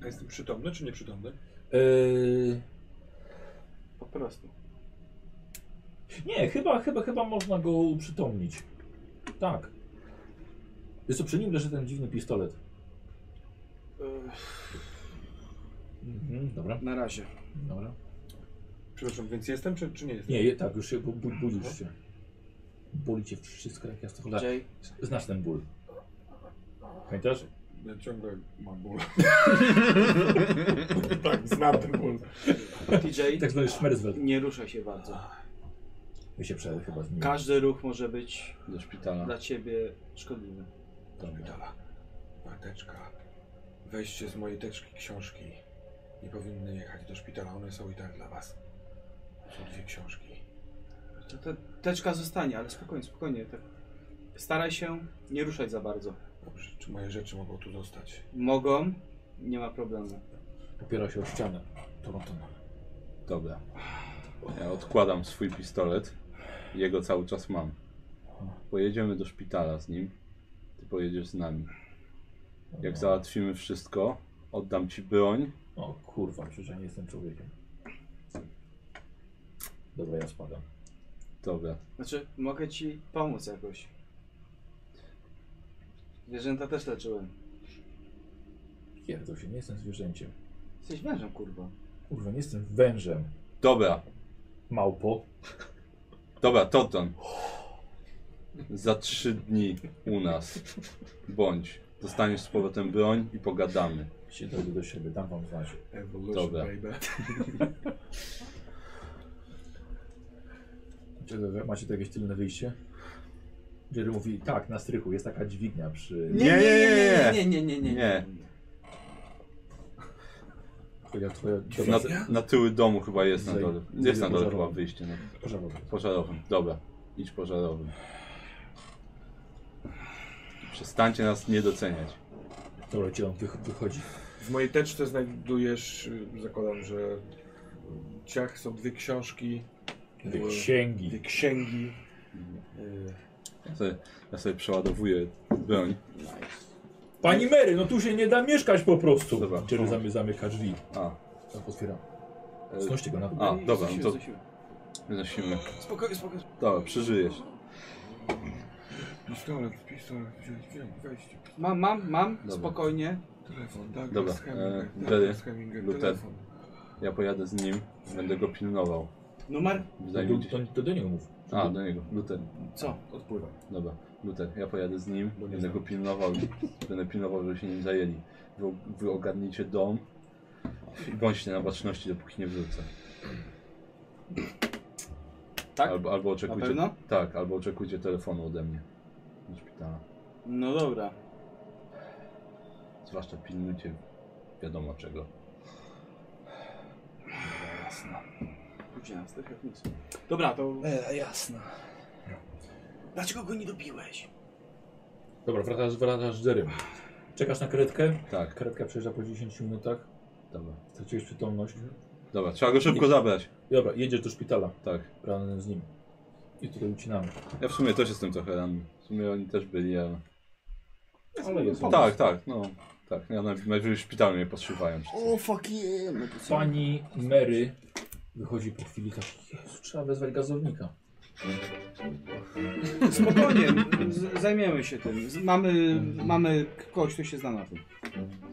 A jestem przytomny czy nieprzytomny? Eee, Po prostu. nie, chyba, chyba, chyba można go uprzytomnić. Tak. Jest to przy nim leży ten dziwny pistolet. Mhm, dobra, Na razie. dobra. Przepraszam, więc jestem czy, czy nie jestem? Nie, je- tak, już się bu, bu, budzisz się. Boli cię wszystko jak jasno cholera. Jay, Znasz ten ból. Pamiętasz? Ja ciągle mam ból. *laughs* tak, znam ten ból. TJ, Tak zwany szmerzwel. nie ruszaj się bardzo. My się przed chyba z nim. Każdy ruch może być Do szpitala. dla ciebie szkodliwy. Do szpitala. Mateczka. Weźcie z mojej teczki książki. Nie powinny jechać do szpitala, one są i tak dla was. Są dwie książki. To, to teczka zostanie, ale spokojnie, spokojnie. Tak. Staraj się nie ruszać za bardzo. Dobrze, czy moje rzeczy mogą tu zostać? Mogą, nie ma problemu. Opiera się o ścianę. Toronto. Dobra. Ja odkładam swój pistolet. Jego cały czas mam. Pojedziemy do szpitala z nim. Ty pojedziesz z nami. Jak załatwimy wszystko, oddam ci broń. O kurwa, przecież ja nie jestem człowiekiem. Dobra, ja spadam. Dobra. Znaczy, mogę ci pomóc jakoś. Zwierzęta też leczyłem. Pierdol się, nie jestem zwierzęciem. Jesteś wężem, kurwa. Kurwa, nie jestem wężem. Dobra, Małpo. Dobra, Toton. Za trzy dni u nas. Bądź. Dostaniesz z powrotem broń i pogadamy. Się dojdę do siebie, dam wam znać. Evolution, Dobra. baby. Macie, macie tu jakieś tylne wyjście? Jerry mówi, tak, na strychu jest taka dźwignia przy... Nie, nie, nie, nie, nie, nie, nie. Nie. Twoja, twoja, Na, na tyły domu chyba jest na dole. Jest na dole chyba wyjście. No. pożarowa. Pożarowym. Dobra, idź pożarowym. Przestańcie nas nie doceniać. Dobra, ci on wych- wychodzi. W mojej teczce znajdujesz, y, zakładam, że ciach są dwie książki, Dwie dwie księgi. księgi. y, Ja sobie, ja sobie przeładowuję broń. Pani Mary, no tu się nie da mieszkać po prostu. Dobra. Jerry zamy, zamyka drzwi. A, Tam otwiera. e, Znoście go na dół. a dobra, no to wynosimy. Spokojnie, spokojnie. Dobra, przeżyjesz. Pistolet, pistolet, wziąć, wziąć, wejść. Mam, mam, mam, Dobra. spokojnie. Telefon, Douglas Dobra, e, Hemingway, Luther. telefon. Ja pojadę z nim, będę go pilnował. Numer? To, się. to, to do niego mów. A, do niego. Luther. Co? Odpływam. Dobra, Luther, ja pojadę z nim, Bo nie będę znam. go pilnował, *laughs* będę pilnował, żeby się nim zajęli. Wy, wy ogarnijcie dom i bądźcie na baczności, dopóki nie wrócę. Tak? Albo, albo Na oczekujcie. pewno? Tak, albo oczekujcie telefonu ode mnie do szpitala. No dobra. Zwłaszcza pilnujcie wiadomo czego. Strych jak nic. Dobra, to... E, jasne. Dlaczego go nie dobiłeś? Dobra, wracasz, wracasz z Jerrym. Czekasz na karetkę? Tak, Karetka przejeżdża po 10 minutach. dobra. Straciłeś przytomność. Dobra, trzeba go szybko zabrać. Dobra, jedziesz do szpitala. Tak. Razem z nim. I tutaj ucinamy. Ja w sumie też jestem trochę ranny. W sumie oni też byli, ale... Ale jest. Tak, tak, no. Tak, ja najpierw najpierw w szpitalu mnie podszywają. czy coś. O, fuck yeah. no to co? Pani Mary wychodzi po chwili tak, Jezu, trzeba wezwać gazownika. *laughs* Spokojnie, z- zajmiemy się tym. Z- Mamy, mamy kogoś, kto się zna na tym.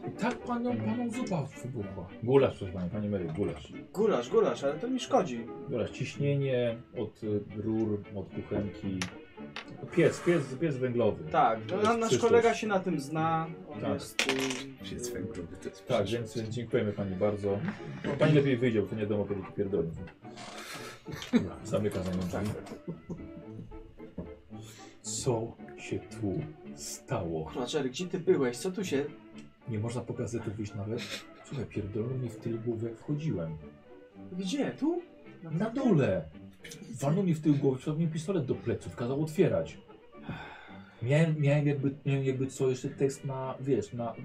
I tak panią, paną zupa wybuchła. Gulasz, proszę pani, pani Mary, gulasz. Gulasz, gulasz, ale to mi szkodzi. Gulasz, ciśnienie od y, rur, od kuchenki. Piec, piec, piec węglowy. Tak, no, nasz kolega się na tym zna. On Tak. jest... y, Piec węglowy to jest Tak, więc dziękujemy pani bardzo. No, pani lepiej wyjdzie, bo to nie wiadomo, kiedy tu pierdoli. Dobra, Zamyka za nią drzwi. Co się tu stało? Kurwa, Jerry, gdzie ty byłeś? Co tu się... Nie można po gazetę wyjść nawet? Słuchaj, pierdolą mi w tył głowy jak wchodziłem. Gdzie? Tu? Na dole! Walnął mi w tył głowy, wsadł mi pistolet do pleców, kazał otwierać. Miałem, miałem jakby, miałem jakby co, jeszcze tekst na, wiesz, na, y,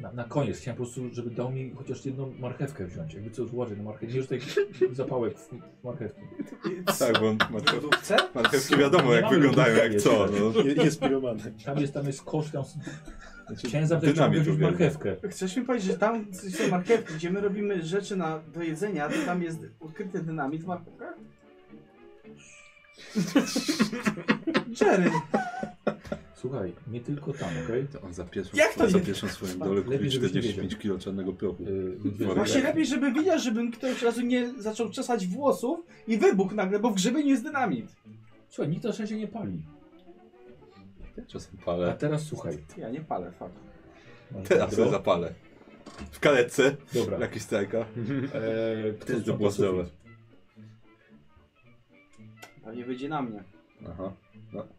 na, na koniec. Chciałem po prostu, żeby dał mi chociaż jedną marchewkę wziąć. Jakby co, złożyć na marchewkę. Nie już taki zapałek w marchewki. Tak, bo marchew, lodówce? marchewki wiadomo jak wyglądają, jak co. No. Je- Jest piromanem. Tam jest, tam jest kosz, tam... Znaczy, Chciałem zapytać, czy mogę dynamit wziąć uwielbiam. marchewkę. Chcesz mi powiedzieć, że tam są marchewki, gdzie my robimy rzeczy na, do jedzenia, to tam jest ukryty dynamit w? *laughs* Jerry! Słuchaj, nie tylko tam, okej? To on zapieszył, Jak to nie- zapieszył swoim dole Lepiej, kupił żebyś nie 45 kg czarnego prochu. Y, Właśnie Właśnie lepiej, żeby widział, żebym ktoś razu nie zaczął czesać włosów i wybuch nagle, bo w grzebieniu jest dynamit. Słuchaj, nikt na szczęście nie pali. Czasem A palę. teraz słuchaj. Ja nie palę, fakt. Teraz sobie zapalę. W karetce. Dobra. Jakiś strajka. Eee, *laughs* to sufit? zdrowe. Pewnie wyjdzie na mnie. Aha.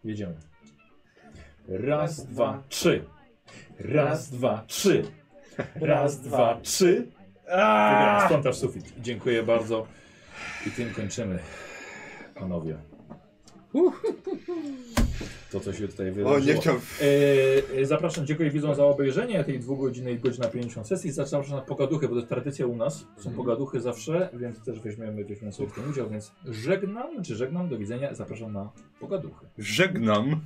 Jedziemy. Raz, Raz, dwa, dwa. trzy. Raz, dwa, trzy. Raz, dwa, trzy. Wygrałem, sprzątasz sufit. Dziękuję bardzo. I tym kończymy, panowie. *laughs* To, co się tutaj wydarzyło. O, nie chciał. E, e, zapraszam, dziękuję widzom za obejrzenie tej dwugodzinnej, godzina 50 sesji. Zapraszam na pogaduchy, bo to jest tradycja u nas. Są pogaduchy zawsze, więc też weźmiemy, weźmiemy sobie w tym udział, więc żegnam, czy żegnam, do widzenia, zapraszam na pogaduchy. Żegnam.